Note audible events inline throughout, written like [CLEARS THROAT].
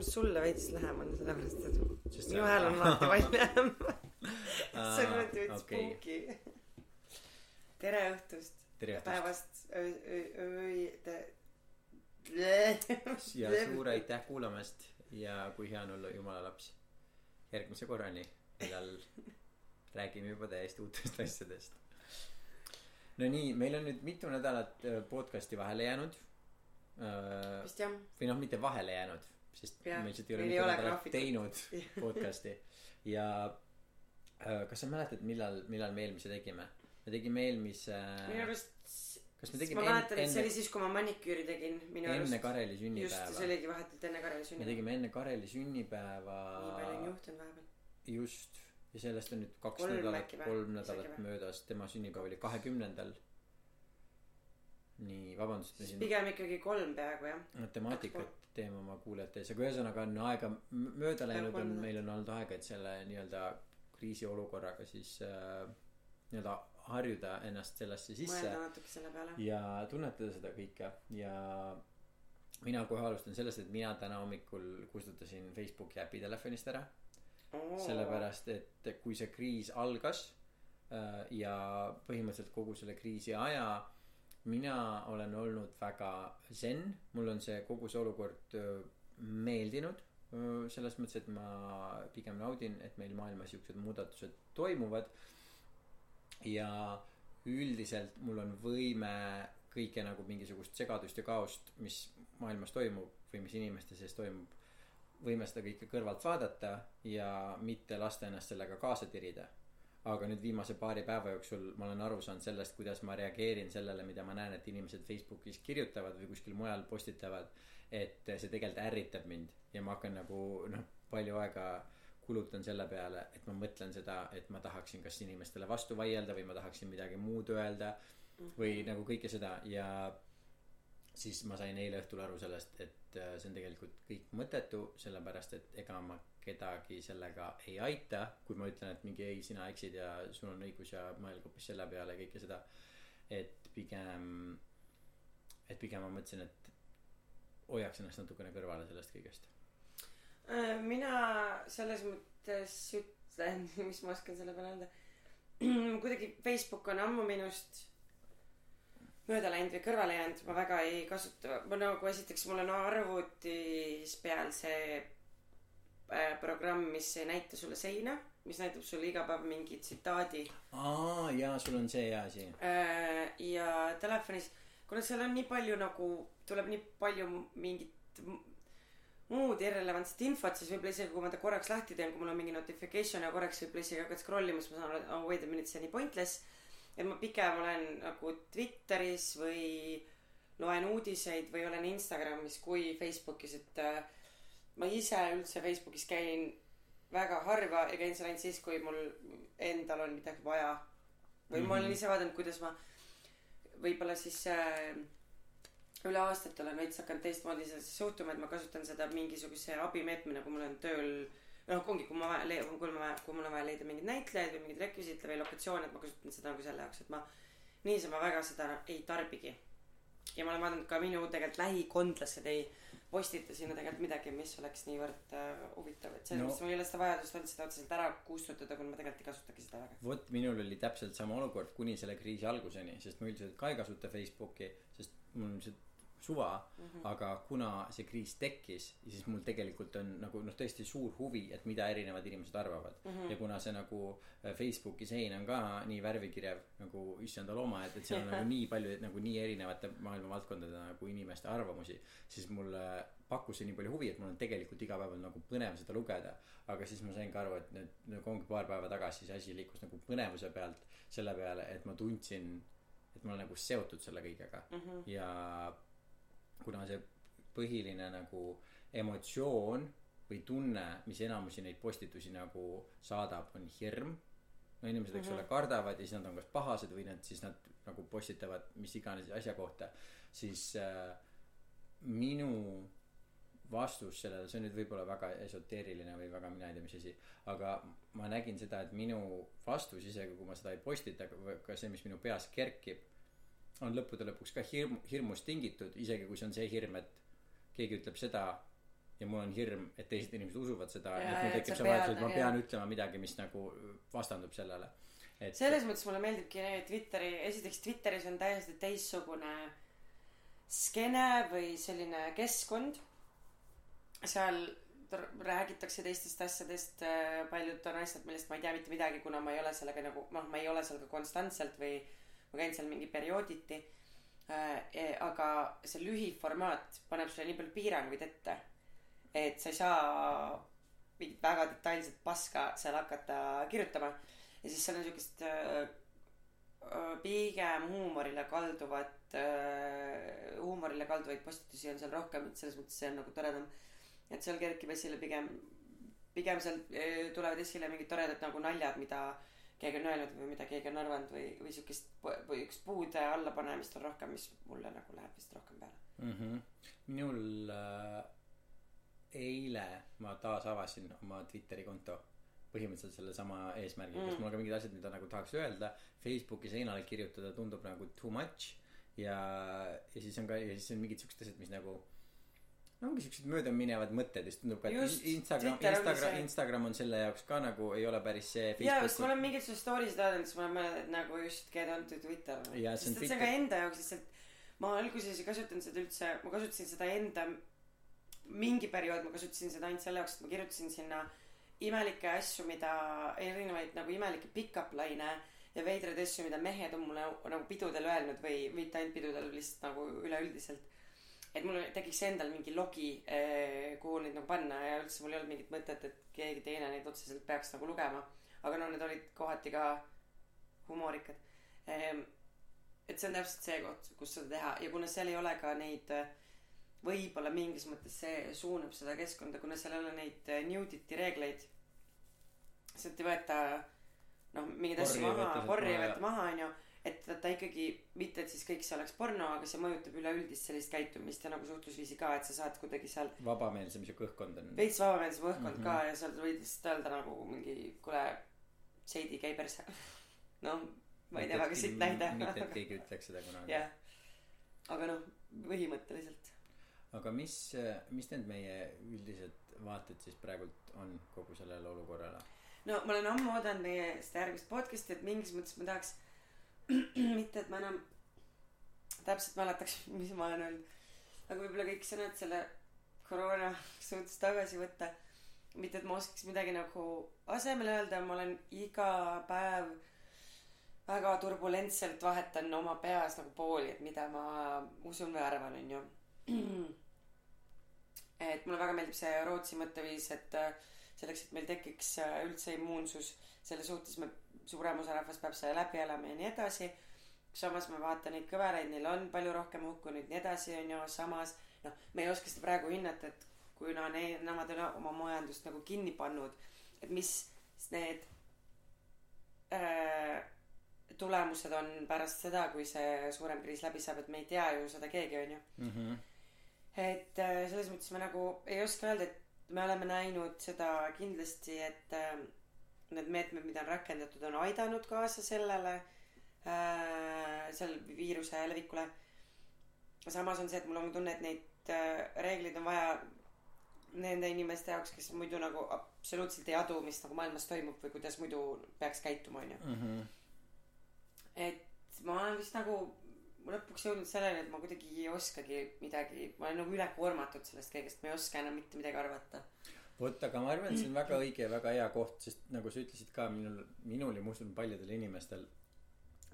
olema sulle veits lähemal, sellepärast et minu hääl on alati [LAUGHS] valjem. See on alati veits okei. spooky. tere õhtust, tere õhtust päevast, öö, ja suur aitäh kuulamast ja kui hea on olla jumala laps. järgmise korrani, millal räägime juba täiesti uutest asjadest. no nii, meil on nüüd mitu nädalat äh, podcast'i vahele jäänud. vist jah, või noh, mitte vahele jäänud, sest Jah, me lihtsalt ei ole ole nädalat teinud [LAUGHS] podcast'i ja äh, kas sa mäletad, millal, millal me eelmise tegime? me tegime eelmise, minu arust. kas me ma tegime mäletan, et see enne oli, siis, kui ma maniküüri tegin, minu enne arust. Kareli just, see sünnipäeva? oligi vahetult enne Kareli me sünnipäeva. tegime enne Kareli sünnipäeva nii palju on juhtunud vahepeal. just ja sellest on nüüd kaks Kolm nädalat kolm nädalat möödas, tema sünnipäev oli kahekümnendal. nii, vabandust, me siin pigem ikkagi kolm peaaegu jah. matemaatikat teeme oma kuulajate ees, aga ühesõnaga on aega mööda läinud, on, meil on olnud aega, et selle nii-öelda kriisiolukorraga siis äh, nii-öelda harjuda ennast sellesse sisse selle peale. ja tunnetada seda kõike ja mina kohe alustan sellest, et mina täna hommikul kustutasin Facebooki äpi telefonist ära sellepärast, et kui see kriis algas äh, ja põhimõtteliselt kogu selle kriisi aja mina olen olnud väga zen, mul on see kogu see olukord meeldinud. selles mõttes, et ma pigem naudin, et meil maailmas siuksed muudatused toimuvad. ja üldiselt mul on võime kõike nagu mingisugust segadust ja kaost, mis maailmas toimub või mis inimeste sees toimub, võime seda kõike kõrvalt vaadata ja mitte lasta ennast sellega kaasa tirida. Aga nüüd viimase paari päeva jooksul ma olen aru saanud sellest, kuidas ma reageerin sellele, mida ma näen, et inimesed Facebookis kirjutavad või kuskil mujal postitavad. et see tegelikult ärritab mind ja ma hakkan nagu noh, palju aega kulutan selle peale, et ma mõtlen seda, et ma tahaksin kas inimestele vastu vaielda või ma tahaksin midagi muud öelda või nagu kõike seda ja siis ma sain eile õhtul aru sellest, et äh, see on tegelikult kõik mõttetu, sellepärast et ega ma kedagi sellega ei aita, kui ma ütlen, et mingi ei, sina eksid ja sul on õigus ja mõelge hoopis selle peale kõike seda. et pigem, et pigem ma mõtlesin, et hoiaks ennast natukene kõrvale sellest kõigest. Äh, mina selles mõttes ütlen, [LAUGHS] mis ma oskan selle peale öelda. [CLEARS THROAT] kuidagi Facebook on ammu minust mööda läinud või kõrvale jäänud, ma väga ei kasuta, ma nagu esiteks mul on arvutis peal see programm, mis ei näita sulle seina, mis näitab sulle iga päev mingi tsitaadi aa jaa, sul on see hea asi. Äh, ja telefonis, kuna seal on nii palju nagu, tuleb nii palju mingit muud irrelevantset infot, siis võib-olla isegi kui ma ta korraks lahti teen, kui mul on mingi notification ja korraks võib-olla isegi hakkad scroll ima, siis ma saan aru, et oh wait a minute, see on nii pointless. et ma pigem olen nagu Twitteris või loen uudiseid või olen Instagramis kui Facebookis, et äh, ma ise üldse Facebookis käin väga harva ja käin seal ainult siis, kui mul endal on midagi vaja. või ma olen ise vaadanud, kuidas ma võib-olla siis äh, üle aastate olen veits hakanud teistmoodi sellesse suhtuma, et ma kasutan seda mingisuguse abimeetmena, kui mul on tööl noh, ongi, kui ma vaja- kui mul vaja, kui mul on vaja leida mingeid näitlejaid või mingeid rekvisiite või lokatsioone, et ma kasutan seda nagu selle jaoks, et ma niisama väga seda ei tarbigi. ja ma olen vaadanud ka minu tegelikult lähikondlased ei postita sinna tegelikult midagi, mis oleks niivõrd äh, huvitav, et selles No. mõttes mul ei ole seda vajadust olnud seda otseselt ära kustutada, kuna ma tegelikult ei kasutagi seda väga. vot minul oli täpselt sama olukord kuni selle kriisi alguseni, sest ma üldiselt ka ei kasuta Facebooki, sest mul on see suva mm, -hmm. aga kuna see kriis tekkis, siis mul tegelikult on nagu noh, tõesti suur huvi, et mida erinevad inimesed arvavad mm. -hmm. ja kuna see nagu äh, Facebooki sein on ka nii värvikirev nagu issanda looma, et, et seal on nagu [LAUGHS] nii palju nagu nii erinevate maailmavaldkondade nagu inimeste arvamusi, siis mulle pakkus see nii palju huvi, et mul on tegelikult iga päev on nagu põnev seda lugeda. aga siis ma sain ka aru, et nüüd nagu ongi paar päeva tagasi see asi liikus nagu põnevuse pealt selle peale, et ma tundsin, et ma olen nagu seotud selle kõigega mm. -hmm. ja kuna see põhiline nagu emotsioon või tunne, mis enamusi neid postitusi nagu saadab, on hirm. no inimesed, eks ole, kardavad ja siis nad on kas pahased või nad siis nad nagu postitavad mis iganes asja kohta, siis äh, minu vastus sellele, see on nüüd võib-olla väga esoteeriline või väga mina ei tea, mis asi, aga ma nägin seda, et minu vastus, isegi kui ma seda ei postita, ka see, mis minu peas kerkib, on lõppude lõpuks ka hirm, hirmust tingitud, isegi kui see on see hirm, et keegi ütleb seda ja mul on hirm et teised inimesed usuvad seda Jaa, et mul tekib see vajadus et ma pean ütlema midagi mis nagu vastandub sellele. Et selles mõttes mulle meeldibki Twitteri esiteks Twitteris on täiesti teistsugune skeene või selline keskkond. Seal räägitakse teistest asjadest äh, paljud on asjad millest ma ei tea mitte midagi kuna ma ei ole sellega nagu noh ma ei ole seal ka konstantselt või ma käin seal mingi periooditi äh, e- aga see lühiformaat paneb sulle nii palju piiranguid ette et sa ei saa mingit väga detailset paska seal hakata kirjutama. Ja siis seal on siukest äh, äh, pigem huumorile kalduvat äh, huumorile kalduvaid postitusi on seal rohkem et selles mõttes see on nagu toredam. Et seal kerkib esile pigem pigem seal äh, tulevad esile mingid toredad nagu naljad mida keegi on öelnud või mida keegi on arvanud või või siukest või üks puude allapanemist on rohkem mis mulle nagu läheb vist rohkem peale mm -hmm. minul äh, eile ma taas avasin oma Twitteri konto põhimõtteliselt sellesama eesmärgiga mm., sest mul on ka mingid asjad, mida nagu tahaks öelda. Facebooki seinale kirjutada tundub nagu too much ja, ja siis on ka, ja siis on mingid siuksed asjad, mis nagu no ongi siuksed möödaminevad mõtted siis tundub ka, et Just, Instagram, Instagram. Instagram on selle jaoks ka nagu ei ole päris see. jaa, sest ma olen su story sid vaadanud, siis ma olen mõelnud, et nagu just get on to Twitter. Sest et see on ka enda jaoks lihtsalt, ma alguses ei kasutanud seda üldse, ma kasutasin seda enda, mingi periood ma kasutasin seda ainult selle jaoks, et ma kirjutasin sinna imelikke asju, mida, erinevaid nagu imelikke pickup laine ja veidraid asju, mida mehed on mulle nagu pidudel öelnud või mitte ainult pidudel, lihtsalt nagu üleüldiselt. Et mul tekiks endal mingi logi, kuhu neid nagu panna ja üldse mul ei olnud mingit mõtet, et keegi teine neid otseselt peaks nagu lugema. aga no need olid kohati ka humoorikad. et see on täpselt see koht, kus seda teha ja kuna seal ei ole ka neid äh, võib-olla mingis mõttes see suunab seda keskkonda, kuna seal ei ole neid äh, nudity reegleid. sealt ei võeta noh, mingeid asju maha, porri ei võeta maha, onju. Et ta, ta ikkagi, mitte et siis kõik see oleks porno, aga see mõjutab üleüldist sellist käitumist ja nagu suhtlusviisi ka, et sa saad kuidagi seal vabameelsem see kõhkkond on. veits vabameelsem õhkkond mm Mhm. -hmm. ka ja seal võid lihtsalt öelda nagu mingi kuule, Seidi käi perse. [LAUGHS] noh, ma ei tea väga siit näide. mitte, et keegi ütleks seda kunagi. jah, aga noh, põhimõtteliselt. aga mis, mis need meie üldised vaated siis praegult on kogu sellele olukorrale? no ma olen ammu oodanud meie seda järgmist podcast'i, et mingis mõttes ma tahaks, [CLEARS THROAT] mitte et ma enam täpselt mäletaks, mis ma olen öelnud, aga võib-olla kõik sõnad selle koroona suhtes tagasi võtta. mitte et ma oskaks midagi nagu asemele öelda, ma olen iga päev väga turbulentselt vahetan oma peas nagu pooli, et mida ma usun või arvan, onju. et mulle väga meeldib see Rootsi mõtteviis, et äh, selleks, et meil tekiks äh, üldse immuunsus selle suhtes, me, suurem osa rahvast peab selle läbi elama ja nii edasi. samas ma vaatan neid kõveraid, neil on palju rohkem hukkunuid, nii edasi, onju, samas noh, me ei oska seda praegu hinnata, et kuna need, nemad on oma majandust nagu kinni pannud, et mis need äh, tulemused on pärast seda, kui see suurem kriis läbi saab, et me ei tea ju seda keegi, onju. Mhm. et äh, selles mõttes ma nagu ei oska öelda, et me oleme näinud seda kindlasti, et äh, need meetmed, mida on rakendatud, on aidanud kaasa sellele äh,, selle viiruse levikule. samas on see, et mul on tunne, et neid äh, reegleid on vaja nende inimeste jaoks, kes muidu nagu absoluutselt ei adu, mis nagu maailmas toimub või kuidas muidu peaks käituma, onju. Mhm. et ma olen vist nagu lõpuks jõudnud selleni, et ma kuidagi ei oskagi midagi, ma olen nagu ülekoormatud sellest kõigest, ma ei oska enam mitte midagi arvata. vot, aga ma arvan, et see on väga õige ja väga hea koht, sest nagu sa ütlesid ka minul, minul ja ma usun paljudel inimestel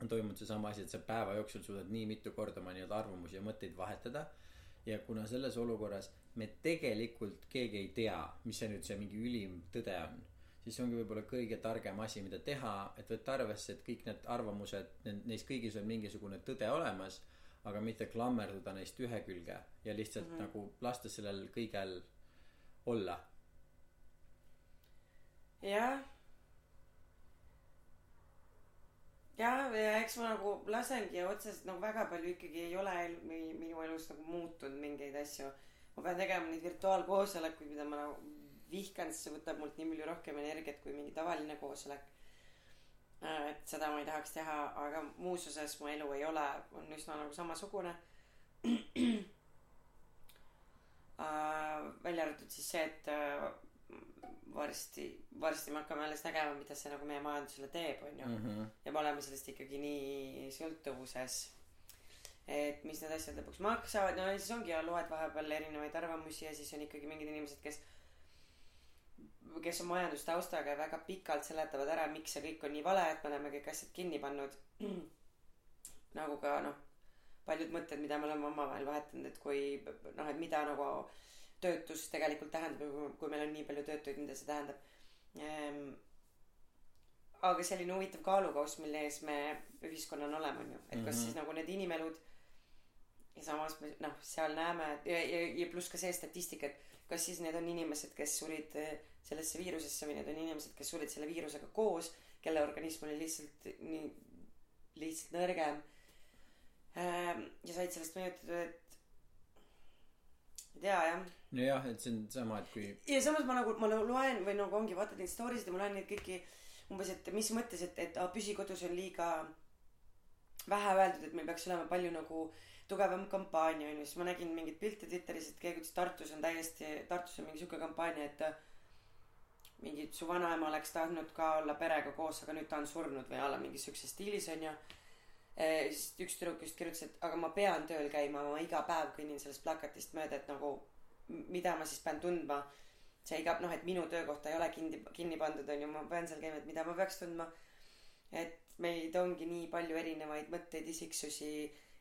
on toimunud seesama asi, et sa päeva jooksul suudad nii mitu korda oma nii-öelda arvamusi ja mõtteid vahetada. ja kuna selles olukorras me tegelikult keegi ei tea, mis see nüüd see mingi ülim tõde on, siis see ongi võib-olla kõige targem asi, mida teha, et võtta arvesse, et kõik need arvamused, neis kõigis on mingisugune tõde olemas, aga mitte klammerduda neist ühe külge ja lihtsalt mm -hmm. nagu lasta sellel kõigel olla jah. jah, ja eks ma nagu lasengi otseselt nagu väga palju ikkagi ei ole el- mi- minu elus nagu muutunud mingeid asju. ma pean tegema neid virtuaalkoosolekuid, mida ma nagu vihkan, sest see võtab mult nii palju rohkem energiat kui mingi tavaline koosolek. et seda ma ei tahaks teha, aga muus osas mu elu ei ole, on üsna nagu samasugune. [CLEARS THROAT] äh, välja arvatud siis see et äh, varsti varsti me hakkame alles nägema mida see nagu meie majandusele teeb onju mm -hmm. ja me oleme sellest ikkagi nii sõltuvuses et mis need asjad lõpuks maksavad. No ja siis ongi ja loed vahepeal erinevaid arvamusi ja siis on ikkagi mingid inimesed kes kes on majandustaustaga ja väga pikalt seletavad ära miks see kõik on nii vale et me oleme kõik asjad kinni pannud. [CLEARS THROAT] Nagu ka noh paljud mõtted mida me oleme omavahel vahetanud et kui noh et mida nagu töötus tegelikult tähendab kui meil on nii palju töötuid mida see tähendab. Ehm, aga selline huvitav kaalukauss mille ees me ühiskonnana oleme onju et kas mm -hmm. siis nagu need inimelud ja samas me noh seal näeme ja ja ja pluss ka see statistika et kas siis need on inimesed kes surid eh, sellesse viirusesse või need on inimesed kes surid selle viirusega koos kelle organism oli lihtsalt nii lihtsalt nõrgem. Ähm, ja said sellest mõjutatud et ei tea jah. Nojah et see on sama et kui ja samas ma nagu ma nagu loen või nagu ongi vaatad neid story sid ja ma loen neid kõiki umbes et mis mõttes et et aa püsi kodus on liiga vähe öeldud et meil peaks olema palju nagu tugevam kampaania onju siis ma nägin mingeid pilte twitteris et keegi ütles Tartus on täiesti Tartus on mingi siuke kampaania et mingi su vanaema oleks tahtnud ka olla perega koos aga nüüd ta on surnud või a la mingis siukses stiilis onju siis üks tüdruk just kirjutas et aga ma pean tööl käima ma iga päev kõnnin sellest plakatist mööda et nagu mida ma siis pean tundma. See iga noh et minu töökohta ei ole kinni kinni pandud onju ma pean seal käima et mida ma peaks tundma. Et meid ongi nii palju erinevaid mõtteid isiksusi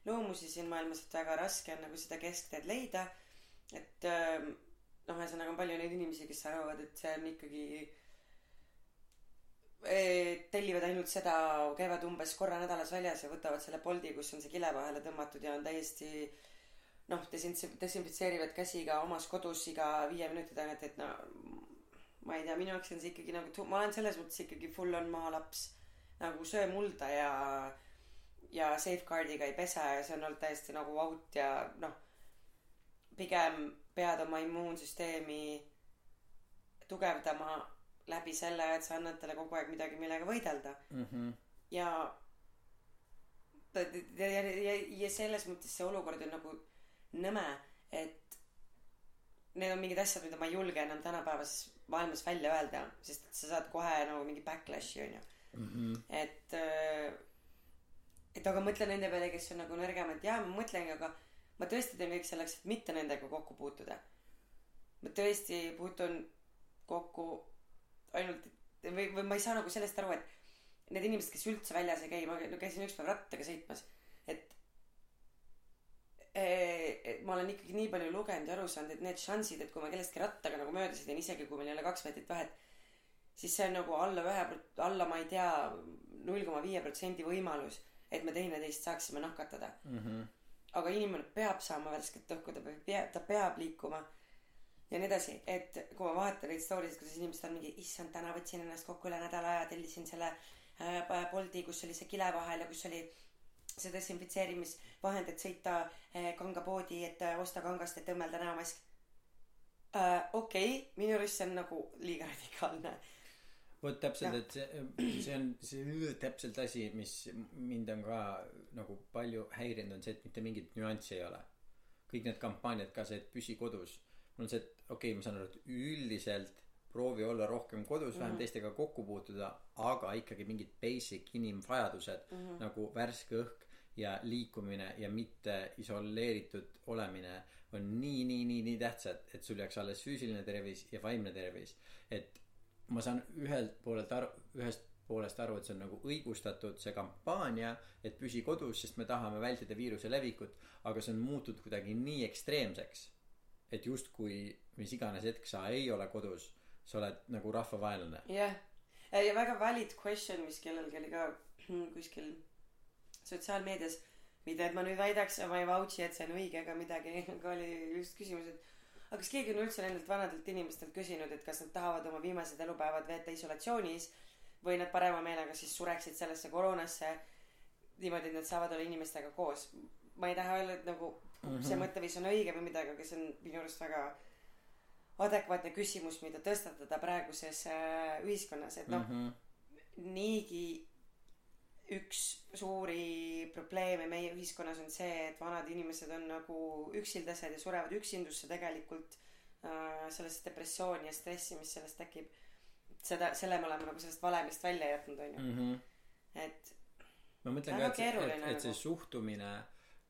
loomusi siin maailmas et väga raske on nagu seda keskteed leida. Et ähm, noh ühesõnaga on palju neid inimesi kes arvavad et see on ikkagi tellivad ainult seda käivad umbes korra nädalas väljas ja võtavad selle Bolti kus on see kile vahele tõmmatud ja on täiesti noh desin- desinfitseerivad käsi ka omas kodus iga viie minuti tagant et no ma ei tea minu jaoks on see ikkagi nagu ma olen selles mõttes ikkagi full on maalaps nagu söö mulda ja ja safeguard'iga ei pese ja see on olnud täiesti nagu out ja noh pigem pead oma immuunsüsteemi tugevdama läbi selle et sa annad talle kogu aeg midagi millega võidelda mm -hmm. ja ja, ja, ja, ja selles mõttes see olukord on nagu nõme et need on mingid asjad mida ma ei julge enam tänapäevases maailmas välja öelda sest sa saad kohe nagu mingi backlash'i onju mm -hmm. et et aga mõtle nende peale kes on nagu nõrgemad jaa ma mõtlengi aga ma tõesti teen kõik selleks et mitte nendega kokku puutuda ma tõesti puutun kokku ainult või või ma ei saa nagu sellest aru et need inimesed kes üldse väljas ei käi ma käisin ükspäev rattaga sõitmas et et ma olen ikkagi nii palju lugenud ja aru saanud et need šansid et kui ma kellestki rattaga nagu mööda sõidan isegi kui meil ei ole kaks meetrit vahet siis see on nagu alla ühe alla ma ei tea null koma viie protsendi võimalus et me teineteist saaksime nakatada mm -hmm. aga inimene peab saama värsket õhku ta peab ta peab liikuma ja nii edasi et kui ma vaatan neid story sid kuidas inimesed on mingi issand täna võtsin ennast kokku üle nädala aja tellisin selle äh, Bolti kus oli see kile vahel ja kus oli see desinfitseerimisvahend et sõita äh, kangapoodi et äh, osta kangast et õmmelda näomask. Äh, okei okay, minu arust see on nagu liiga radikaalne. Vot täpselt et see [CLEARS THROAT] see on see täpselt asi mis mind on ka nagu palju häirinud on see et mitte mingit nüanssi ei ole. Kõik need kampaaniad ka see et püsi kodus mul on see et okei okay, ma saan aru et üldiselt proovi olla rohkem kodus mm -hmm. vähem teistega kokku puutuda aga ikkagi mingid basic inimvajadused mm -hmm. nagu värske õhk ja liikumine ja mitte isoleeritud olemine on nii nii nii nii tähtsad et sul jääks alles füüsiline tervis ja vaimne tervis et ma saan ühelt poolelt aru ühest poolest aru et see on nagu õigustatud see kampaania et püsi kodus sest me tahame vältida viiruse levikut aga see on muutunud kuidagi nii ekstreemseks et justkui mis iganes hetk sa ei ole kodus sa oled nagu rahvavaenlane jah yeah. ja väga valid question mis kellelgi oli ka [CLEARS THROAT] kuskil sotsiaalmeedias mitte et ma nüüd väidaks ma ei vouch'i et see on õige ega midagi [LAUGHS] aga oli just küsimus et aga kas keegi on üldse nendelt vanadelt inimestelt küsinud et kas nad tahavad oma viimased elupäevad veeta isolatsioonis või nad parema meelega siis sureksid sellesse koroonasse niimoodi et nad saavad olla inimestega koos ma ei taha öelda et nagu mm -hmm. see mõtteviis on õige või midagi, aga see on minu arust väga adekvaatne küsimus, mida tõstatada praeguses äh, ühiskonnas, et noh mm -hmm., niigi üks suuri probleeme meie ühiskonnas on see et vanad inimesed on nagu üksildased ja surevad üksindusse tegelikult äh, sellesse depressiooni ja stressi mis sellest tekib seda selle me oleme nagu sellest valemist välja jätnud onju -hmm. et ma mõtlen ka et et et see nagu. suhtumine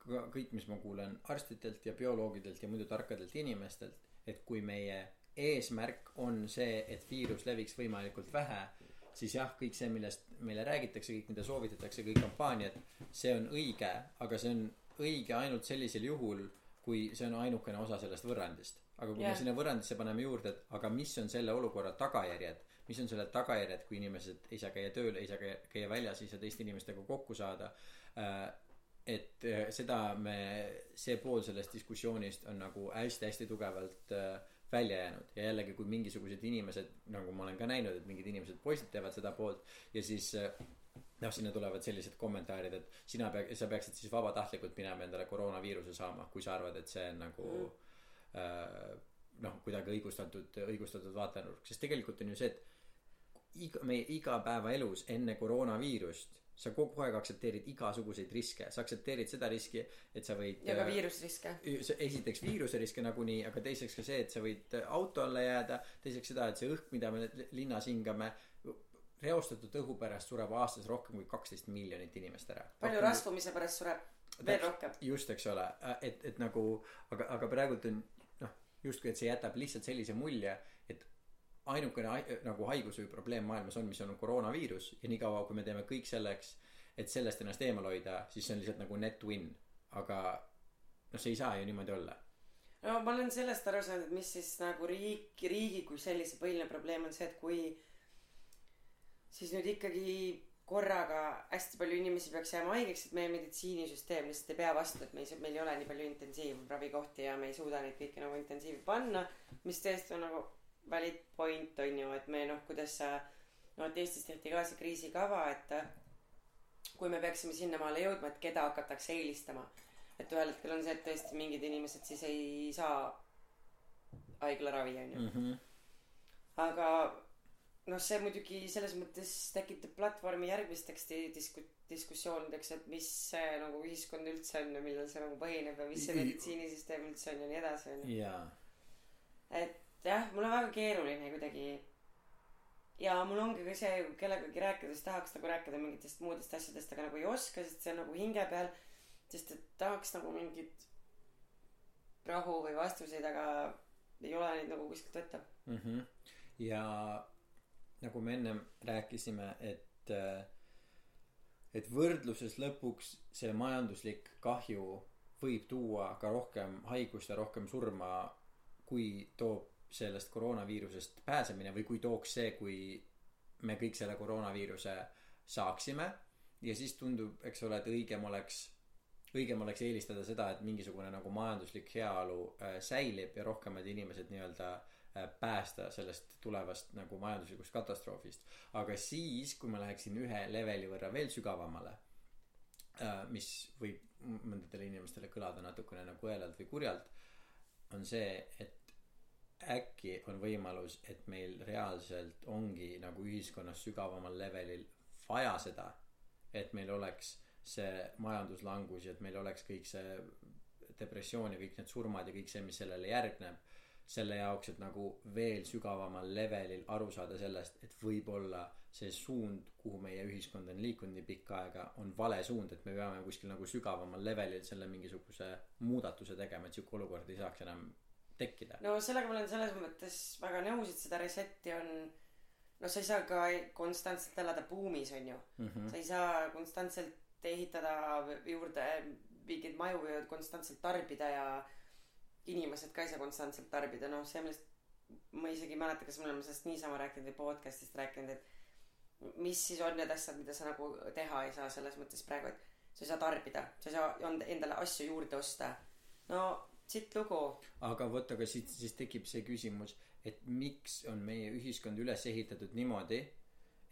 kõik mis ma kuulen arstidelt ja bioloogidelt ja muidu tarkadelt inimestelt et kui meie eesmärk on see et viirus leviks võimalikult vähe siis jah kõik see millest meile räägitakse kõik mida soovitatakse kõik kampaaniad see on õige aga see on õige ainult sellisel juhul kui see on ainukene osa sellest võrrandist. Aga kui Jah. me sinna võrrandisse paneme juurde et aga mis on selle olukorra tagajärjed? Mis on selle tagajärjed kui inimesed ei saa käia tööl ei saa käia, käia väljas ei saa teiste inimestega kokku saada? Äh, et äh, seda me see pool sellest diskussioonist on nagu hästi-hästi tugevalt äh, välja jäänud ja jällegi kui mingisugused inimesed nagu ma olen ka näinud et mingid inimesed postitavad seda poolt ja siis äh, noh sinna tulevad sellised kommentaarid et sina pea- sa peaksid siis vabatahtlikult minema endale koroonaviiruse saama kui sa arvad et see on nagu mm. noh kuidagi õigustatud õigustatud vaatenurk sest tegelikult on ju see et iga meie igapäevaelus enne koroonaviirust sa kogu aeg aktsepteerid igasuguseid riske. Sa aktsepteerid seda riski et sa võid ja ka äh, viirusriske. esiteks viiruse riske nagunii aga teiseks ka see et sa võid äh, auto alla jääda. Teiseks seda et see õhk mida me li- linnas hingame reostatud õhu pärast sureb aastas rohkem kui kaksteist miljonit inimest ära. Palju rasvumise pärast sureb? Veel rohkem? Just eks ole. Et et nagu aga aga praegult on noh justkui et see jätab lihtsalt sellise mulje ainukene nagu haigus või probleem maailmas on mis on koroonaviirus ja niikaua kui me teeme kõik selleks et sellest ennast eemal hoida siis see on lihtsalt nagu net win. Aga noh see ei saa ju niimoodi olla. No ma olen sellest aru saanud et mis siis nagu riik riigi kui sellise põhiline probleem on see et kui siis nüüd ikkagi korraga hästi palju inimesi peaks jääma haigeks et meie meditsiinisüsteem lihtsalt ei pea vastu et me ei meil ei ole nii palju intensiivravikohti ja me ei suuda neid kõiki nagu intensiivi panna mis tõesti on nagu valid point on ju et me noh kuidas sa no et Eestis tehti ka see kriisikava et kui me peaksime sinnamaale jõudma et keda hakatakse eelistama. Et ühel hetkel on see et tõesti mingid inimesed siis ei saa haiglaravi onju mm -hmm. aga noh see muidugi selles mõttes tekitab platvormi järgmisteks di- disku- diskussioonideks et mis see nagu ühiskond üldse on ja millel see nagu põhineb ja mis see meditsiinisüsteem üldse on ja nii edasi onju jaa et jah mul on väga keeruline kuidagi ja mul ongi ka see kellegagi rääkides tahaks nagu rääkida mingitest muudest asjadest aga nagu ei oska sest see on nagu hinge peal sest et tahaks nagu mingit rahu või vastuseid aga ei ole neid nagu kuskilt võtta mm. -hmm. ja nagu me ennem rääkisime, et, et võrdluses lõpuks see majanduslik kahju võib tuua ka rohkem haigust ja rohkem surma, kui toob sellest koroonaviirusest pääsemine või kui tooks see, kui me kõik selle koroonaviiruse saaksime. ja siis tundub, eks ole, et õigem oleks, õigem oleks eelistada seda, et mingisugune nagu majanduslik heaolu äh, säilib ja rohkemad inimesed nii-öelda äh, päästa sellest tulevast nagu majanduslikust katastroofist. aga siis, kui ma läheksin ühe leveli võrra veel sügavamale, mis võib mõndadele inimestele kõlada natukene nagu õelalt või kurjalt, on see, et äkki on võimalus, et meil reaalselt ongi nagu ühiskonnas sügavamal levelil vaja seda, et meil oleks see majanduslangus ja et meil oleks kõik see depressioon ja kõik need surmad ja kõik see, mis sellele järgneb, selle jaoks, et nagu veel sügavamal levelil aru saada sellest, et võib-olla see suund, kuhu meie ühiskond on liikunud nii pikka aega, on vale suund, et me peame kuskil nagu sügavamal levelil selle mingisuguse muudatuse tegema, et sihuke olukord ei saaks enam tekkida. no sellega ma olen selles mõttes väga nõus, et seda reset'i on no sa ei saa ka konstantselt elada buumis onju Mm -hmm. sa ei saa konstantselt ehitada juurde mingeid maju ja konstantselt tarbida ja inimesed ka ei saa konstantselt tarbida noh see millest ma isegi ei mäleta kas me oleme sellest niisama rääkinud või podcast'ist rääkinud et mis siis on need asjad mida sa nagu teha ei saa selles mõttes praegu et sa ei saa tarbida sa ei saa endale asju juurde osta no sitt lugu. Aga vot, aga siit siis tekib see küsimus, et miks on meie ühiskond üles ehitatud niimoodi,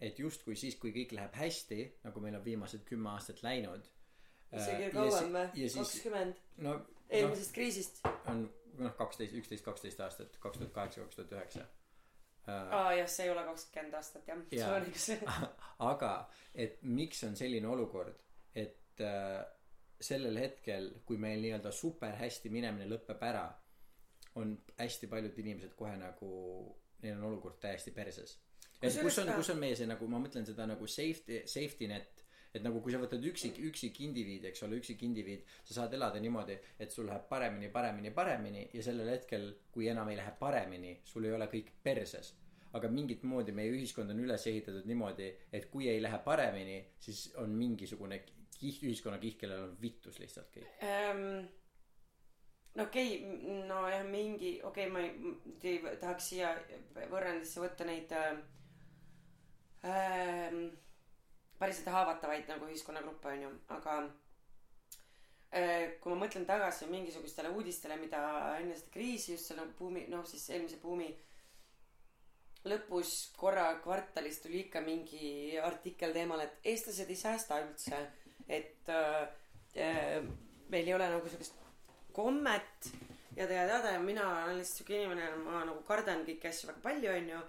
et justkui siis, kui kõik läheb hästi, nagu meil on viimased kümme aastat läinud. isegi kauem või? ja kakskümmend? no, eelmisest kriisist. on noh, kaksteist, üksteist, kaksteist aastat, kaks tuhat kaheksa, kaks tuhat üheksa. äh, aa jah see ei ole kakskümmend aastat jah. On õigus [LAUGHS] aga et miks on selline olukord et äh, sellel hetkel kui meil nii-öelda super hästi minemine lõpeb ära on hästi paljud inimesed kohe nagu neil on olukord täiesti perses. Et kus on kus on meie see nagu ma mõtlen seda nagu safety safety net. Et nagu kui sa võtad üksik üksik indiviid eks ole üksik indiviid sa saad elada niimoodi et sul läheb paremini paremini paremini ja sellel hetkel kui enam ei lähe paremini sul ei ole kõik perses. Aga mingit moodi meie ühiskond on üles ehitatud niimoodi et kui ei lähe paremini siis on mingisugune kiht ühiskonnakiht kellel on vittus lihtsalt kõik. Ähm, no okei okay, nojah mingi okei okay, ma ei, ei tahaks siia võrrandisse võtta neid äh, ähm, päriselt haavatavaid nagu ühiskonnagruppe onju aga äh, kui ma mõtlen tagasi mingisugustele uudistele mida enne seda kriisi just selle buumi noh siis eelmise buumi lõpus korra kvartalis tuli ikka mingi artikkel teemal et eestlased ei säästa üldse et äh, äh, meil ei ole nagu siukest kommet ja teada ja mina olen lihtsalt siuke inimene ma nagu kardan kõiki asju väga palju onju.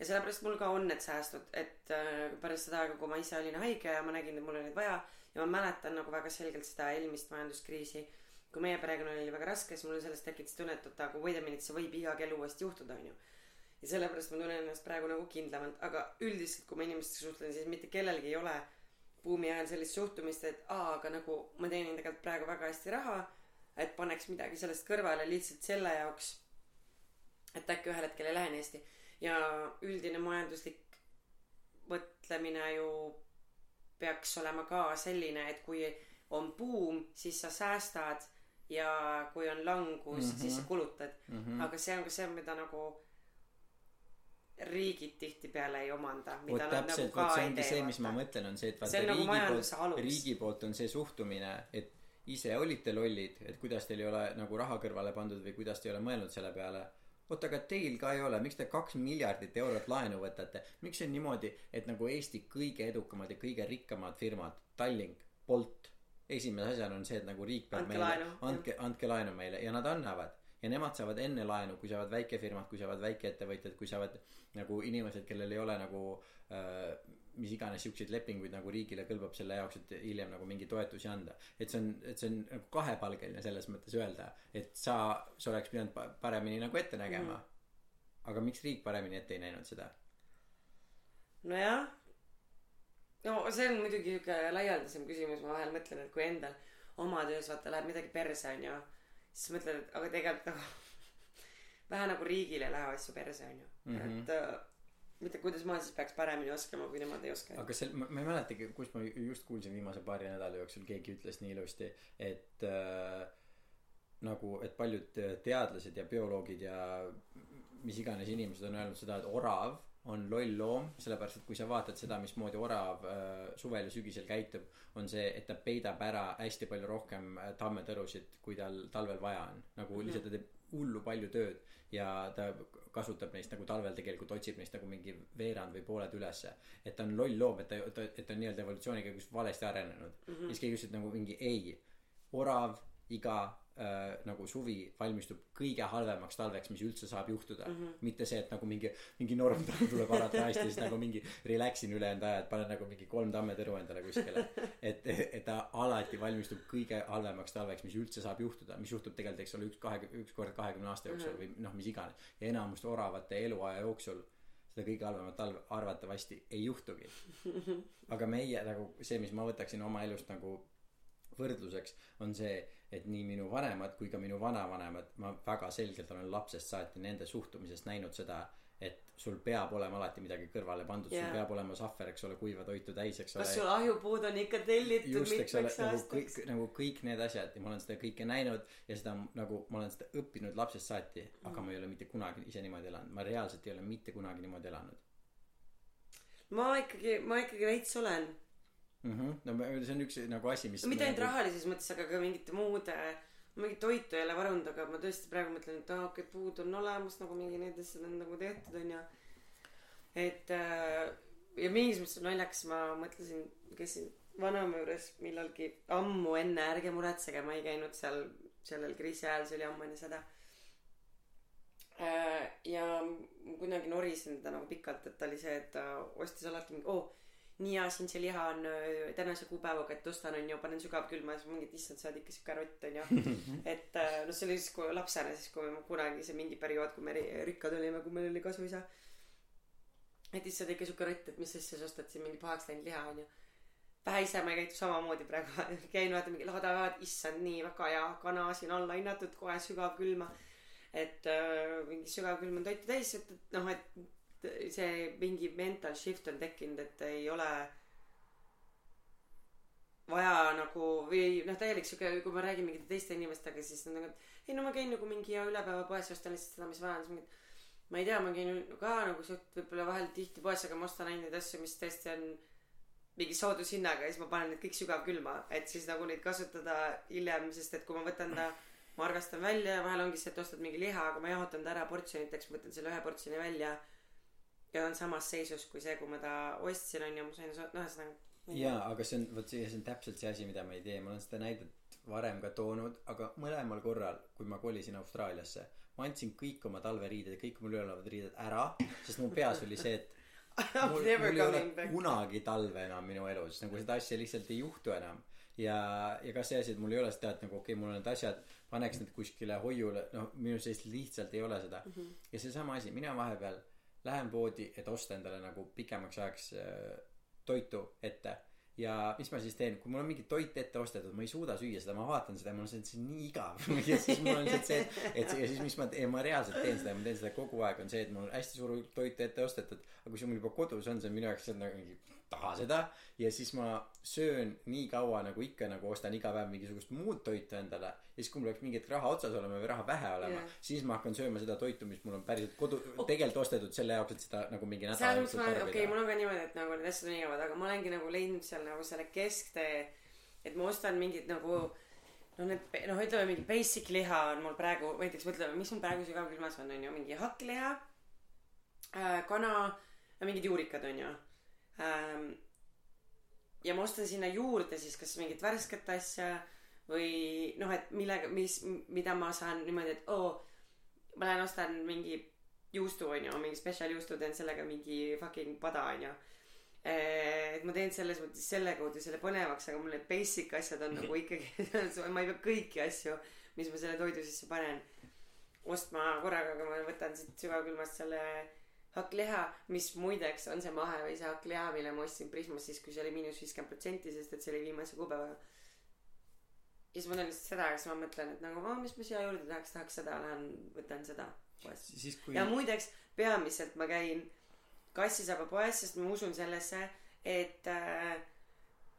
Ja sellepärast mul ka on need säästud et äh, pärast seda aega kui ma ise olin haige ja ma nägin et mul oli neid vaja ja ma mäletan nagu väga selgelt seda eelmist majanduskriisi kui meie perekonnal oli väga raske siis mul sellest tekitas tunne et oota aga wait a minute see võib iga kell uuesti juhtuda onju. Ja sellepärast ma tunnen ennast praegu nagu kindlamalt aga üldiselt kui ma inimestega suhtlen siis mitte kellelgi ei ole buumi ajal sellist suhtumist et aa aga nagu ma teenin tegelikult praegu väga hästi raha et paneks midagi sellest kõrvale lihtsalt selle jaoks et äkki ühel hetkel ei lähe nii hästi ja üldine majanduslik mõtlemine ju peaks olema ka selline et kui on buum siis sa säästad ja kui on langus mm -hmm. siis sa kulutad mm -hmm. aga see on ka see mida nagu riigid tihtipeale ei omanda vot nagu täpselt vot see ongi see mis ma mõtlen on see et See on vaata nagu riigi majanduse poolt riigi poolt on see suhtumine et ise olite lollid et kuidas teil ei ole nagu raha kõrvale pandud või kuidas te ei ole mõelnud selle peale. Oota aga teil ka ei ole miks te kaks miljardit eurot laenu võtate? Miks on niimoodi et nagu Eesti kõige edukamad ja kõige rikkamad firmad Tallink Bolt esimese asjana on see et nagu riik peab Andke meile andke andke laenu meile ja nad annavad ja nemad saavad enne laenu kui saavad väikefirmad kui saavad väikeettevõtjad kui saavad nagu inimesed kellel ei ole nagu äh, mis iganes siukseid lepinguid nagu riigile kõlbab selle jaoks et hiljem nagu mingi toetusi anda. Et see on et see on nagu kahepalgeline selles mõttes öelda et sa sa oleks pidanud pa- paremini nagu ette nägema. Mm. aga miks riik paremini ette ei näinud seda? Nojah. No see on muidugi siuke laialdasem küsimus ma vahel mõtlen et kui endal oma töös vaata läheb midagi perse onju siis mõtled et aga tegelikult nagu [LAUGHS] vähe nagu riigile ei lähe asju perse onju mm. -hmm. et äh, mitte kuidas ma siis peaks paremini oskama kui nemad ei oska aga sel- ma, ei mäletagi kus ma just kuulsin viimase paari nädala jooksul keegi ütles nii ilusti et äh, nagu et paljud teadlased ja bioloogid ja mis iganes inimesed on öelnud seda et orav on loll loom sellepärast et kui sa vaatad seda mismoodi orav äh, suvel ja sügisel käitub on see et ta peidab ära hästi palju rohkem äh, tammetõrusid kui tal talvel vaja on nagu -hmm. lihtsalt ta teeb hullu palju tööd ja ta kasutab neist nagu talvel tegelikult otsib neist nagu mingi veerand või pooled ülesse et ta on loll loom et ta ta et ta on nii-öelda evolutsiooni käigus valesti arenenud mm -hmm. ja siis keegi ütles et nagu mingi ei orav iga äh, nagu suvi valmistub kõige halvemaks talveks mis üldse saab juhtuda. Mm -hmm. mitte see et nagu mingi mingi norm tuleb alati hästi siis nagu mingi relax in ülejäänud aja et panen nagu mingi kolm tammetõru endale kuskile. et et ta alati valmistub kõige halvemaks talveks mis üldse saab juhtuda mis juhtub tegelikult eks ole üks kahe üks kord kahekümne aasta jooksul või noh mis iganes. ja enamus oravate eluaja jooksul seda kõige halvemat talve arvatavasti ei juhtugi. [LAUGHS] aga meie nagu see mis ma võtaksin oma elust nagu võrdluseks on see et nii minu vanemad kui ka minu vanavanemad ma väga selgelt olen lapsest saati nende suhtumisest näinud seda et sul peab olema alati midagi kõrvale pandud yeah. Sul peab olema sahver eks ole kuiva toitu täis eks kas ole. sul ahjupuud on ikka tellitud just eks ole mitmeks nagu aastaks? kõik nagu kõik need asjad. Ja ma olen seda kõike näinud ja seda nagu ma olen seda õppinud lapsest saati aga ma ei ole mitte kunagi ise niimoodi elanud. Ma reaalselt ei ole mitte kunagi niimoodi elanud. Ma ikkagi ma ikkagi veits olen mm-hmm. no ma- see on üks nagu asi mis no mitte ainult nagu, rahalises mõttes aga ka mingite muude mingit toitu ei ole varunud aga ma tõesti praegu mõtlen et aa okei puud on olemas nagu mingi need asjad on nagu tehtud onju et äh, ja mingis mõttes on naljakas ma mõtlesin käisin vanaema juures millalgi ammu enne ärge muretsege ma ei käinud seal sellel kriisi ajal see oli ammu enne seda Äh, ja ma kunagi norisin teda nagu pikalt et ta oli see et ta ostis alati mingi oo nii hea siin see liha on tänase kuupäevaga et ostan onju panen sügavkülma ja siis mingi et issand sa oled ikka siuke rott onju [LAUGHS] et äh, no see oli siis kui lapsena siis kui kunagi see mingi periood kui me ri- rikkad olime kui meil oli kasuisa. Et issand ikka siuke rott et mis asja sa ostad siin mingi pahaks läinud liha onju vähe ise ma ei käitu samamoodi praegu [LAUGHS] käin vaata mingi laadavad issand nii väga hea kana siin alla hinnatud kohe sügavkülma et äh, mingi sügavkülm on toitu täis et et noh et see mingi mental shift on tekkinud et ei ole vaja nagu või noh täielik siuke kui ma räägin mingite teiste inimestega siis nad nagu ei no ma käin nagu mingi hea ülepäevapoes ja ostan lihtsalt seda mis vaja on siis mingi et ma ei tea ma käin ka nagu suht võib-olla vahel tihti poes aga ma ostan ainult neid asju mis tõesti on mingi soodushinnaga ja siis ma panen need kõik sügavkülma et siis nagu neid kasutada hiljem sest et kui ma võtan ta ma arvestan välja ja vahel ongi see et ostad mingi liha aga ma jaotan ta ära portsjoniteks ma võtan selle ühe portsjoni välja ja on samas seisus kui see kui ma ta ostsin onju ma sain noh ühesõnaga jaa aga see on vot see see on täpselt see asi mida ma ei tee. Ma olen seda näidet varem ka toonud aga mõlemal korral kui ma kolisin Austraaliasse ma andsin kõik oma talveriided ja kõik mul üle olevad riided ära sest mu peas oli see et mul, mul ei ole kunagi talve enam minu elus. Nagu seda asja lihtsalt ei juhtu enam. Ja ja ka see asi et mul ei ole seda et nagu okei okay, mul on need asjad paneks need kuskile hoiule. Noh minu sees lihtsalt ei ole seda. Mm -hmm. ja seesama asi mina vahepeal lähen poodi et osta endale nagu pikemaks ajaks äh, toitu ette. Ja mis ma siis teen? Kui mul on mingi toit ette ostetud ma ei suuda süüa seda ma vaatan seda ja mul on see, see on nii igav. [LAUGHS] Ja siis mul on see et, et ja siis mis ma teen ma reaalselt teen seda ja ma teen seda kogu aeg on see et mul on hästi suur hulk toitu ette ostetud. Aga kui see mul juba kodus on see on minu jaoks see on nagu mingi taha seda ja siis ma söön nii kaua nagu ikka nagu ostan iga päev mingisugust muud toitu endale ja siis kui mul peaks mingi hetk raha otsas olema või raha vähe olema yeah. siis ma hakkan sööma seda toitu mis mul on päriselt kodu tegelikult ostetud selle jaoks et seda nagu mingi nädal selles mõttes ma okei okay, mul on ka niimoodi et nagu need asjad on igavad aga ma olengi nagu leidnud seal nagu selle kesktee et ma ostan mingid nagu noh need noh ütleme mingi basic liha on mul praegu näiteks mõtleme mis mul praegu sügavkülmas on onju mingi hakkliha äh, kana ja mingid juurikad onju ähm, ja ma ostan sinna juurde siis kas mingit värsket asja või noh et millega mis mida ma saan niimoodi et oo ma lähen ostan mingi juustu onju mingi spetsial juustu teen sellega mingi fucking pada onju. Et ma teen selles mõttes selle kaudu selle põnevaks aga mul need basic asjad on nagu ikkagi [LAUGHS] ma ei pea kõiki asju mis ma selle toidu sisse panen ostma korraga aga ma võtan siit sügavkülmast selle hakkliha mis muideks on see mahe või see hakkliha mille ma ostsin Prismas siis kui see oli miinus viiskümmend protsenti sest et see oli viimase kuupäevaga. Ja siis ma teen lihtsalt seda ja siis ma mõtlen et nagu mis ma siia juurde tahaks tahaks seda lähen võtan seda poest. Kui ja muideks peamiselt ma käin kassisaba poes sest ma usun sellesse et äh,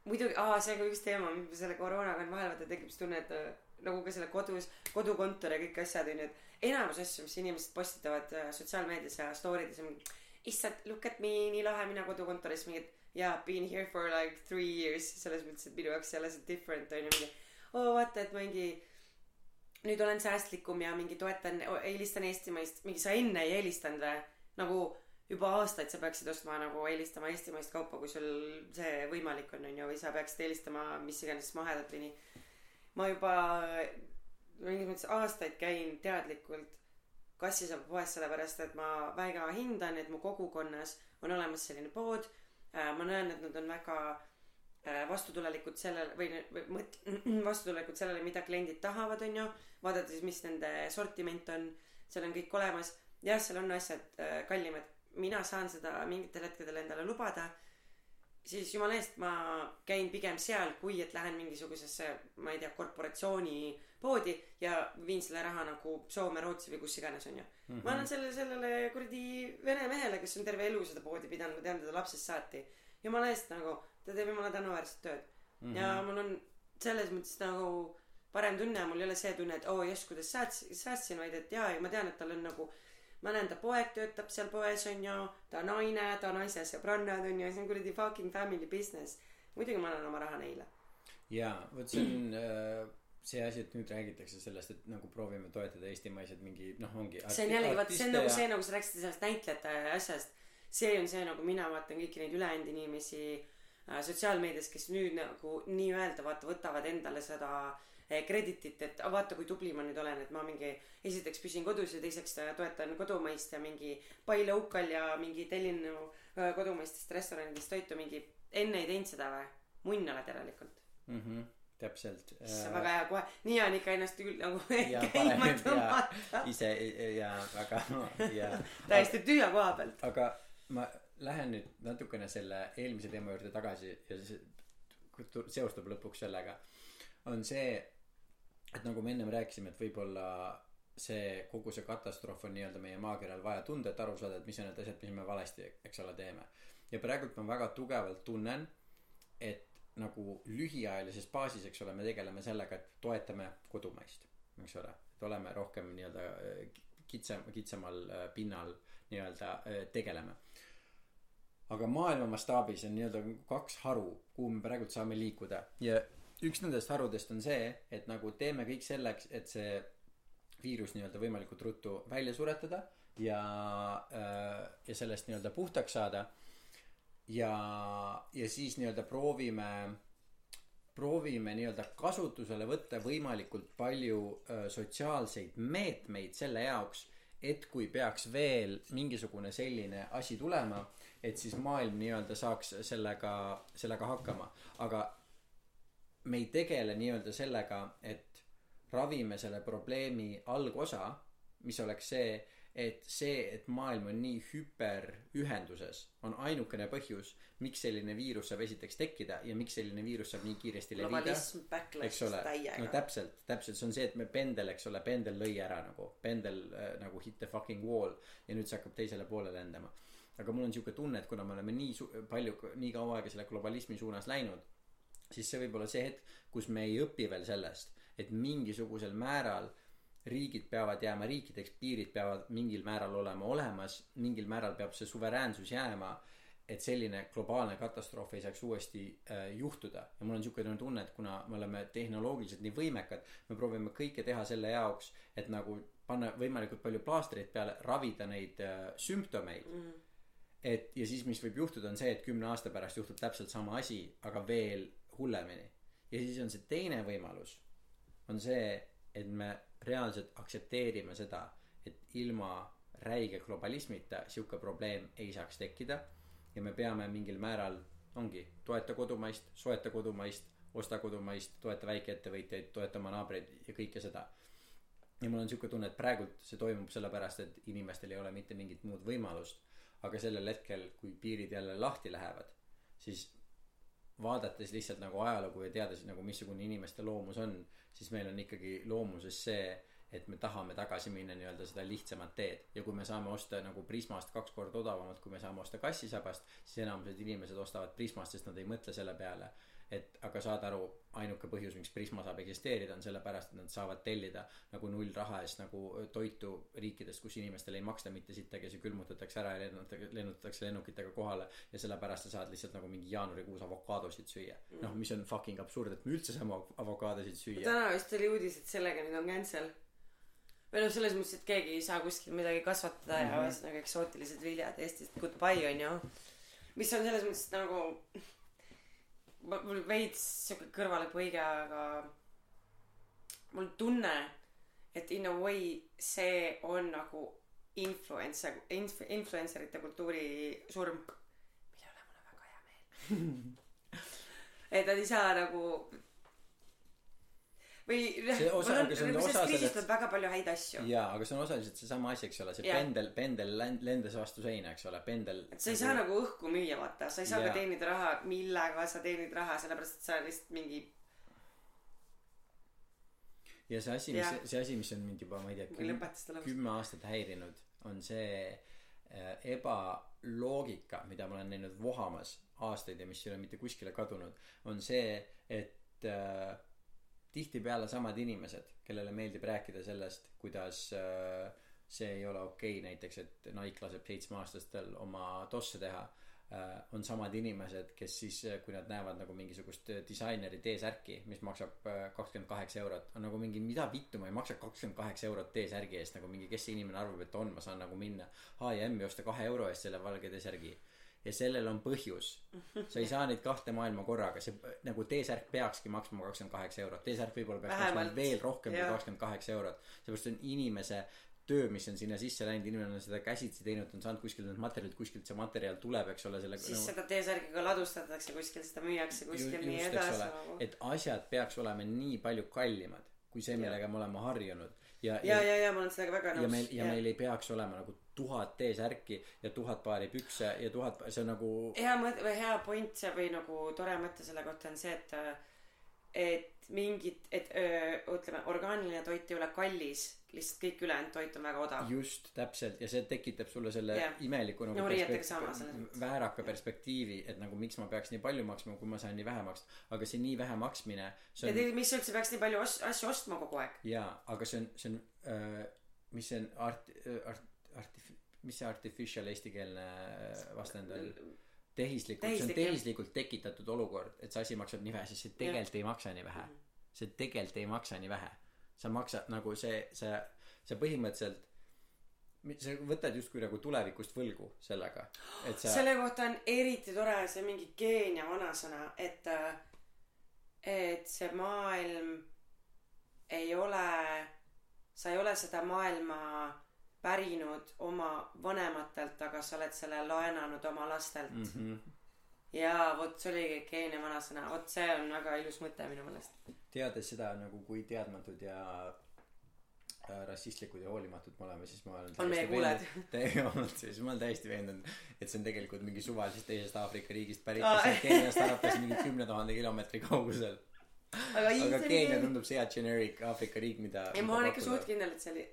muidugi aa see on ka üks teema selle koroonaga on vahel vaata tekib siis tunne et äh, nagu ka selle kodus kodukontor ja kõik asjad onju et enamus asju mis inimesed postitavad äh, sotsiaalmeedias ja story des on issand look at me nii lahe mina kodukontoris mingi et yeah been here for like three years. Selles mõttes et minu jaoks ei ole see different onju mingi oo oh, vaata et mingi nüüd olen säästlikum ja mingi toetan eelistan eestimaist mingi sa enne ei eelistanud või? Nagu juba aastaid sa peaksid ostma nagu eelistama eestimaist kaupa kui sul see võimalik on onju või sa peaksid eelistama mis iganes mahedat või nii. Ma juba mingis mõttes aastaid käin teadlikult kassisaba poes sellepärast et ma väga hindan et mu kogukonnas on olemas selline pood. Äh, ma näen et nad on väga äh, vastutulelikud sellele või, või mõt- [CLEARS THROAT] vastutulelikud sellele mida kliendid tahavad onju vaadata siis mis nende sortiment on seal on kõik olemas. Jah seal on asjad äh, kallimad. Mina saan seda mingitel hetkedel endale lubada siis jumala eest ma käin pigem seal kui et lähen mingisugusesse ma ei tea korporatsiooni poodi ja viin selle raha nagu Soome Rootsi või kus iganes onju mm -hmm. ma annan selle sellele kuradi vene mehele kes on terve elu seda poodi pidanud ma tean teda lapsest saati jumala eest nagu ta teeb jumala tänuväärset tööd mm -hmm. ja mul on selles mõttes nagu parem tunne mul ei ole see tunne et oo oh, jess kuidas sääst- säästsin vaid et jaa ja ma tean et tal on nagu ma näen ta poeg töötab seal poes onju ta naine ta naise sõbrannad onju see on kuradi fucking family business. Muidugi ma annan oma raha neile. Jaa vot see on äh, see asi et nüüd räägitakse sellest et nagu proovime toetada eestimaiseid mingi noh ongi see on jällegi vaata see on nagu see nagu sa rääkisid sellest näitlejate asjast. See on see nagu mina vaatan kõiki neid ülejäänud inimesi äh, sotsiaalmeedias kes nüüd nagu nii-öelda vaata võtavad endale seda eh, kreditit, et "Ah, vaata, kui tubli ma nüüd olen, et ma mingi esiteks püsin kodus ja teiseks äh, toetan kodumaist ja mingi buy local ja mingi tellin äh, kodumaistest restoranidest toitu mingi, enne ei teinud seda või? munn oled järelikult. mhmh, täpselt. see on väga hea, kohe, nii on ikka ennast küll nagu [LAUGHS] käima tõmmata. ise ja väga ja täiesti tühja koha pealt. aga ma lähen nüüd natukene selle eelmise teema juurde tagasi ja see tu- seostub lõpuks sellega on see et nagu me ennem rääkisime et võib-olla see kogu see katastroof on nii-öelda meie maakeral vaja tunda et aru saada et mis on need asjad mis me valesti eks ole teeme. Ja praegult ma väga tugevalt tunnen et nagu lühiajalises baasis eks ole me tegeleme sellega et toetame kodumaist eks ole. Et oleme rohkem nii-öelda äh, kitsam kitsamal äh, pinnal nii-öelda äh, tegeleme. Aga maailma mastaabis on nii-öelda kaks haru kuhu me praegult saame liikuda. Ja üks nendest harudest on see et nagu teeme kõik selleks et see viirus nii-öelda võimalikult ruttu välja suretada ja äh, ja sellest nii-öelda puhtaks saada. Ja ja siis nii-öelda proovime proovime nii-öelda kasutusele võtta võimalikult palju äh, sotsiaalseid meetmeid selle jaoks et kui peaks veel mingisugune selline asi tulema et siis maailm nii-öelda saaks sellega sellega hakkama. Aga me ei tegele nii-öelda sellega et ravime selle probleemi algosa mis oleks see et see et maailm on nii hüperühenduses on ainukene põhjus miks selline viirus saab esiteks tekkida ja miks selline viirus saab nii kiiresti levida. Eks ole. no täpselt täpselt. See on see et me pendel eks ole pendel lõi ära nagu pendel äh, nagu hit the fucking wall ja nüüd see hakkab teisele poole lendama. Aga mul on siuke tunne et kuna me oleme nii su- palju nii kaua aega selle globalismi suunas läinud siis see võib olla see hetk kus me ei õpi veel sellest et mingisugusel määral riigid peavad jääma riikideks piirid peavad mingil määral olema olemas mingil määral peab see suveräänsus jääma et selline globaalne katastroof ei saaks uuesti äh, juhtuda ja mul on niisugune tunne et kuna me oleme tehnoloogiliselt nii võimekad me proovime kõike teha selle jaoks et nagu panna võimalikult palju plaastreid peale ravida neid äh, sümptomeid Mhm. et ja siis mis võib juhtuda on see et kümne aasta pärast juhtub täpselt sama asi aga veel hullemini. Ja siis on see teine võimalus on see et me reaalselt aktsepteerime seda et ilma räige globalismita sihuke probleem ei saaks tekkida. Ja me peame mingil määral ongi toeta kodumaist soeta kodumaist osta kodumaist toeta väikeettevõtjaid toeta oma naabreid ja kõike seda. Ja mul on siuke tunne et praegult see toimub sellepärast et inimestel ei ole mitte mingit muud võimalust. Aga sellel hetkel kui piirid jälle lahti lähevad siis vaadates lihtsalt nagu ajalugu ja teades nagu missugune inimeste loomus on siis meil on ikkagi loomuses see et me tahame tagasi minna nii-öelda seda lihtsamat teed. Ja kui me saame osta nagu Prismast kaks korda odavamalt kui me saame osta kassisabast siis enamused inimesed ostavad Prismast sest nad ei mõtle selle peale et aga saad aru ainuke põhjus miks Prisma saab eksisteerida on sellepärast et nad saavad tellida nagu null raha eest nagu toitu riikidest kus inimestele ei maksta mitte sittagi see külmutatakse ära ja lennutatakse lennutatakse lennukitega kohale. Ja sellepärast sa saad lihtsalt nagu mingi jaanuarikuus avokaadosid süüa. Noh mis on fucking absurd et me üldse saame avokaadosid süüa. Täna vist oli uudis et sellega nüüd on cancel. Või noh selles mõttes et keegi ei saa kuskil midagi kasvatada mm -hmm. ja ühesõnaga eksootilised viljad Eestist. Goodbye onju mis on selles mõttes nagu mul veits siuke kõrvalepõige aga mul tunne et in a way see on nagu influencer inf- influencerite kultuuri surm. Mille üle mul on väga hea meel. [LAUGHS] Et nad ei saa nagu või See osa- aga see on osa sellest kriisist tuleb väga palju häid asju jaa aga see on osaliselt seesama asi eks ole see Jah. pendel pendel lend- lendas vastu seina eks ole pendel et sa ei saa nagu õhku müüa vaata sa ei saa Jaa. ka teenida raha millega sa teenid raha sellepärast et sa lihtsalt mingi ja see asi mis see asi mis on mind juba ma ei tea kümme aastat häirinud on see äh, ebaloogika mida ma olen näinud vohamas aastaid ja mis ei ole mitte kuskile kadunud on see et äh, tihtipeale samad inimesed kellele meeldib rääkida sellest kuidas äh, see ei ole okei okay, näiteks et naik laseb seitsmeaastastel oma tosse teha äh, on samad inimesed kes siis äh, kui nad näevad nagu mingisugust disaineri T-särki mis maksab kakskümmend kaheksa eurot on nagu mingi mida vittu ma ei maksa kakskümmend kaheksa eurot T-särgi eest nagu mingi kes see inimene arvab et on ma saan nagu minna H&M-i osta kahe euro eest selle valge T-särgi ja sellel on põhjus. sa ei [LAUGHS] saa neid kahte maailma korraga see nagu T-särk peakski maksma kakskümmend kaheksa eurot T-särk võib-olla peaks maksma Vähemalt. veel rohkem kui kakskümmend kaheksa eurot. seepärast see on inimese töö mis on sinna sisse läinud inimene on seda käsitsi teinud on saanud kuskilt need materjalid kuskilt see materjal tuleb eks ole selle siis seda T-särgi ka ladustatakse kuskil seda müüakse kuskil Ju- nii just, edasi nagu. Et asjad peaks olema nii palju kallimad kui see millega me oleme harjunud. Ja ja ja ja ma olen sellega väga ja nõus. meil ja meil ei peaks olema nagu tuhat T-särki ja tuhat paari pükse ja tuhat see on nagu hea mõte või hea point see või nagu tore mõte selle kohta on see et et mingid et öö, ütleme orgaaniline toit ei ole kallis lihtsalt kõik ülejäänud toit on väga odav. Just täpselt. Ja see tekitab sulle selle Jah. imeliku nagu No mõttes. vääraka perspektiivi et nagu miks ma peaks nii palju maksma kui ma saan nii vähe maksta. Aga see nii vähe maksmine on ei- miks üldse peaks nii palju os- asju ostma kogu aeg? Jaa aga see on see on äh, mis see on art- art- artif- mis see artificial eestikeelne vastand on? Tehislikult see on tehislikult tekitatud olukord et see asi maksab nii vähe sest see tegelikult ei maksa nii vähe. See tegelikult ei maksa nii vähe. Sa maksad nagu see see see põhimõtteliselt sa võtad justkui nagu tulevikust võlgu sellega et sa selle kohta on eriti tore see mingi Keenia vanasõna et äh, et see maailm ei ole sa ei ole seda maailma pärinud oma vanematelt aga sa oled selle laenanud oma lastelt mm. Mhm. ja vot see oligi Keenia vanasõna vot see on väga ilus mõte minu meelest teades seda nagu kui teadmatud ja äh, rassistlikud ja hoolimatud me oleme siis ma olen On meie kuulajad. [LAUGHS] siis ma olen täiesti veendunud et see on tegelikult mingi suvalisest teisest Aafrika riigist pärit mis on Keeniast arvates mingi kümne tuhande kilomeetri kaugusel aga aga Keenia tundub see generic Aafrika riik mida ei ma olen ikka suht kindel et see oli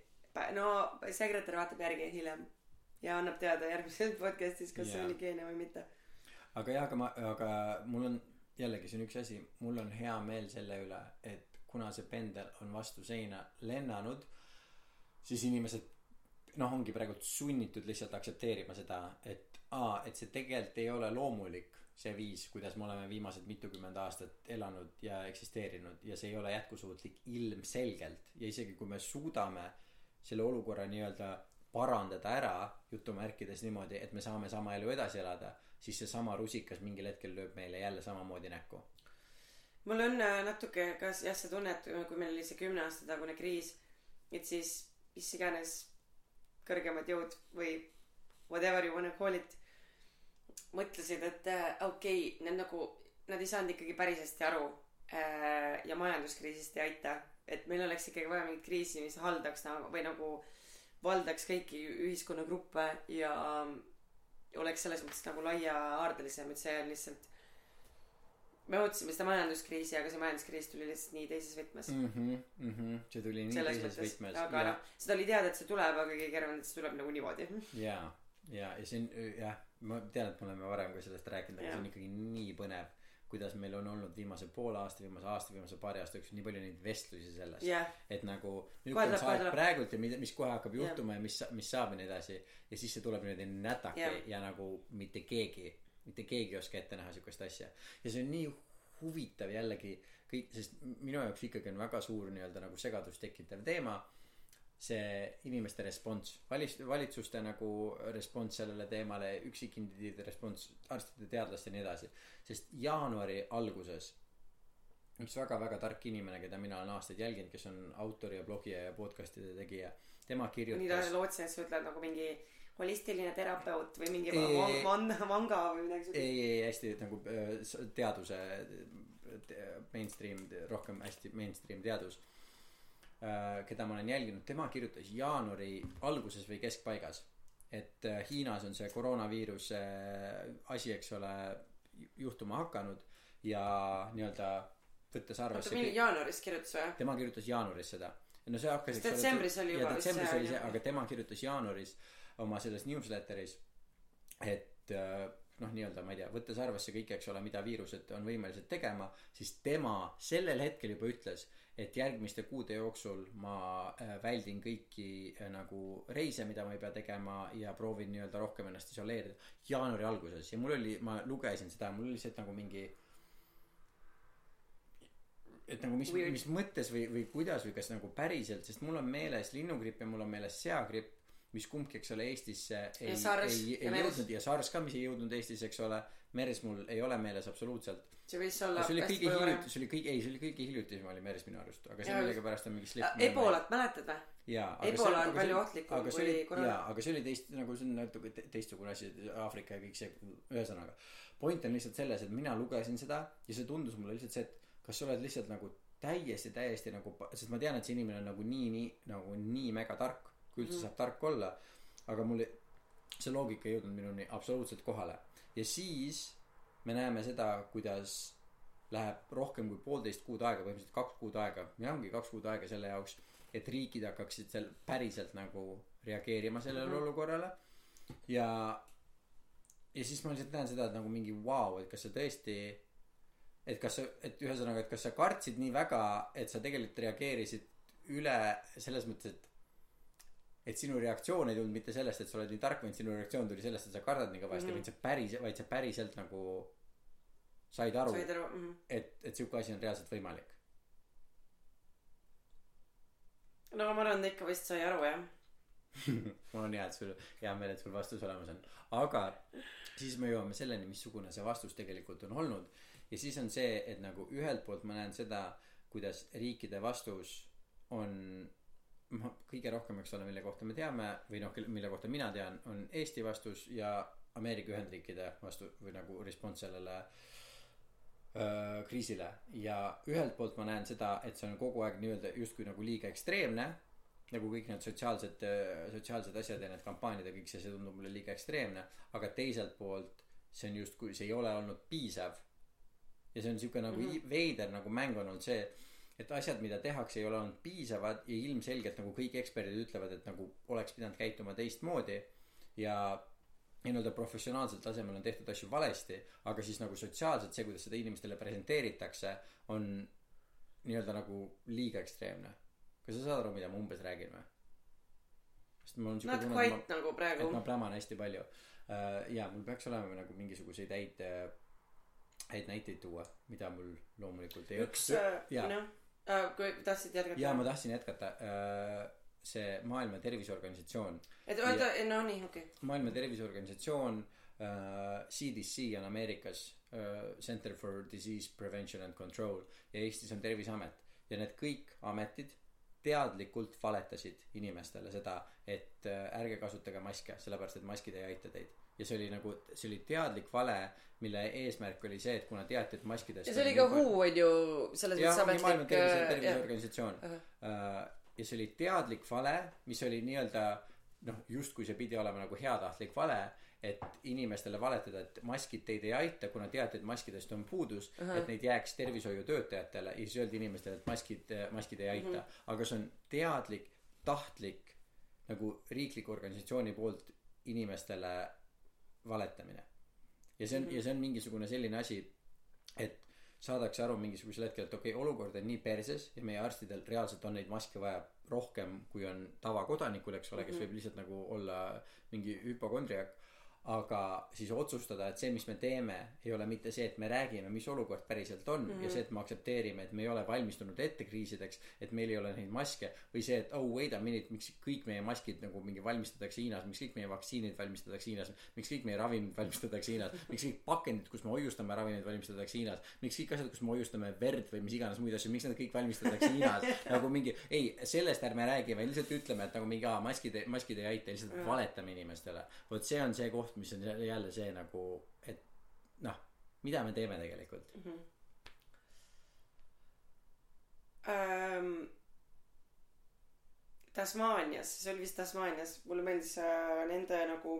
no sekretär vaatab järgi hiljem ja annab teada järgmises podcastis kas see Jaa. oli Keenia või mitte. Aga jah aga ma aga mul on jällegi see on üks asi. Mul on hea meel selle üle et kuna see pendel on vastu seina lennanud siis inimesed noh ongi praegu sunnitud lihtsalt aktsepteerima seda et aa et see tegelikult ei ole loomulik see viis kuidas me oleme viimased mitukümmend aastat elanud ja eksisteerinud. Ja see ei ole jätkusuutlik ilmselgelt. Ja isegi kui me suudame selle olukorra nii-öelda parandada ära jutumärkides niimoodi et me saame sama elu edasi elada siis seesama rusikas mingil hetkel lööb meile jälle samamoodi näkku. Mul on äh, natuke ka jah see tunne et kui meil oli see kümne aasta tagune kriis et siis mis iganes kõrgemad jõud või whatever you wanna call it mõtlesid et äh, okei okay, need nagu nad ei saanud ikkagi päris hästi aru äh, ja majanduskriisist ei aita et meil oleks ikkagi vaja mingit kriisi mis haldaks nagu või nagu valdaks kõiki ühiskonnagruppe ja ähm, oleks selles mõttes nagu laiahaardelisem et see on lihtsalt me ootasime seda majanduskriisi aga see majanduskriis tuli lihtsalt nii teises võtmes mm. mm. -hmm, mm -hmm. see tuli nii selles teises mõttes võtmes aga ja noh seda oli teada et see tuleb aga kõige kergem on et see tuleb nagu niimoodi [LAUGHS] ja ja ja see on jah ma tean et me oleme varem ka sellest rääkinud aga Jah. see on ikkagi nii põnev kuidas meil on olnud viimase poole aasta viimase aasta viimase paari aasta jooksul nii palju neid vestlusi sellest jah. Et nagu nüüd on see aeg praegult ja mida mis kohe hakkab juhtuma ja mis mis saab ja nii edasi ja siis see tuleb niimoodi nätake Jah. ja nagu mitte keegi mitte keegi ei oska ette näha siukest asja. Ja see on nii huvitav jällegi kõik sest minu jaoks ikkagi on väga suur nii-öelda nagu segadust tekitav teema see inimeste respons valis- valitsuste nagu respons sellele teemale üksikindiviidide respons arstide teadlaste ja nii edasi. Sest jaanuari alguses üks väga-väga tark inimene keda mina olen aastaid jälginud kes on autor ja blogija ja podcast'ide tegija tema nii ta kirjutas lootsin et sa ütled nagu mingi holistiline terapeut või mingi Ei, van- manga või midagi siukest ei ei hästi nagu äh, teaduse te- mainstream rohkem hästi mainstream teadus keda ma olen jälginud tema kirjutas jaanuari alguses või keskpaigas et äh, Hiinas on see koroonaviiruse asi eks ole ju- juhtuma hakanud ja nii-öelda võttes oota arvesse mingi kõik- jaanuaris kirjutas või? Tema kirjutas jaanuaris seda. No see hakkas detsembris oli juba detsembris oli see aga tema kirjutas jaanuaris oma selles newsletteris et äh, noh nii-öelda ma ei tea võttes arvesse kõike eks ole mida viirused on võimelised tegema siis tema sellel hetkel juba ütles et järgmiste kuude jooksul ma äh, väldin kõiki äh, nagu reise mida ma ei pea tegema ja proovin nii-öelda rohkem ennast isoleerida. Jaanuari alguses. Ja mul oli ma lugesin seda mul oli lihtsalt nagu mingi et nagu mis mis mõttes või või kuidas või kas nagu päriselt sest mul on meeles linnugripp ja mul on meeles seagripp mis kumbki eks ole Eestisse ei ei, ei jõudnud ja SARS ka mis ei jõudnud Eestisse eks ole MERS mul ei ole meeles absoluutselt. See võis olla see oli kõige hiljuti see oli kõige ei see oli kõige hiljutisem oli MERS minu arust aga see millegipärast on mingi Äh, slip ebolat mäletad või? Jaa Ebola on palju ohtlikum kui koroona. jaa aga see oli teist nagu see on natuke te- teistsugune asi Aafrika ja kõik see ühesõnaga. Point on lihtsalt selles et mina lugesin seda ja see tundus mulle lihtsalt see et kas sa oled lihtsalt nagu täiesti täiesti nagu sest ma tean et see inimene on nagu nii nii nagu nii mega tark kui üldse Mhm. saab tark olla aga mul see loogika ei jõudnud minuni absoluutselt kohale ja siis me näeme seda kuidas läheb rohkem kui poolteist kuud aega põhimõtteliselt kaks kuud aega ja ongi kaks kuud aega selle jaoks et riigid hakkaksid seal päriselt nagu reageerima sellele mm. -hmm. olukorrale ja ja siis ma lihtsalt näen seda et nagu mingi vau wow, et kas sa tõesti et kas sa et ühesõnaga et kas sa kartsid nii väga et sa tegelikult reageerisid üle selles mõttes et et sinu reaktsioon ei tulnud mitte sellest et sa oled nii tark vaid sinu reaktsioon tuli sellest et sa kardad nii kõvasti mm -hmm. vaid sa päris vaid sa päriselt nagu said aru said aru mhm. et et siuke asi on reaalselt võimalik no ma arvan ta ikka vist sai aru jah [LAUGHS] mul on hea et sul hea meel et sul vastus olemas on aga siis me jõuame selleni missugune see vastus tegelikult on olnud ja siis on see et nagu ühelt poolt ma näen seda kuidas riikide vastus on noh kõige rohkem eks ole mille kohta me teame või noh mille kohta mina tean on Eesti vastus ja Ameerika Ühendriikide vastu või nagu response sellele öö, kriisile. Ja ühelt poolt ma näen seda et see on kogu aeg nii-öelda justkui nagu liiga ekstreemne nagu kõik need sotsiaalsed sotsiaalsed asjad ja need kampaaniad ja kõik see see tundub mulle liiga ekstreemne. Aga teiselt poolt see on justkui see ei ole olnud piisav. Ja see on siuke nagu mm -hmm. veider nagu mäng on olnud see et asjad mida tehakse ei ole olnud piisavad ja ilmselgelt nagu kõik eksperdid ütlevad et nagu oleks pidanud käituma teistmoodi. Ja ja nii-öelda professionaalsel tasemel on tehtud asju valesti aga siis nagu sotsiaalselt see kuidas seda inimestele presenteeritakse on nii-öelda nagu liiga ekstreemne. Kas sa saad aru mida ma umbes räägin või? Sest mul on siuke tunne et ma nagu praegu. et ma pläman hästi palju. Uh, ja mul peaks olema nagu mingisuguseid häid uh, häid näiteid tuua mida mul loomulikult ei üks äh, noh. äh, kui tahtsid jätkata? Ja ma tahtsin jätkata. Uh, see maailma terviseorganisatsioon. Et oota no nii okei. Okay. maailma terviseorganisatsioon CDC on Ameerikas Center for Disease Prevention and Control ja Eestis on Terviseamet. Ja need kõik ametid teadlikult valetasid inimestele seda et uh, ärge kasutage maske sellepärast et maskid ei aita teid. Ja see oli nagu see oli teadlik vale mille eesmärk oli see et kuna teati et maskidest ja see oli ka WHO on ju selles mõttes ametlik tervise äh, jah. terviseorganisatsioon. Uh, ja see oli teadlik vale mis oli nii-öelda noh justkui see pidi olema nagu heatahtlik vale et inimestele valetada et maskid teid ei aita kuna teati et maskidest on puudus Ahah. et neid jääks tervishoiutöötajatele ja siis öeldi inimestele et maskid maskid ei aita. Aga see on teadlik tahtlik nagu riikliku organisatsiooni poolt inimestele valetamine. Ja see on ja see on mingisugune selline asi et saadakse aru mingisugusel hetkel et okei okay, olukord on nii perses ja meie arstidel reaalselt on neid maske vaja rohkem kui on tavakodanikul eks ole kes võib lihtsalt nagu olla mingi hüpokondriak aga siis otsustada et see mis me teeme ei ole mitte see et me räägime mis olukord päriselt on mm -hmm. ja see et me aktsepteerime et me ei ole valmistunud ette kriisideks et meil ei ole neid maske või see et oh wait a minute miks kõik meie maskid nagu mingi valmistatakse Hiinas miks kõik meie vaktsiinid valmistatakse Hiinas miks kõik meie ravimid valmistatakse Hiinas miks kõik pakendid kus me hoiustame ravimeid valmistatakse Hiinas miks kõik asjad kus me hoiustame verd või mis iganes muid asju miks need kõik valmistatakse Hiinas? [LAUGHS] Nagu mingi ei sellest ärme räägi vaid lihtsalt ütleme et nagu mingi aa maskid maskid ei aita lihtsalt valetame inimestele. Vot see on see koht mis on jälle see nagu et noh mida me teeme tegelikult? Ähm, Tasmaanias see oli vist Tasmaanias mulle meeldis äh, nende nagu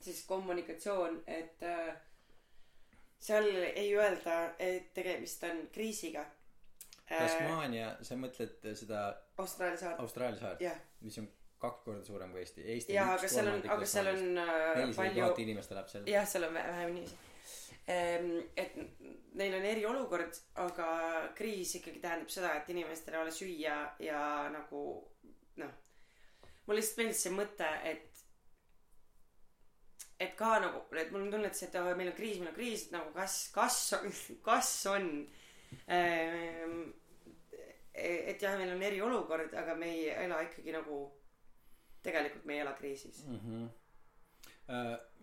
siis kommunikatsioon et äh, seal ei öelda et tegemist on kriisiga. Äh, Tasmaania sa mõtled seda Austraalia saar Austraalia saart mis on kaks korda suurem kui Eesti. Eesti jah aga seal on aga seal on nelisada palju tuhat inimest elab seal. Jah seal on vä- vähem inimesi. Ehm, et neil on eriolukord aga kriis ikkagi tähendab seda et inimestel ei ole süüa ja nagu noh mulle lihtsalt meeldis see mõte et et ka nagu et mul on tunne et see et oh, meil on kriis meil on kriis et nagu kas kas kas on? Ähm, et jah meil on eriolukord aga me ei ela ikkagi nagu tegelikult me ei ela kriisis mm. -hmm.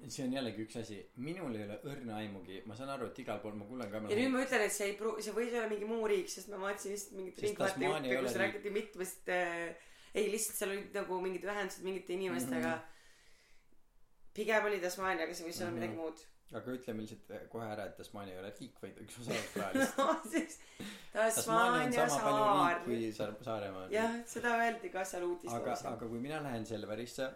See on jällegi üks asi, minul ei ole õrna aimugi, ma saan aru, et igal pool ma kuulen ka. ja nüüd ma ütlen, et see ei pru-, see võis olla mingi muu riik, sest ma vaatasin lihtsalt mingit ringvaatejutte, kus räägiti mitmest äh, ei lihtsalt seal olid nagu mingid ühendused mingite inimestega mm. -hmm. pigem oli Tasmaania, aga see võis olla mm -hmm. midagi muud aga ütleme lihtsalt kohe ära, et Tasmaania ei ole riik, vaid üks osa [LAUGHS] Austraaliast no siis Tasmaania saar. kui Saaremaa on. jah, seda öeldi ka seal uudistes. aga, aga kui mina lähen Selverisse,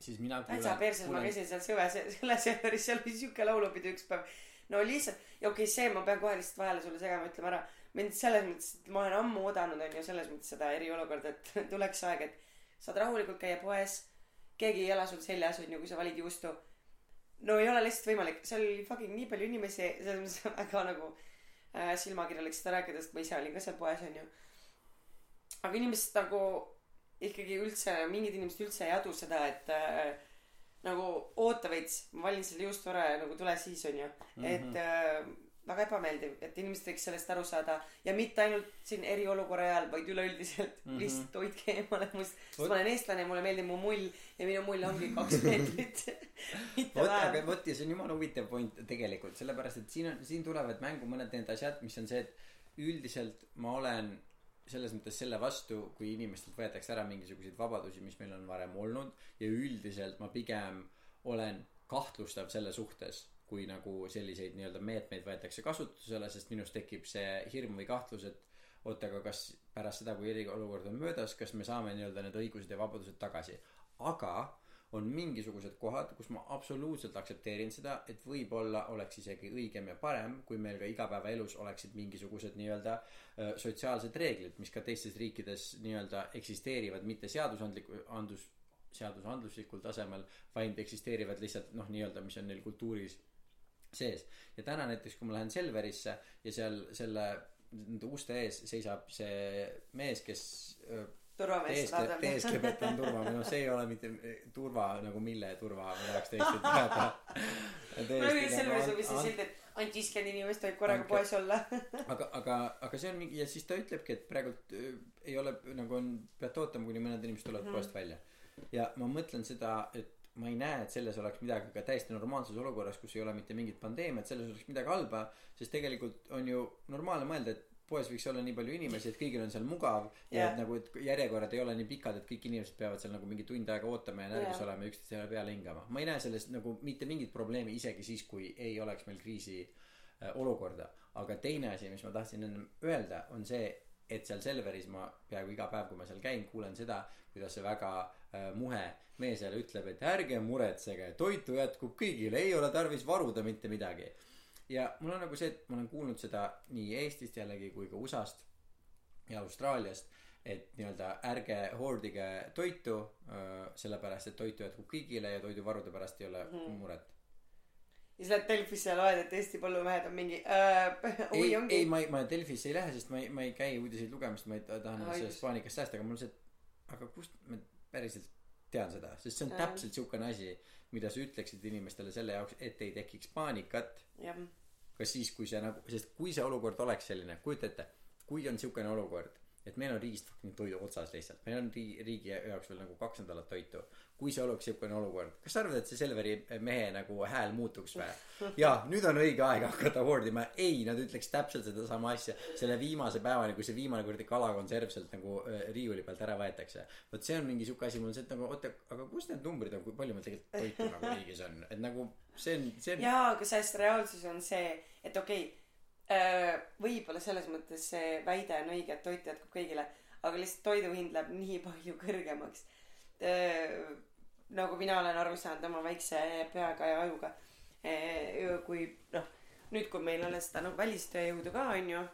siis mina kuulen. täitsa perses kuulen..., ma käisin seal Sõve, selle Selveris, seal oli siuke laulupidu üks päev. no lihtsalt, ja okei okay,, see ma pean kohe lihtsalt vahele sulle segama ütlema ära mind selles mõttes, et ma olen ammu oodanud, on ju, selles mõttes seda eriolukorda, et [LAUGHS] tuleks aeg, et saad rahulikult käia poes. keegi ei ela sul seljas, on ju, kui sa valid juustu. No ei ole lihtsalt võimalik, seal oli fucking nii palju inimesi, selles mõttes väga nagu äh, silmakirjalik seda rääkida, sest ma ise olin ka seal poes, on ju. aga inimesed nagu ikkagi üldse, mingid inimesed üldse ei adu seda, et äh, nagu oota veits, ma valin selle ja nagu tule siis, on ju mm. -hmm. et äh, väga ebameeldiv, et inimesed võiks sellest aru saada ja mitte ainult siin eriolukorra ajal, vaid üleüldiselt mm -hmm. lihtsalt hoidke eemale must. sest ma olen eestlane mulle meeldib mu mull ja minu mull ongi kaks [LAUGHS] meetrit vot, aga vot ja see on jumala huvitav point tegelikult, sellepärast et siin on, siin tulevad mängu mõned need asjad, mis on see, et üldiselt ma olen selles mõttes selle vastu, kui inimestelt võetakse ära mingisuguseid vabadusi, mis meil on varem olnud ja üldiselt ma pigem olen kahtlustav selle suhtes kui nagu selliseid nii-öelda meetmeid võetakse kasutusele, sest minus tekib see hirm või kahtlus, et oot, aga kas pärast seda, kui eriolukord on möödas, kas me saame nii-öelda need õigused ja vabadused tagasi. aga on mingisugused kohad, kus ma absoluutselt aktsepteerin seda, et võib-olla oleks isegi õigem ja parem, kui meil ka igapäevaelus oleksid mingisugused nii-öelda sotsiaalsed reeglid, mis ka teistes riikides nii-öelda eksisteerivad, mitte seadusandliku, andus, seadusandluslikul tasemel, vaid eksisteerivad lihtsalt noh, nii-öelda, mis on neil kultuuris sees. Ja täna näiteks kui ma lähen Selverisse ja seal selle nende uste ees seisab see mees kes turvamees teeskleb [LAUGHS] et ta on turvamees. No see ei ole mitte turva nagu mille turva ma tahaks tõesti [LAUGHS] teada. Ma võin Selveris on vist see sild et ainult viiskümmend inimest võib korraga poes olla. [LAUGHS] aga aga aga see on mingi ja siis ta ütlebki et praegult ei ole nagu on peate ootama kuni mõned inimesed tulevad mm -hmm. poest välja. Ja ma mõtlen seda et ma ei näe, et selles oleks midagi ka täiesti normaalses olukorras, kus ei ole mitte mingit pandeemiat, selles oleks midagi halba, sest tegelikult on ju normaalne mõelda, et poes võiks olla nii palju inimesi, et kõigil on seal mugav ja yeah. et nagu, et järjekorrad ei ole nii pikad, et kõik inimesed peavad seal nagu mingi tund aega ootama ja närvis yeah. olema ja üksteisele peale hingama. ma ei näe selles nagu mitte mingit probleemi, isegi siis, kui ei oleks meil kriisi äh, olukorda. aga teine asi, mis ma tahtsin ennem öelda, on see, et seal Selveris ma peaaegu iga päev, kui ma seal käin, kuulen seda, kuidas see väga äh, muhe mees jälle ütleb, et ärge muretsege, toitu jätkub kõigile, ei ole tarvis varuda mitte midagi. ja mul on nagu see, et ma olen kuulnud seda nii Eestist jällegi kui ka USA-st ja Austraaliast, et nii-öelda ärge hoordige toitu, sellepärast et toitu jätkub kõigile ja toiduvarude pärast ei ole -hmm. muret ja siis lähed Delfisse ja loed, et Eesti põllumehed on mingi äh,. [LAUGHS] ei, ei, ma ei, ma Delfisse ei lähe, sest ma ei, ma ei käi uudiseid lugemas, ma ei taha sellest paanikast säästa, aga mul see, aga kust me päriselt tean seda, sest see on ja. täpselt siukene asi, mida sa ütleksid inimestele selle jaoks, et ei tekiks paanikat. ka siis, kui see nagu, sest kui see olukord oleks selline, kujuta ette, kui on siukene olukord et meil on riigist fucking toidu otsas lihtsalt, meil on riigi, riigi jaoks veel nagu kaks nädalat toitu. Kui see oleks siukene olukord, kas sa arvad, et see Selveri mehe nagu hääl muutuks või? jaa, nüüd on õige aeg hakata hoordima, ei, nad ütleks täpselt sedasama asja selle viimase päevani, kui see viimane kuradi kalakonserv sealt nagu äh, riiuli pealt ära võetakse. vot see on mingi siuke asi, mul on see, et nagu oota, aga kus need numbrid on, kui palju meil tegelikult toitu nagu riigis on, et nagu see on, see on. jaa, aga sest reaalsus on see, et okei okay, Äh, võib-olla selles mõttes see väide on õige, et toit jätkub kõigile, aga lihtsalt toidu hind läheb nii palju kõrgemaks. Äh, nagu mina olen aru saanud oma väikse peaga ja ajuga. Äh, kui noh, nüüd, kui meil on seda noh, välistööjõudu ka onju.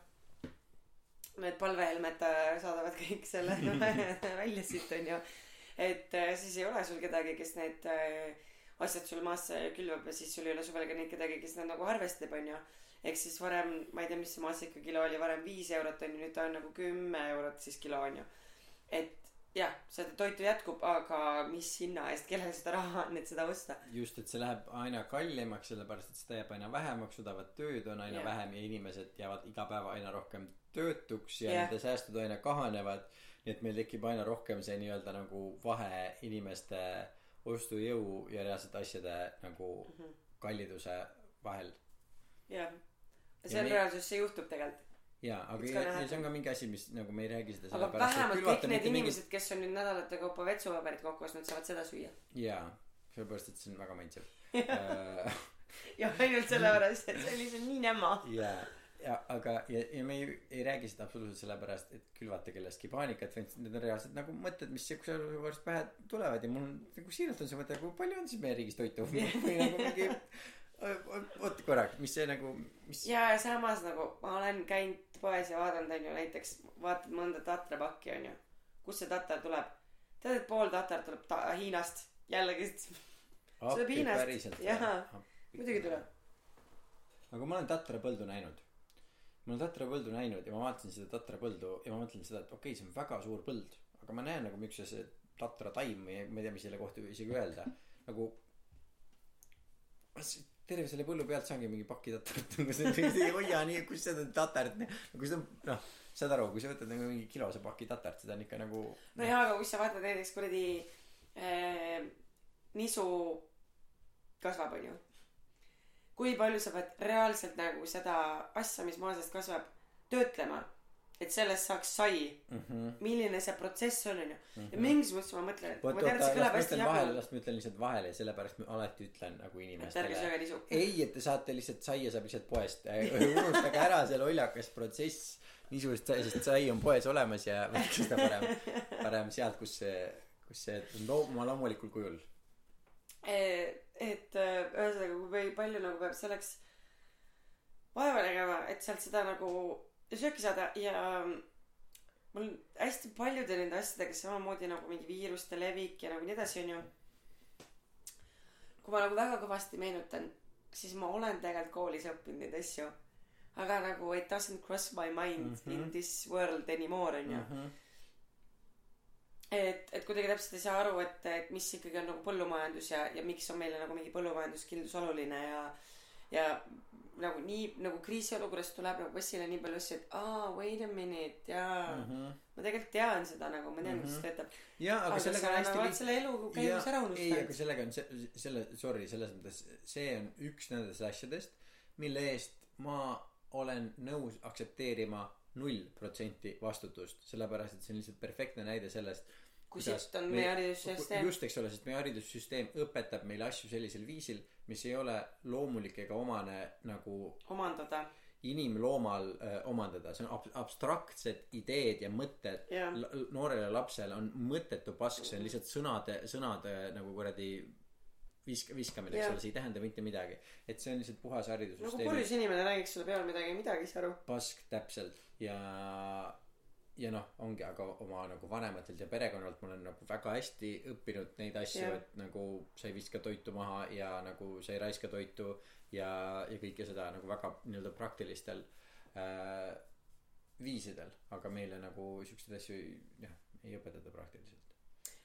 Need palvehelmed saadavad kõik selle [LAUGHS] välja siit onju. et siis ei ole sul kedagi, kes need asjad sul maasse külvab ja siis sul ei ole suvel ka neid kedagi, kes need nagu arvestab onju ehk siis varem, ma ei tea, mis see maasikakilo oli, varem viis eurot on ju, nüüd ta on nagu kümme eurot siis kilo on ju. et jah, seda toitu jätkub, aga mis hinna eest, kellel seda raha on, et seda osta. just, et see läheb aina kallimaks, sellepärast et seda jääb aina vähemaks, odavat tööd on aina yeah. vähem ja inimesed jäävad iga päev aina rohkem töötuks ja yeah. nende säästud aina kahanevad. nii et meil tekib aina rohkem see nii-öelda nagu vahe inimeste ostujõu ja reaalsete asjade nagu kalliduse vahel jah see Ja on reaalsus see juhtub tegelikult jaa aga ja, ja see on ka mingi asi mis nagu me ei räägi seda aga vähemalt kõik need inimesed kes on nüüd nädalate kaupa vetsupaberit kokku ostnud saavad seda süüa. Jaa sellepärast et see on väga maitsev. [LAUGHS] Äh, ja ainult sellepärast et see oli lihtsalt nii nämma jaa ja aga ja, ja me ei, ei räägi seda absoluutselt sellepärast et külvata kellestki paanikat vaid need on reaalsed nagu mõtted mis siukse olukorras pähe tulevad ja mul on nagu siiralt on see mõte kui palju on siis meie riigis toitu? [LAUGHS] Või nagu mingi oot korraks mis see nagu mis ja ja samas nagu ma olen käinud poes ja vaadanud onju näiteks vaatad mõnda tatrapakki onju kust see tatar tuleb? Tead et pool tatart tuleb ta- Hiinast. Jällegi appi Hiinast. Jaa. Muidugi tuleb. Aga ma olen tatrapõldu näinud. Ma olen tatrapõldu näinud ja ma vaatasin seda tatrapõldu ja ma mõtlen seda et okei okay, see on väga suur põld. Aga ma näen nagu miks see tatrataim või ma ei tea mis selle kohta isegi öelda. Nagu terve selle põllu pealt saangi mingi paki tatart nagu see ei hoia nii kus seda tatart nagu see on noh saad aru kui sa võtad nagu mingi kilose paki tatart seda on ikka nagu no jaa aga kui sa vaatad näiteks kuradi äh, nisu kasvab onju. Kui palju sa pead reaalselt nagu seda asja mis maa seest kasvab töötlema et sellest saaks sai. Mhm. Milline see protsess on onju. Ja mingis mõttes ma mõtlen et oot ma tean et see kõlab hästi jaburalt las ma ütlen lihtsalt vahele ja sellepärast ma alati ütlen nagu inimestele ei et te saate lihtsalt saia saab lihtsalt poest. Unustage ära see lollakas protsess. Niisugust sai sest sai on poes olemas ja võtke seda parem parem sealt kus see kus see on loo- oma loomulikul kujul. Et äh, ühesõnaga kui palju nagu peab selleks vaeva nägema et sealt seda nagu sööki saada ja mul hästi paljude nende asjadega samamoodi nagu mingi viiruste levik ja nagu nii edasi onju kui ma nagu väga kõvasti meenutan siis ma olen tegelikult koolis õppinud neid asju aga nagu it doesn't cross my mind mm. -hmm. in this world anymore onju Mhm. et et kuidagi täpselt ei saa aru et et mis ikkagi on nagu põllumajandus ja ja miks on meile nagu mingi põllumajanduskindlus oluline ja ja nagu nii nagu kriisiolukorras tuleb nagu esile nii palju asju et aa wait a minute jaa Mhm. ma tegelikult tean seda nagu ma tean kuidas Mhm. töötab jaa aga sellega on hästi nagu vaat lihtne selle elu käigus ära ei aga unustanud sellega on see selle sorry selles mõttes see on üks nendest asjadest mille eest ma olen nõus aktsepteerima null protsenti vastutust sellepärast et see on lihtsalt perfektne näide sellest kui sitt on me- meie haridussüsteem just eks ole sest meie haridussüsteem õpetab meile asju sellisel viisil mis ei ole loomulik ega omane nagu omandada. inimloomal öö, omandada. See on ab- abstraktsed ideed ja mõtted. L- noorele lapsele on mõttetu pask see on lihtsalt sõnade sõnade nagu kuradi visk- viskamine eks ole see ei tähenda mitte midagi. Et see on lihtsalt puhas nagu haridussüsteemi purjus inimene räägiks sulle peale midagi midagi ei saa aru. Pask täpselt. Ja ja noh ongi aga oma nagu vanematelt ja perekonnalt ma olen nagu väga hästi õppinud neid asju et nagu sa ei viska toitu maha ja nagu sa ei raiska toitu ja ja kõike seda nagu väga nii-öelda praktilistel äh, viisidel. Aga meile nagu siukseid asju ei- jah ei õpetata praktiliselt.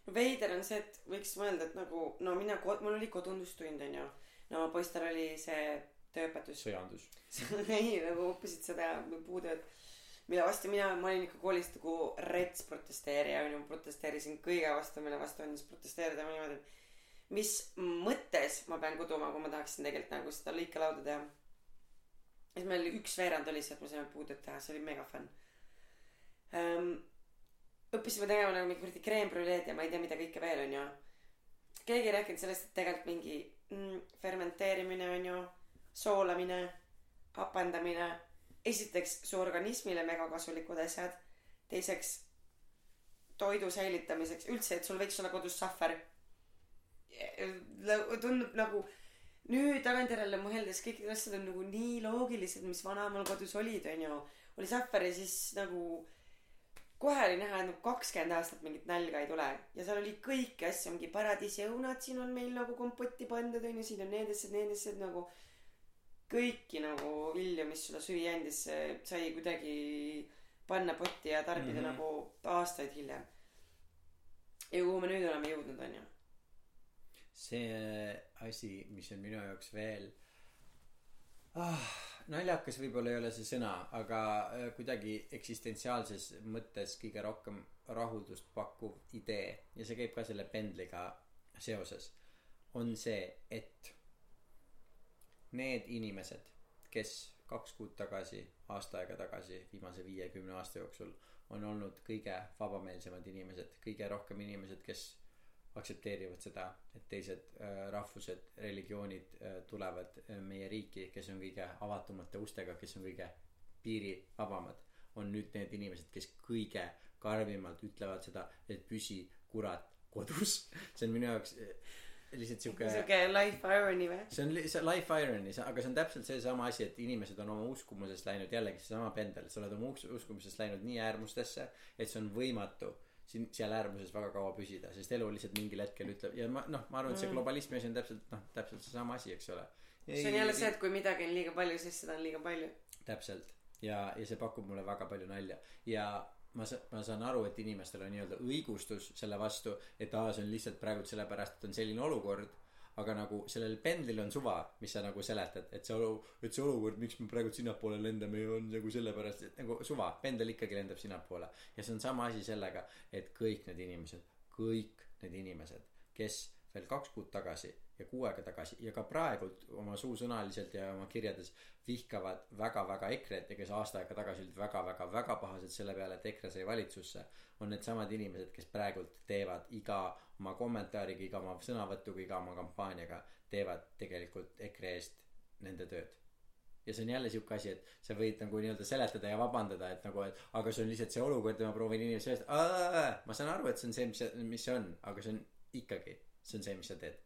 No veider on see et võiks mõelda et nagu no mina mul oli kodundustund onju. No poistel oli see tööõpetus. Sõjandus. [LAUGHS] Ei nagu õppisid seda puutööd mille vastu mina ma olin ikka koolis nagu rets protesteerija onju ma protesteerisin kõige vastu mille vastu andis protesteerida niimoodi et mis mõttes ma pean kuduma kui ma tahaksin tegelikult nagu seda lõikelauda teha. siis meil oli üks veerand oli see et me saime puutööd teha see oli mega fun. Ähm, õppisime tegema nagu mingi kuradi kreembrüleed ja ma ei tea mida kõike veel onju. Keegi ei rääkinud sellest et tegelikult mingi mm, fermenteerimine onju soolamine hapendamine esiteks su organismile mega kasulikud asjad. Teiseks toidu säilitamiseks. Üldse et sul võiks olla kodus sahver. Tundub nagu nüüd tagantjärele mõeldes kõik need asjad on nagu nii loogilised mis vanaemal kodus olid onju. Oli sahver ja siis nagu kohe oli näha et nagu kakskümmend aastat mingit nälga ei tule. Ja seal oli kõiki asju mingi paradiisiõunad siin on meil nagu kompotti pandud onju. Siin on need asjad need asjad nagu kõiki nagu vilju mis sulle suvi andis sai kuidagi panna potti ja tarbida mm -hmm. nagu aastaid hiljem ja kuhu me nüüd oleme jõudnud onju see asi mis on minu jaoks veel ah, naljakas võib-olla ei ole see sõna aga äh, kuidagi eksistentsiaalses mõttes kõige rohkem rahuldust pakkuv idee ja see käib ka selle pendliga seoses on see et need inimesed kes kaks kuud tagasi aasta aega tagasi viimase viiekümne aasta jooksul on olnud kõige vabameelsemad inimesed kõige rohkem inimesed kes aktsepteerivad seda et teised äh, rahvused religioonid äh, tulevad äh, meie riiki kes on kõige avatumate ustega kes on kõige piirivabamad. On nüüd need inimesed kes kõige karmimalt ütlevad seda et püsi kurat kodus. [LAUGHS] See on minu jaoks lihtsalt sihuke siuke life irony või? See on li- see life irony aga see on täpselt seesama asi et inimesed on oma uskumusest läinud jällegi seesama pendel. Sa oled oma uskumusest läinud nii äärmustesse et see on võimatu siin seal äärmuses väga kaua püsida sest elu lihtsalt mingil hetkel ütleb ja ma noh ma arvan et see globalismi asi on täpselt noh täpselt seesama asi eks ole. See on jälle see et kui midagi on liiga palju siis seda on liiga palju. Täpselt. Ja ja see pakub mulle väga palju nalja. Ja ma sa- ma saan aru et inimestel on nii-öelda õigustus selle vastu et aa see on lihtsalt praegult sellepärast et on selline olukord aga nagu sellel pendlil on suva mis sa nagu seletad et see olu et see olukord miks me praegult sinnapoole lendame on nagu sellepärast et nagu suva pendel ikkagi lendab sinnapoole. Ja see on sama asi sellega et kõik need inimesed kõik need inimesed kes veel kaks kuud tagasi ja kuu aega tagasi ja ka praegult oma suusõnaliselt ja oma kirjades vihkavad väga-väga EKRE-t ja kes aasta aega tagasi olid väga-väga-väga pahased selle peale et EKRE sai valitsusse on needsamad inimesed kes praegult teevad iga oma kommentaariga iga oma sõnavõtuga iga oma kampaaniaga teevad tegelikult EKRE eest nende tööd. Ja see on jälle siuke asi et sa võid nagu nii-öelda seletada ja vabandada et nagu et aga see on lihtsalt see olukord ja ma proovin inimesi sellest ma saan aru et see on see mis see mis see on aga see on ikkagi see on see mis sa teed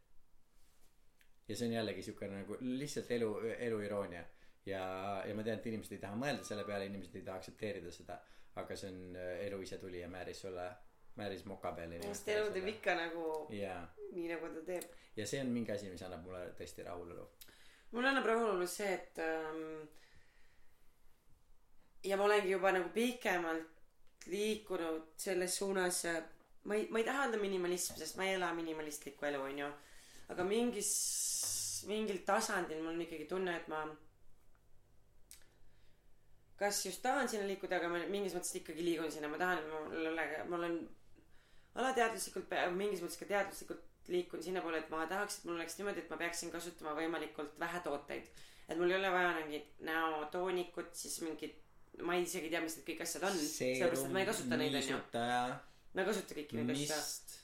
ja see on jällegi siuke nagu lihtsalt elu elu iroonia ja ja ma tean et inimesed ei taha mõelda selle peale inimesed ei taha aktsepteerida seda. Aga see on äh, elu ise tuli ja määris sulle määris moka peale sest elu teeb ikka nagu jaa nii nagu ta teeb. Ja see on mingi asi mis annab mulle tõesti rahulolu. Mulle annab rahulolu see et ähm, ja ma olengi juba nagu pikemalt liikunud selles suunas ma ei ma ei taha öelda minimalism sest ma ei ela minimalistlikku elu onju aga mingis mingil tasandil mul on ikkagi tunne et ma kas just tahan sinna liikuda aga ma mingis mõttes ikkagi liigun sinna. Ma tahan et mul ole mul on alateaduslikult pe- mingis mõttes ka teaduslikult liikun sinnapoole et ma tahaks et mul oleks niimoodi et ma peaksin kasutama võimalikult vähe tooteid. Et mul ei ole vaja mingit näotoonikut siis mingit ma ei isegi tea mis need kõik asjad on sellepärast et ma ei kasuta neid onju. Ma ei kasuta kõiki neid asju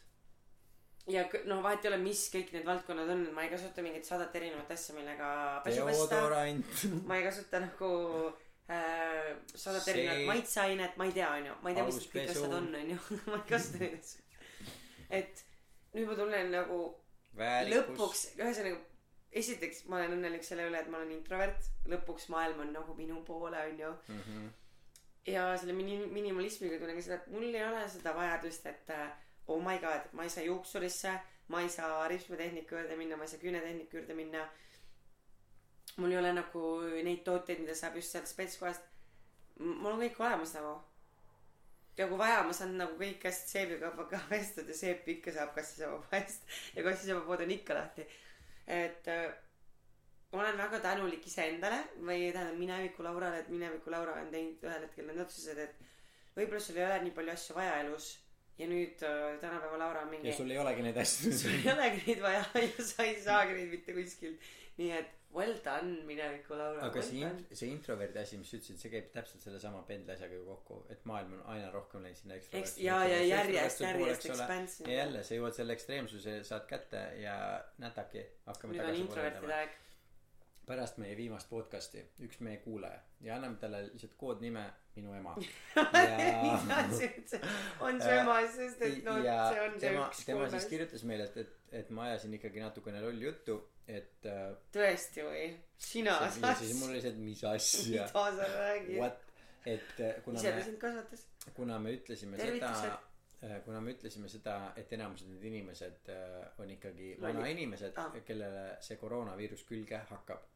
ja noh vahet ei ole mis kõik need valdkonnad on ma ei kasuta mingit sadat erinevat asja millega pesu pesta. Ma ei kasuta nagu äh, sadat See- erinevat maitseainet ma ei tea onju. Ma ei tea mis kõik asjad on onju. [LAUGHS] Ma ei kasuta neid asju. Et nüüd ma tunnen nagu väärikus. lõpuks ühesõnaga esiteks ma olen õnnelik selle üle et ma olen introvert. Lõpuks maailm on nagu minu poole onju. Mhm. ja selle mini- minimalismiga tunnen ka seda et mul ei ole seda vajadust et äh, oh my god ma ei saa juuksurisse ma ei saa ripsmetehniku juurde minna ma ei saa küünetehniku juurde minna. mul ei ole nagu neid tooteid mida saab just sealt spetskohast. Mul on kõik olemas nagu. Ja kui vaja ma saan nagu kõik asjad seebikaubaga pestud ja seep ikka saab kassisabapa eest ja kassisabapood on ikka lahti. Et äh, olen väga tänulik iseendale või tähendab mineviku Laurale et mineviku Laura on teinud ühel hetkel need otsused et võib-olla sul ei ole nii palju asju vaja elus ja nüüd äh, tänapäeva Laura on mingi ja sul ei olegi neid asju. [LAUGHS] Sul ei olegi neid vaja. [LAUGHS] Ja sa ei saagi neid mitte kuskilt. Nii et well done mineviku Laura aga well see int- see introverdi asi mis sa ütlesid see käib täpselt sellesama pendli asjaga ju kokku et maailm on aina rohkem läinud sinna eks ja ja järjest järjest expansion ja jälle sa jõuad selle ekstreemsuse saad kätte ja hakkame nüüd on introvertide aeg pärast meie viimast podcast'i üks meie kuulaja. Ja anname talle lihtsalt koodnime minu ema. [LAUGHS] Mida see üldse on su ema sest et no ja see on see tema üks tema siis kolmest kirjutas meile et et et ma ajasin ikkagi natukene lolli juttu et äh, tõesti või? Sina ja siis mul oli see et mis asja. Mida sa räägid? What? Et äh, kuna ise ta me sind kasvatas? kuna me ütlesime Tervitused. seda äh, kuna me ütlesime seda et enamused need inimesed on ikkagi vanainimesed Ah. kellele see koroonaviirus külge hakkab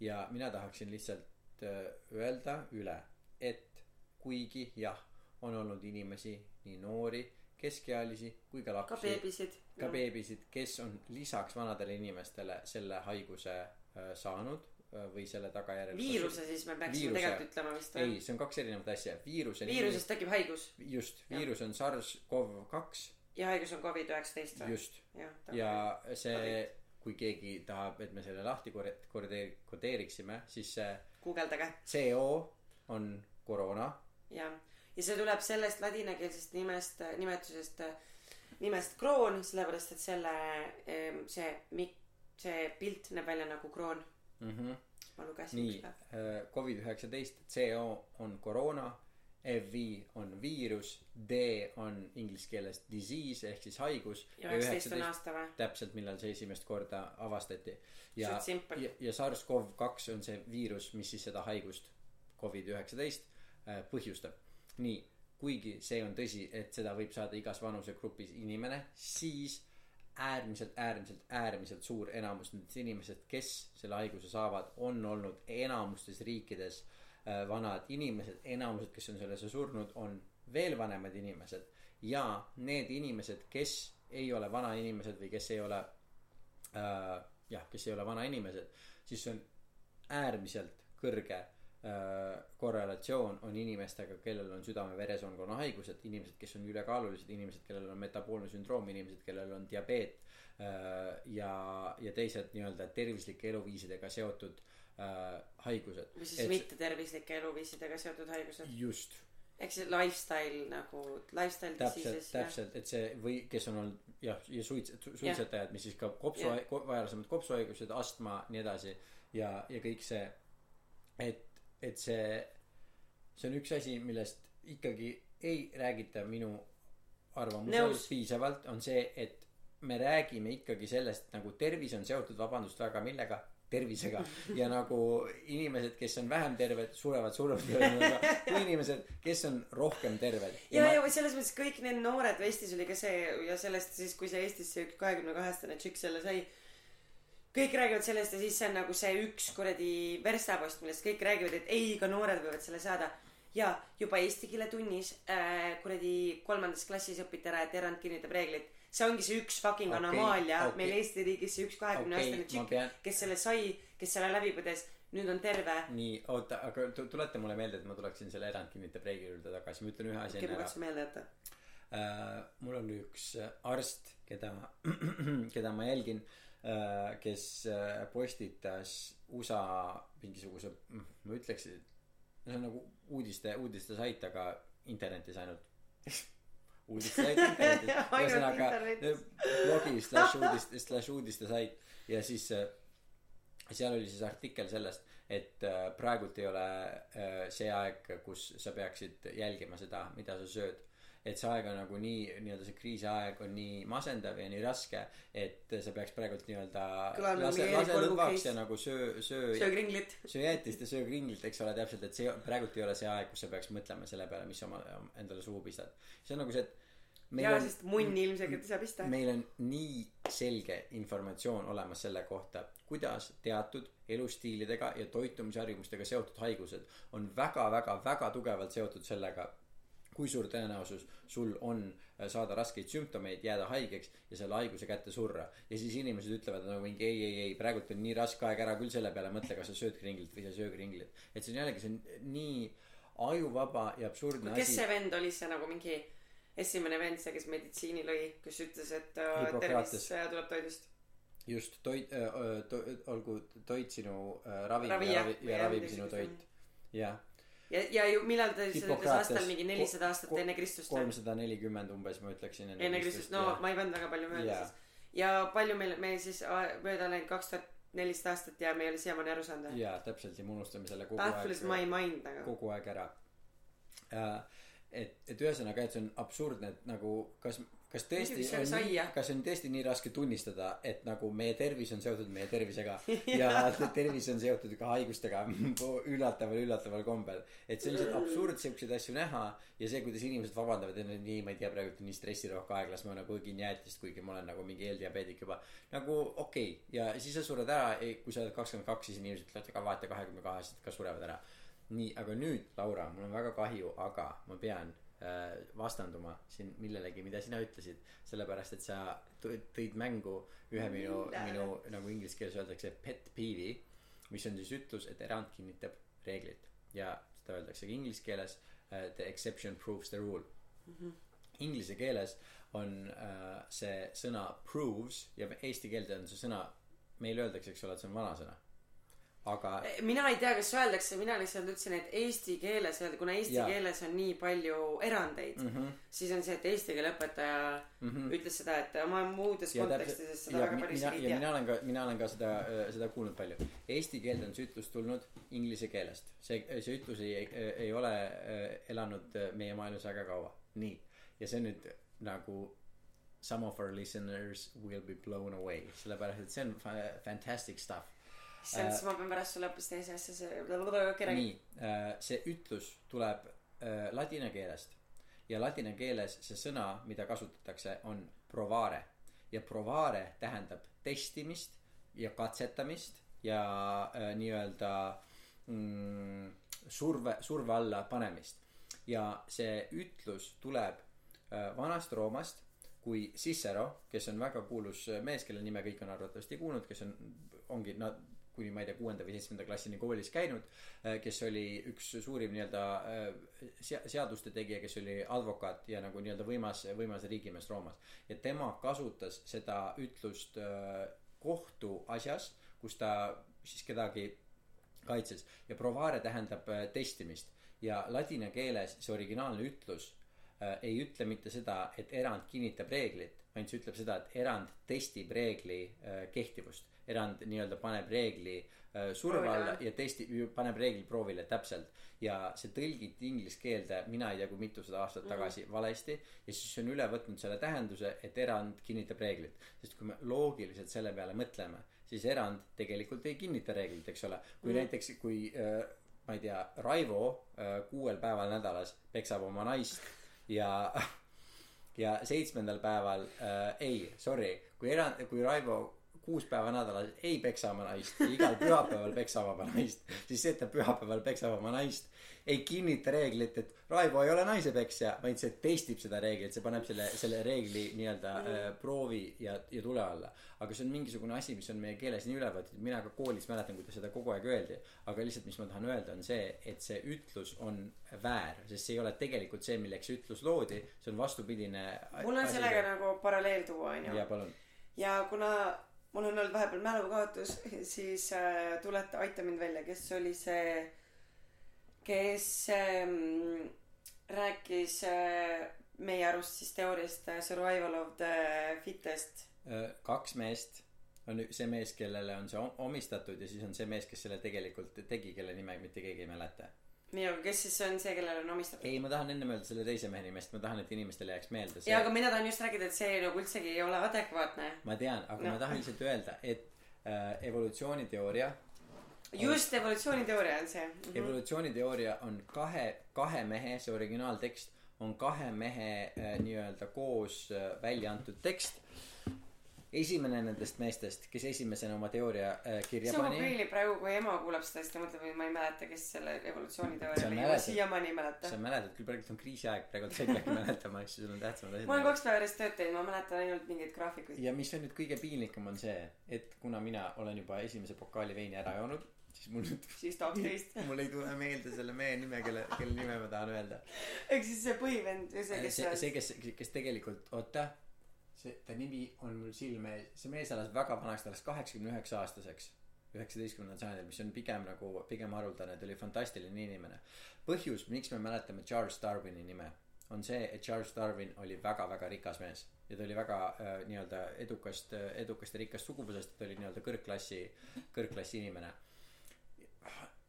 ja mina tahaksin lihtsalt äh, öelda üle et kuigi jah on olnud inimesi nii noori keskealisi kui ka ka lapsi beebisid. Ka beebisid kes on lisaks vanadele inimestele selle haiguse äh, saanud äh, või selle tagajärjel viiruse siis me peaksime Viiruse. tegelikult ütlema vist ei see on kaks erinevat asja. Viiruse viirusest tekib haigus. Just viirus on SARS-CoV kaks ja haigus on Covid üheksateist või? Just. Jah ja see kui keegi tahab et me selle lahti kodeer- kodeeriksime siis see guugeldage. CO on koroona. Jah. Ja see tuleb sellest ladinakeelsest nimest nimetusest nimest kroon sellepärast et selle see see pilt näeb välja nagu kroon. Mm -hmm. ma lugesin nii ükspäev Covid üheksateist CO on koroona FV on viirus D on inglise keeles disease ehk siis haigus ja üheksateist on aasta või? täpselt millal see esimest korda avastati. Ja ja, ja SARS-CoV kaks on see viirus mis siis seda haigust Covid üheksateist põhjustab. Nii kuigi see on tõsi et seda võib saada igas vanusegrupis inimene siis äärmiselt äärmiselt äärmiselt suur enamus nendest inimesed kes selle haiguse saavad on olnud enamustes riikides äh, vanad inimesed enamused kes on sellesse surnud on veel vanemad inimesed. Ja need inimesed kes ei ole vanainimesed või kes ei ole äh, jah kes ei ole vanainimesed siis see on äärmiselt kõrge äh, korrelatsioon on inimestega kellel on südame-veresoonkonna haigused inimesed kes on ülekaalulised inimesed kellel on metaboolne sündroom inimesed kellel on diabeet äh, ja ja teised nii-öelda tervislike eluviisidega seotud äh, haigused. Või siis mittetervislike eluviisidega seotud haigused. Just. Ehk see lifestyle nagu lifestyle diseases täpselt et see või kes on olnud jah ja suits- suitsetajad mis siis ka kopsu varasemad kopsuhaigused astma nii edasi ja ja kõik see. Et et see see on üks asi millest ikkagi ei räägita minu arvamusel piisavalt on see et me räägime ikkagi sellest nagu tervis on seotud vabandust väga millega tervisega. Ja nagu inimesed kes on vähem terved surevad surnuks kui inimesed kes on rohkem terved. Ja ja või selles mõttes kõik need noored või Eestis oli ka see ja sellest siis kui see Eestis see üks kahekümne kahe aastane tšikk selle sai kõik räägivad sellest ja siis see on nagu see üks kuradi verstapost millest kõik räägivad et ei ka noored võivad selle saada. Ja juba eesti keele tunnis äh, kuradi kolmandas klassis õpiti ära et erand kinnitab reeglit see ongi see üks fucking Okei, anomaalia okei. meil Eesti riigis see üks kahekümne Okei, aastane tšikk pean- kes selle sai kes selle läbi põdes nüüd on terve. Nii oota aga tu- tuleta mulle meelde et ma tuleksin selle erand kinnitab reegli juurde tagasi. Ma ütlen ühe asja okei enne ära. katsun meelde jätta äh, mul on üks äh, arst keda [CLEARS THROAT] keda ma jälgin äh, kes postitas USA mingisuguse mm, ma ütleks see on nagu uudiste uudistesait aga internetis ainult [LAUGHS] uudistesait [LAUGHS] ühesõnaga internetis. blogi slaš uudiste slaš uudistesait ja siis äh, seal oli siis artikkel sellest et äh, praegult ei ole see aeg kus sa peaksid jälgima seda mida sa sööd et see aeg on nagu nii nii-öelda see kriisiaeg on nii masendav ja nii raske et sa peaks praegult nii-öelda lase lase lõdvaks ja nagu söö söö söö kringlit söö jäätist ja söö kringlit eks ole täpselt et see praegult ei ole see aeg kus sa peaks mõtlema selle peale mis sa oma endale suhu pistad. See on nagu see et meil ja on sest munni ilmselgelt ei saa pista. meil on nii selge informatsioon olemas selle kohta kuidas teatud elustiilidega ja toitumisharjumustega seotud haigused on väga väga väga tugevalt seotud sellega kui suur tõenäosus sul on äh, saada raskeid sümptomeid jääda haigeks ja selle haiguse kätte surra? Ja siis inimesed ütlevad nagu mingi ei ei ei praegult on nii raske aeg ära küll selle peale mõtle kas sa sööd kringlit või sa ei söö kringlit et see on jällegi see on nii ajuvaba ja absurdne kes asi. see vend oli see nagu mingi esimene vend see kes meditsiini lõi kes ütles et äh, tervis äh, tuleb toidust? Just toit äh, to, olgu toit sinu äh, ravim Ravi, ja ja Või ravim sinu toit. jah ja ja ju millal ta ütles Hippokrates. aastal mingi nelisada aastat enne Kristust kolmsada nelikümmend umbes ma ütleksin enne Kristust no jah. ma ei pannud väga palju mööda Jaa. siis ja palju meil meil siis mööda läinud kaks tuhat nelisada aastat ja me ei ole siiamaani aru saanud või jaa täpselt ja me unustame selle kogu my aeg mind nagu kogu aeg ära äh, et et ühesõnaga et see on absurdne et nagu kas kas tõesti on nii, kas on tõesti nii raske tunnistada et nagu meie tervis on seotud meie tervisega [LAUGHS] ja tervis on seotud ka haigustega [LAUGHS] üllataval üllataval kombel? Et see on lihtsalt absurd siukseid asju näha ja see kuidas inimesed vabandavad et nii ma ei tea praegu on nii stressirohke aeg las ma nagu õgin jäätist kuigi ma olen nagu mingi eeldiabeedik juba. Nagu okei okay. ja siis sa sured ära kui sa oled kakskümmend kaks siis inimesed ütlevad aga vaata kahekümne kahesed ka surevad ära. Nii aga nüüd Laura mul on väga kahju aga ma pean vastanduma siin millelegi mida sina ütlesid. Sellepärast et sa tõ- tõid mängu ühe minu minu nagu inglise keeles öeldakse pet peeve'i mis on siis ütlus et erand kinnitab reeglit ja seda öeldaksegi inglise keeles uh, the exception proves the rule. Mm -hmm. inglise keeles on uh, see sõna proves ja eesti keelde on see sõna meil öeldakse eks ole et see on vanasõna aga mina ei tea kas öeldakse mina lihtsalt ütlesin et eesti keeles öelda kuna eesti ja. keeles on nii palju erandeid mm -hmm. siis on see et eesti keele õpetaja mm -hmm. ütles seda et ma muudes ja kontekstides seda väga päris ei tea ja mina olen ka mina olen ka seda seda kuulnud palju eesti keelde on see ütlus tulnud inglise keelest see see ütlus ei ei ole äh, elanud meie maailmas väga kaua nii ja see nüüd nagu some of our listeners will be blown away sellepärast et see on fantastic stuff issand äh,, siis ma pean pärast sulle hoopis teise asja see. nii äh,, see ütlus tuleb äh, ladina keelest ja ladina keeles see sõna, mida kasutatakse, on provare ja provare tähendab testimist ja katsetamist ja äh, nii-öelda mm, surve, surve alla panemist. ja see ütlus tuleb äh, vanast Roomast, kui Cicero, kes on väga kuulus mees, kelle nime kõik on arvatavasti kuulnud, kes on, ongi, nad kuni ma ei tea, kuuenda või seitsmenda klassini koolis käinud, äh, kes oli üks suurim nii-öelda äh, seaduste tegija, kes oli advokaat ja nagu nii-öelda võimas, võimas riigimees Roomas. ja tema kasutas seda ütlust äh, kohtuasjas, kus ta siis kedagi kaitses. Ja provare tähendab testimist. Ja ladina keeles see originaalne ütlus ei ütle mitte seda, et erand kinnitab reeglit, vaid see ütleb seda, et erand testib reegli kehtivust erand nii-öelda paneb reegli äh, surve alla ja testi-, paneb reegli proovile täpselt. ja see tõlgiti inglise keelde, mina ei tea, kui mitusada aastat mhm. tagasi mm -hmm. valesti. ja siis on üle võtnud selle tähenduse, et erand kinnitab reeglit. sest kui me loogiliselt selle peale mõtleme, siis erand tegelikult ei kinnita reeglit, eks ole. kui mm -hmm. näiteks, kui äh, ma ei tea, Raivo äh, kuuel päeval nädalas peksab oma naist ja ja seitsmendal päeval äh, ei, sorry, kui erand, kui Raivo kuus päeva nädalas ei peksa oma naist ja igal pühapäeval peksab oma naist, siis see, et ta pühapäeval peksab oma naist, ei kinnita reeglit, et Raivo ei ole naisepeksja, vaid see testib seda reeglit, see paneb selle, selle reegli nii-öelda äh, proovi ja, ja tule alla. aga see on mingisugune asi, mis on meie keeles nii üle võetud, mina ka koolis mäletan, kuidas seda kogu aeg öeldi. aga lihtsalt, mis ma tahan öelda, on see, et see ütlus on väär, sest see ei ole tegelikult see, milleks see ütlus loodi, see on vastupidine. mul on sellega nagu paralleel tuua, onju. ja palun. ja kuna mul on olnud vahepeal mälukaotus, siis äh, tuleta, aita mind välja, kes oli see, kes ähm, rääkis äh, meie arust siis teooriast äh, survival of the fittest. Äh, kaks meest. On see mees, kellele on see omistatud ja siis on see mees, kes selle tegelikult tegi, kelle nime mitte keegi ei mäleta nii, aga kes siis on see, kellele on omistatud? ei, ma tahan ennem öelda selle teise mehe nimest, ma tahan, et inimestele jääks meelde see. jaa, aga mina tahan just rääkida, et see nagu üldsegi ei ole adekvaatne. ma tean, aga no. ma tahan lihtsalt öelda, et äh, evolutsiooniteooria just on, evolutsiooniteooria on see mm. -hmm. evolutsiooniteooria on kahe, kahe mehe, see originaaltekst on kahe mehe äh, nii-öelda koos äh, välja antud tekst esimene nendest meestest, kes esimesena oma teooria äh, kirja see pani. see on really praegu, kui ema kuulab seda, siis ta mõtleb, et ma ei mäleta, kes selle evolutsiooniteooria oli, ma siiamaani ei mäleta. sa mäletad küll, praegu on kriisiaeg, praegu sa ei peagi [LAUGHS] mäletama, eks ju, sul on tähtsamad asjad. ma olen kaks päeva järjest tööd teinud, ma mäletan ainult mingeid graafikuid. ja mis on nüüd kõige piinlikum, on see, et kuna mina olen juba esimese pokaali veini ära joonud, siis mul nüüd. siis tahaks teist [LAUGHS] mul ei tule meelde selle mehe nime, kelle, kelle nime ma tahan öelda. ehk siis see põhivend või see, kes. see, see, kes, kes tegelikult, oota see, ta nimi on mul silme ees, see mees elas väga vanaks, ta elas kaheksakümne üheksa aastaseks. üheksateistkümnendal sajandil, mis on pigem nagu, pigem haruldane, ta oli fantastiline inimene. põhjus, miks me mäletame Charles Darwini nime, on see, et Charles Darwin oli väga-väga rikas mees. ja ta oli väga äh, nii-öelda edukast, edukast ja rikast suguvõsast, ta oli nii-öelda kõrgklassi, kõrgklassi inimene.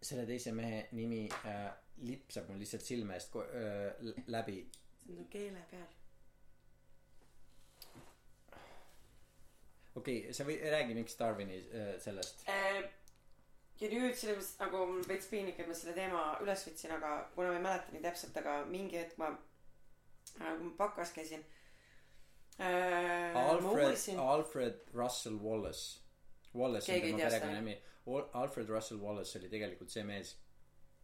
selle teise mehe nimi äh, lipsab mul lihtsalt silme eest äh, läbi. see on keele peal okei okay,, sa või räägi, miks Darwini äh, sellest äh,. ja nüüd selles mõttes nagu mul veits piinlik, et ma selle teema üles võtsin, aga kuna ma ei mäleta nii täpselt, aga mingi hetk ma äh,, kui ma bakas käisin äh,. Alfred, Alfred Russell Wallace. Wallace Keegi on tema perekonnanimi. Alfred Russell Wallace oli tegelikult see mees,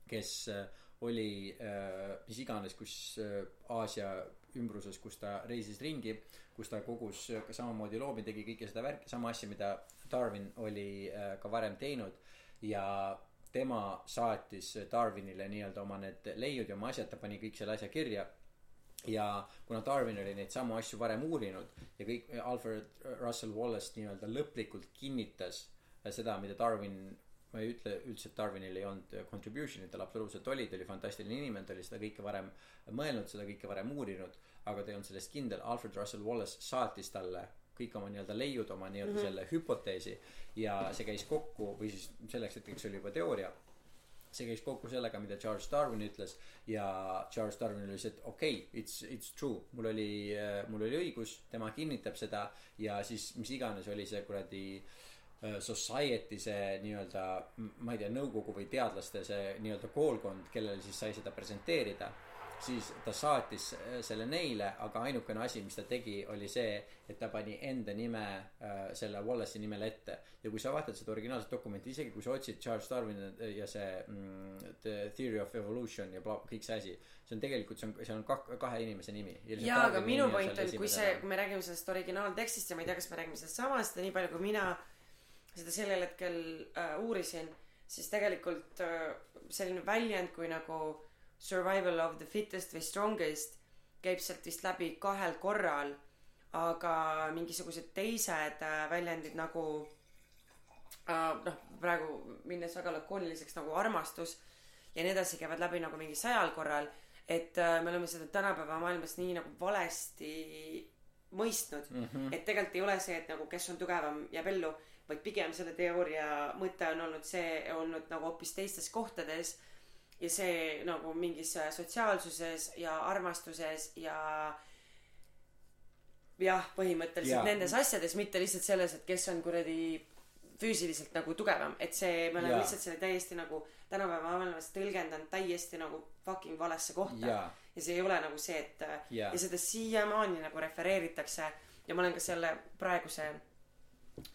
kes äh, oli äh, mis iganes, kus äh, Aasia ümbruses, kus ta reisis ringi, kus ta kogus samamoodi loomi, tegi kõike seda värki, sama asja, mida Darwin oli äh, ka varem teinud. ja tema saatis Darwinile nii-öelda oma need leiud ja oma asjad ta pani kõik selle asja kirja ja kuna Darwin oli neid samu asju varem uurinud ja kõik Alfred Russel Wallace nii-öelda lõplikult kinnitas seda mida Darwin ma ei ütle üldse et Darwinil ei olnud contribution'it tal absoluutselt oli ta oli fantastiline inimene ta oli seda kõike varem mõelnud seda kõike varem uurinud aga ta ei olnud selles kindel. Alfred Russel Wallace saatis talle kõik oma nii-öelda leiud oma nii-öelda mm -hmm. selle hüpoteesi ja see käis kokku või siis selleks hetkeks oli juba teooria. See käis kokku sellega mida Charles Darwin ütles ja Charles Darwin see et okei okay, it's it's true. Mul oli mul oli õigus tema kinnitab seda ja siis mis iganes oli see kuradi äh, society see nii-öelda ma ei tea nõukogu või teadlaste see nii-öelda koolkond kellele siis sai seda presenteerida siis ta saatis äh, selle neile, aga ainukene asi, mis ta tegi, oli see, et ta pani enda nime äh, selle Wallace'i nimele ette. ja kui sa vaatad seda originaalset dokumenti, isegi kui sa otsid Charles Darwin ja see mm, The Theory of Evolution ja bla, kõik see asi, see on tegelikult, see on, seal on kah, kahe inimese nimi. jaa, aga minu point on, kui see, kui me räägime sellest originaaltekstist ja ma ei tea, kas me räägime sellest samast ja nii palju, kui mina seda sellel hetkel äh, uurisin, siis tegelikult äh, selline väljend kui nagu survival of the fittest või strongest käib sealt vist läbi kahel korral, aga mingisugused teised äh, väljendid nagu äh, noh, praegu minnes väga lakooniliseks nagu armastus ja nii edasi käivad läbi nagu mingi sajal korral, et äh, me oleme seda tänapäeva maailmas nii nagu valesti mõistnud mm, -hmm. et tegelikult ei ole see, et nagu kes on tugevam, jääb ellu, vaid pigem selle teooria mõte on olnud see, olnud nagu hoopis teistes kohtades ja see nagu mingis äh, sotsiaalsuses ja armastuses ja jah, põhimõtteliselt ja. nendes asjades, mitte lihtsalt selles, et kes on kuradi füüsiliselt nagu tugevam, et see, me oleme lihtsalt selle täiesti nagu tänapäeva maailmas tõlgendanud täiesti nagu fucking valesse kohta. ja see ei ole nagu see, et ja, ja seda siiamaani nagu refereeritakse. Ja ma olen ka selle praeguse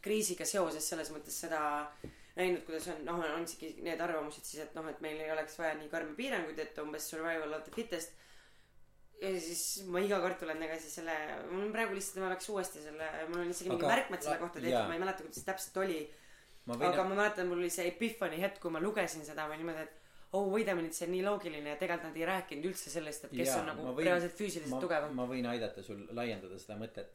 kriisiga seoses selles mõttes seda äh, näinud, kuidas on, noh, on isegi need arvamused siis, et noh, et meil ei oleks vaja nii karme piiranguid, et umbes survival of the fittest. ja siis ma iga kord tulen tagasi selle, mul on praegu lihtsalt, ma peaks uuesti selle, mul on isegi mingi märkmed selle kohta tehtud, ma ei mäleta, kuidas see täpselt oli. aga ma mäletan, mul oli see epiphany hetk, kui ma lugesin seda või niimoodi, et oh wait a minute, see on nii loogiline ja tegelikult nad ei rääkinud üldse sellest, et kes ja, on nagu võin, reaalselt füüsiliselt tugevam. ma võin aidata sul laiendada seda mõtet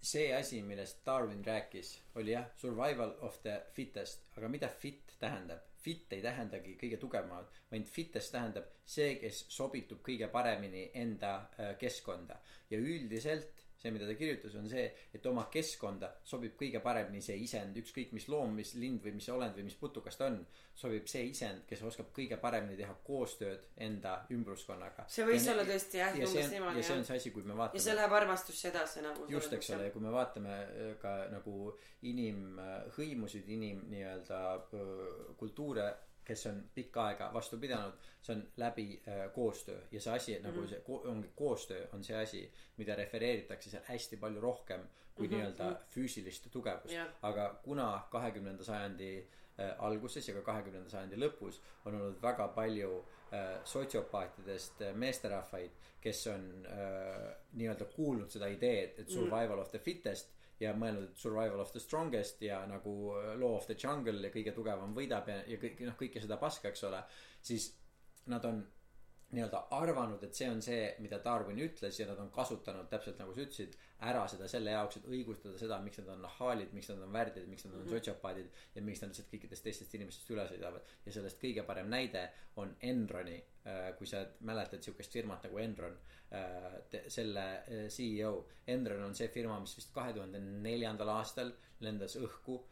see asi, millest Darwin rääkis, oli jah, survival of the fittest, aga mida fit tähendab? Fit ei tähendagi kõige tugevamat, vaid fittest tähendab see, kes sobitub kõige paremini enda äh, keskkonda ja üldiselt see, mida ta kirjutas, on see, et oma keskkonda sobib kõige paremini see isend, ükskõik mis loom, mis lind või mis olend või mis putukas ta on, sobib see isend, kes oskab kõige paremini teha koostööd enda ümbruskonnaga. see võis ja, olla tõesti jah, umbes niimoodi. ja see on see asi, kui me vaatame. ja see läheb armastusse edasi nagu. just, eks ole, ja kui me vaatame äh, ka nagu inimhõimusid, inim nii-öelda äh, kultuure kes on pikka aega vastu pidanud, see on läbi äh, koostöö ja see asi mm -hmm. nagu mhm. see ko ongi koostöö on see asi, mida refereeritakse seal hästi palju rohkem kui mm -hmm. nii-öelda mhm. füüsilist tugevust yeah.. aga kuna kahekümnenda sajandi äh, alguses ja ka kahekümnenda sajandi lõpus on olnud väga palju äh, sotsiopaatidest äh, meesterahvaid, kes on äh, nii-öelda kuulnud seda ideed, et mhm. survival mm -hmm. of the fittest ja mõelnud, et survival of the strongest ja nagu äh, law of the jungle ja kõige tugevam võidab ja, ja kõik noh, kõike seda paska, eks ole. siis nad on nii-öelda arvanud, et see on see, mida Darwin ütles ja nad on kasutanud täpselt nagu sa ütlesid, ära seda selle jaoks, et õigustada seda, miks nad on nahaalid, miks nad on värdjad, miks nad on mm -hmm. sotsiopaadid ja miks nad lihtsalt kõikidest teistest inimestest üle sõidavad. ja sellest kõige parem näide on Enroni, äh, kui sa mäletad sihukest firmat nagu Enron, äh, selle äh, CEO. Enron on see firma, mis vist kahe tuhande neljandal aastal lendas õhku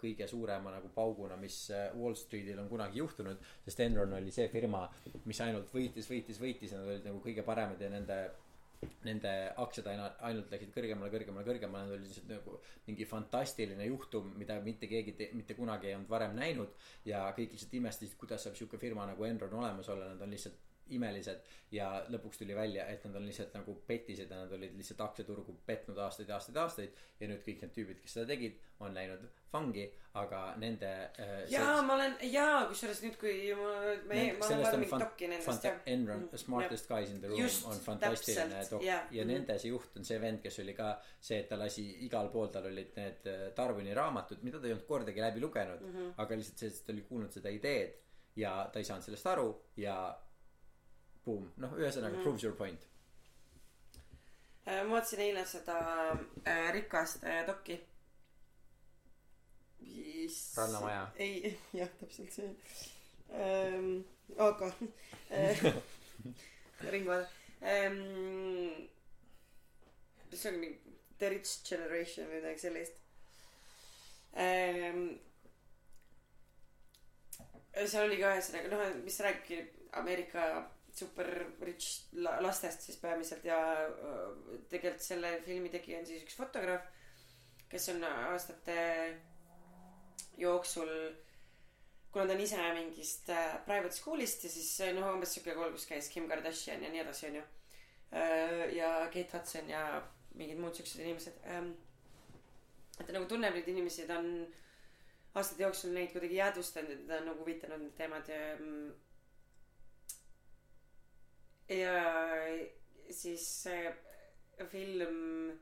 kõige suurema nagu pauguna, mis Wall Streetil on kunagi juhtunud, sest Enron oli see firma, mis ainult võitis, võitis, võitis ja nad olid nagu kõige paremad ja nende nende aktsiad aina, ainult läksid kõrgemale, kõrgemale, kõrgemale, need olid lihtsalt nagu mingi fantastiline juhtum, mida mitte keegi te, mitte kunagi ei olnud varem näinud. ja kõik lihtsalt imestasid, kuidas saab sihuke firma nagu Enron olemas olla, nad on lihtsalt imelised ja lõpuks tuli välja et nad on lihtsalt nagu petised ja nad olid lihtsalt aktsiaturgu petnud aastaid ja aastaid ja aastaid ja nüüd kõik need tüübid kes seda tegid on läinud vangi aga nende äh, jaa ma olen jaa kusjuures nüüd kui ma me Nend- ma olen fan- dokki nendest jah Enron Mm, Smartest Guys in the Room Just, on fantastiline dok- jah. ja Mhm. nende see juht on see vend kes oli ka see et ta lasi igal pool tal olid need äh, Darwini raamatud mida ta ei olnud kordagi läbi lugenud mm -hmm. aga lihtsalt sellest ta oli kuulnud seda ideed ja ta ei saanud sellest aru ja boom. Noh ühesõnaga mm. -hmm. proves your point. Äh, ma vaatasin eile seda äh, rikast äh, dokki. Mis... Rannamaja. ei [LAUGHS] jah täpselt see. Ähm, aga äh, [LAUGHS] ringvaade ähm, see on mingi The Rich Generation või midagi sellist. Ähm, seal oli ka ühesõnaga noh mis räägibki Ameerika super rich la- lastest siis peamiselt ja tegelikult selle filmi tegija on siis üks fotograaf kes on aastate jooksul kuna ta on ise mingist äh, private school'ist ja siis äh, noh umbes siuke kool kus käis Kim Kardashian ja nii edasi onju. Äh, ja Kate Hudson ja mingid muud siuksed inimesed ähm, et ta nagu tunneb neid inimesi ta on aastate jooksul neid kuidagi jäädvustanud ja teda on nagu huvitanud need teemad ja mm, ja siis see film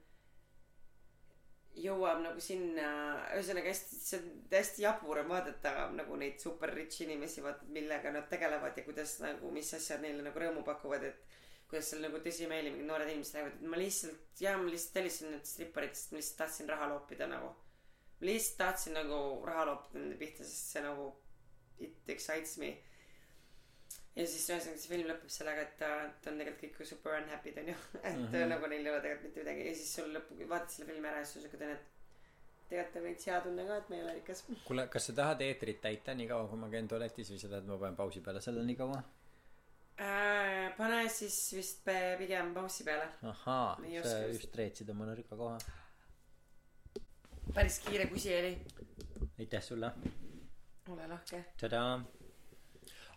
jõuab nagu sinna ühesõnaga hästi see on hästi jabur on vaadata nagu neid super rich inimesi vaata millega nad tegelevad ja kuidas nagu mis asjad neile nagu rõõmu pakuvad et kuidas seal nagu tõsimeeli mingid noored inimesed räägivad et ma lihtsalt jaa ma lihtsalt tellisin need stripparid sest ma lihtsalt tahtsin raha loopida nagu. Ma lihtsalt tahtsin nagu raha loopida nende pihta sest see nagu it excites me ja siis ühesõnaga see film lõpeb sellega et ta ta on tegelikult kõik super unhappy'd onju [LAUGHS] et mm. -hmm. nagu neil ei ole tegelikult mitte midagi. Ja siis sul lõppu vaatad selle filmi ära ja siis sul siuke tunne et tegelikult on veits hea tunne ka et me ei ole rikas. [LAUGHS] Kuule kas sa tahad eetrit täita niikaua kui ma käin tualetis või sa tahad ma panen pausi peale selle niikaua äh, pane siis vist pigem paussi peale. Ahaa sa just reetsid oma nõrga koha päris kiire kusi oli. Aitäh sulle. Ole lahke. Tadaa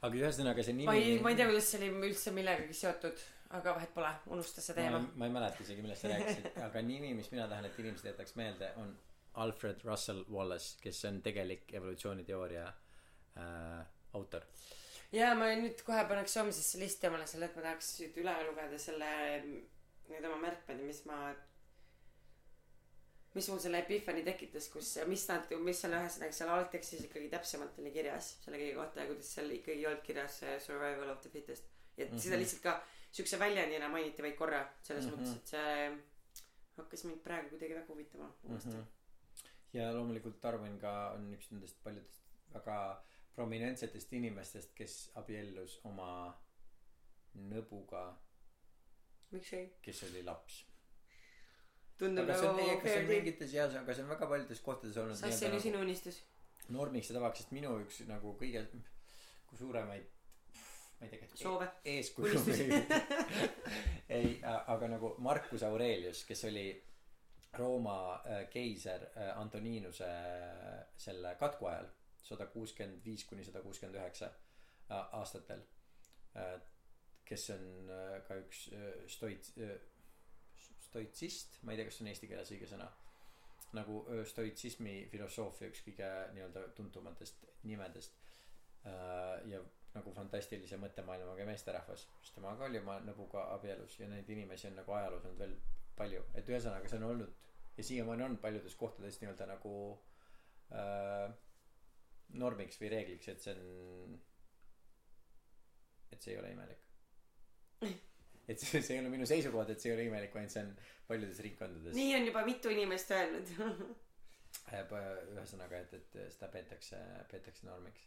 aga ühesõnaga see nimi ma ei ma ei tea kuidas see oli üldse millegagi seotud aga vahet pole unusta see teema. ma, ei mäleta isegi millest sa rääkisid [LAUGHS] aga nimi mis mina tahan et inimesed jätaks meelde on Alfred Russel Wallace kes on tegelik evolutsiooniteooria äh, autor. Ja ma nüüd kohe paneks homsesse listi omale selle et ma tahaks üle lugeda selle need oma märkmed mis ma mis mul selle epiphany tekitas kus mis nad mis seal ühesõnaga seal algtekstis ikkagi täpsemalt oli kirjas selle kõige kohta ja kuidas seal ikkagi ei olnud kirjas see survival of the fittest ja mm -hmm. seda lihtsalt ka siukse väljendina mainiti vaid korra selles mm. -hmm. mõttes et see hakkas mind praegu kuidagi väga huvitama uuesti Mhm. ja loomulikult Darwin ka on üks nendest paljudest väga prominentsetest inimestest kes abiellus oma nõbuga miks ei kes oli laps tundub nagu kas see on fair deal. mingites jah aga see on väga paljudes kohtades olnud sest see oli sinu unistus? Normiks ja tavaks sest minu üks nagu kõige kui suuremaid ma ei tea kas soove? eeskuju Unistusi. [LAUGHS] ei aga nagu Marcus Aurelius kes oli Rooma äh, keiser äh, Antoninuse äh, selle katku ajal sada kuuskümmend viis kuni sada kuuskümmend üheksa aastatel kes on ka üks äh, stoitsist ma ei tea kas see on eesti keeles õige sõna nagu stoitsismi filosoofia üks kõige nii-öelda tuntumatest nimedest. Äh, ja nagu fantastilise mõttemaailmaga meesterahvas sest tema ka oli oma nõbuga abielus ja neid inimesi on nagu ajaloos olnud veel palju. Et ühesõnaga see on olnud ja siiamaani on paljudes kohtades nii-öelda nagu äh, normiks või reegliks et see on et see ei ole imelik [LAUGHS] et see, see ei ole minu seisukoht et see ei ole imelik vaid see on paljudes ringkondades. Nii on juba mitu inimest öelnud. [LAUGHS] Äh, ühesõnaga et et seda peetakse peetakse normiks.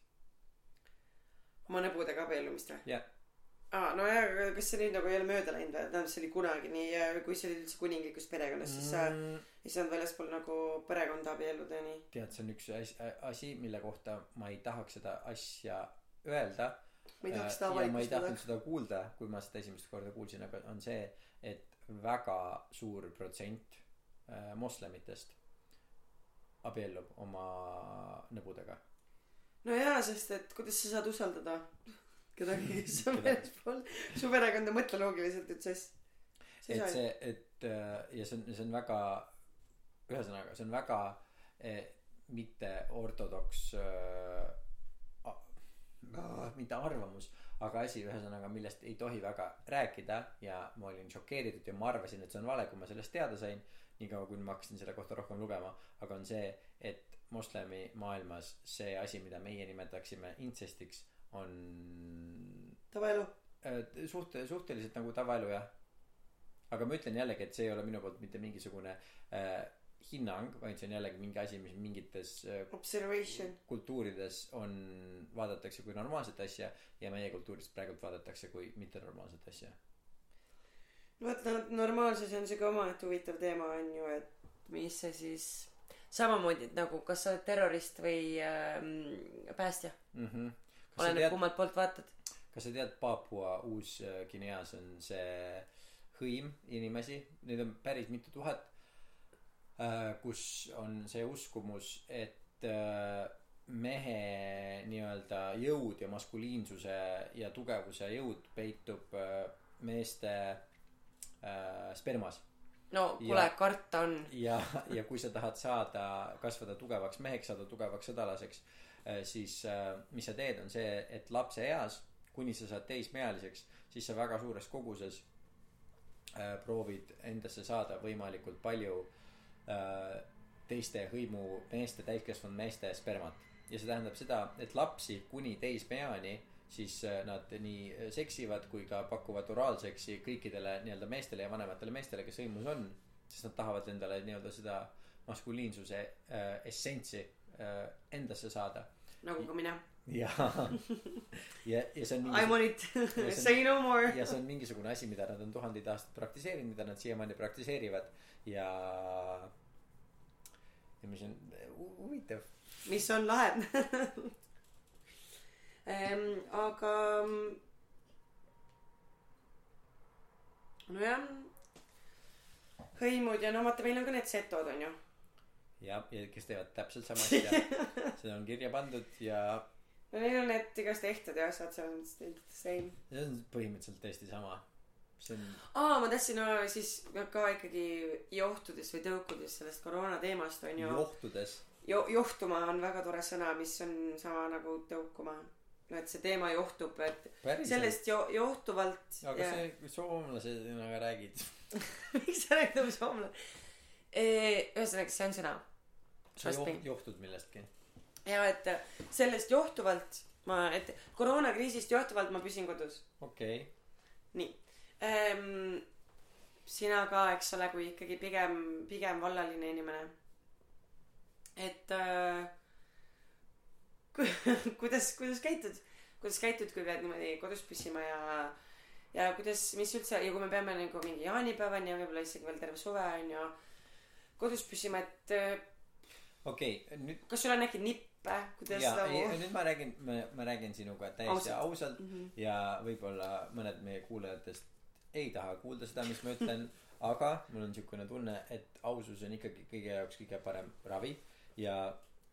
Oma nõbudega abiellumist või? Jah. Aa nojah aga kas see nüüd nagu ei ole mööda läinud või? Tähendab see oli kunagi nii kui see oli üldse kuninglikus perekonnas siis sa mm, ei saanud väljaspool nagu perekonda abielluda ja nii. Tead see on üks asi, asi mille kohta ma ei tahaks seda asja öelda ma ei tahaks Äh, seda ja ma ei tahtnud avalikustada seda kuulda kui ma seda esimest korda kuulsin aga on see et väga suur protsent äh, moslemitest abiellub oma nõbudega no jaa sest et kuidas sa saad usaldada kedagi, kes on väljaspool? Su perekonda, mõtle loogiliselt, et sest. et see et äh, ja see on see on väga ühesõnaga see on väga eh, mitte ortodoks äh, a- mitte arvamus aga asi ühesõnaga millest ei tohi väga rääkida ja ma olin šokeeritud ja ma arvasin et see on vale kui ma sellest teada sain niikaua kui ma hakkasin selle kohta rohkem lugema aga on see et moslemi maailmas see asi mida meie nimetaksime intsestiks on tavaelu. äh, suht- suhteliselt nagu tavaelu jah aga ma ütlen jällegi et see ei ole minu poolt mitte mingisugune äh, hinnang vaid see on jällegi mingi asi mis mingites äh, Observation. kultuurides on vaadatakse kui normaalset asja ja meie kultuuris praegult vaadatakse kui mittenormaalset asja no vot no normaalsus on siuke omaette huvitav teema on ju, et mis see siis samamoodi nagu kas sa oled terrorist või ähm, päästja, kas sa oleneb tead kummalt poolt vaatad. kas sa tead Papua Uus-Guineas on see hõim inimesi neid on päris mitu tuhat äh, kus on see uskumus et äh, mehe nii-öelda jõud ja maskuliinsuse ja tugevuse jõud peitub äh, meeste äh, spermas no kuule karta on. ja, ja kui sa tahad saada, kasvada tugevaks meheks, saada tugevaks sõdalaseks, siis äh, mis sa teed, on see, et lapseeas, kuni sa saad teismeealiseks, siis sa väga suures koguses äh, proovid endasse saada võimalikult palju äh, teiste hõimu meeste, täiskasvanud meeste spermat. ja see tähendab seda, et lapsi kuni teismeeani siis äh, nad nii seksivad kui ka pakuvad oraalseksi kõikidele nii-öelda meestele ja vanematele meestele, kes hõimus on sest nad tahavad endale nii-öelda seda maskuliinsuse äh, essentsi äh, endasse saada nagu ka mina. ja ja, ja see on [LAUGHS] I mingi want it say no more. ja see on mingisugune asi mida nad on tuhandeid aastaid praktiseerinud mida nad siiamaani praktiseerivad ja mis on hu- huvitav mis on lahe ehm,. aga nojah, hõimud ja no vaata, meil on ka need setod onju. ja, ja kes teevad täpselt sama asja [LAUGHS] see on kirja pandud ja no neil on need igast ehted ja asjad seal on still the same. see on põhimõtteliselt täiesti sama see on aa, ma tahtsin no, siis ka ikkagi johtudes või tõukudes sellest koroona teemast onju. johtudes jo-, johtuma on väga tore sõna, mis on sama nagu tõukuma. no et see teema johtub, et päriselt sellest jo-, johtuvalt. aga see kui soomlasena räägid [LAUGHS] miks sa räägid nagu soomlane? ühesõnaga, see on sõna. sa joht-. johtud millestki ja et sellest johtuvalt ma, et koroonakriisist johtuvalt ma püsin kodus. okei nii ehm,. sina ka, eks ole, kui ikkagi pigem, pigem vallaline inimene. et äh, ku- [LAUGHS] kuidas, kuidas käitud, kuidas käitud, kui pead niimoodi kodus püsima ja ja kuidas, mis üldse ja kui me peame nagu mingi jaanipäevani ja võib-olla isegi veel terve suve on ju kodus püsima, et äh, okei nüüd kas sul on äkki nippe, kuidas ja nagu ei nüüd ma räägin ma ma räägin sinuga täiesti Ausalt. ausalt Mhm. ja võib-olla mõned meie kuulajatest ei taha kuulda seda mis ma ütlen aga mul on siukene tunne et ausus on ikkagi kõige jaoks kõige parem ravi. Ja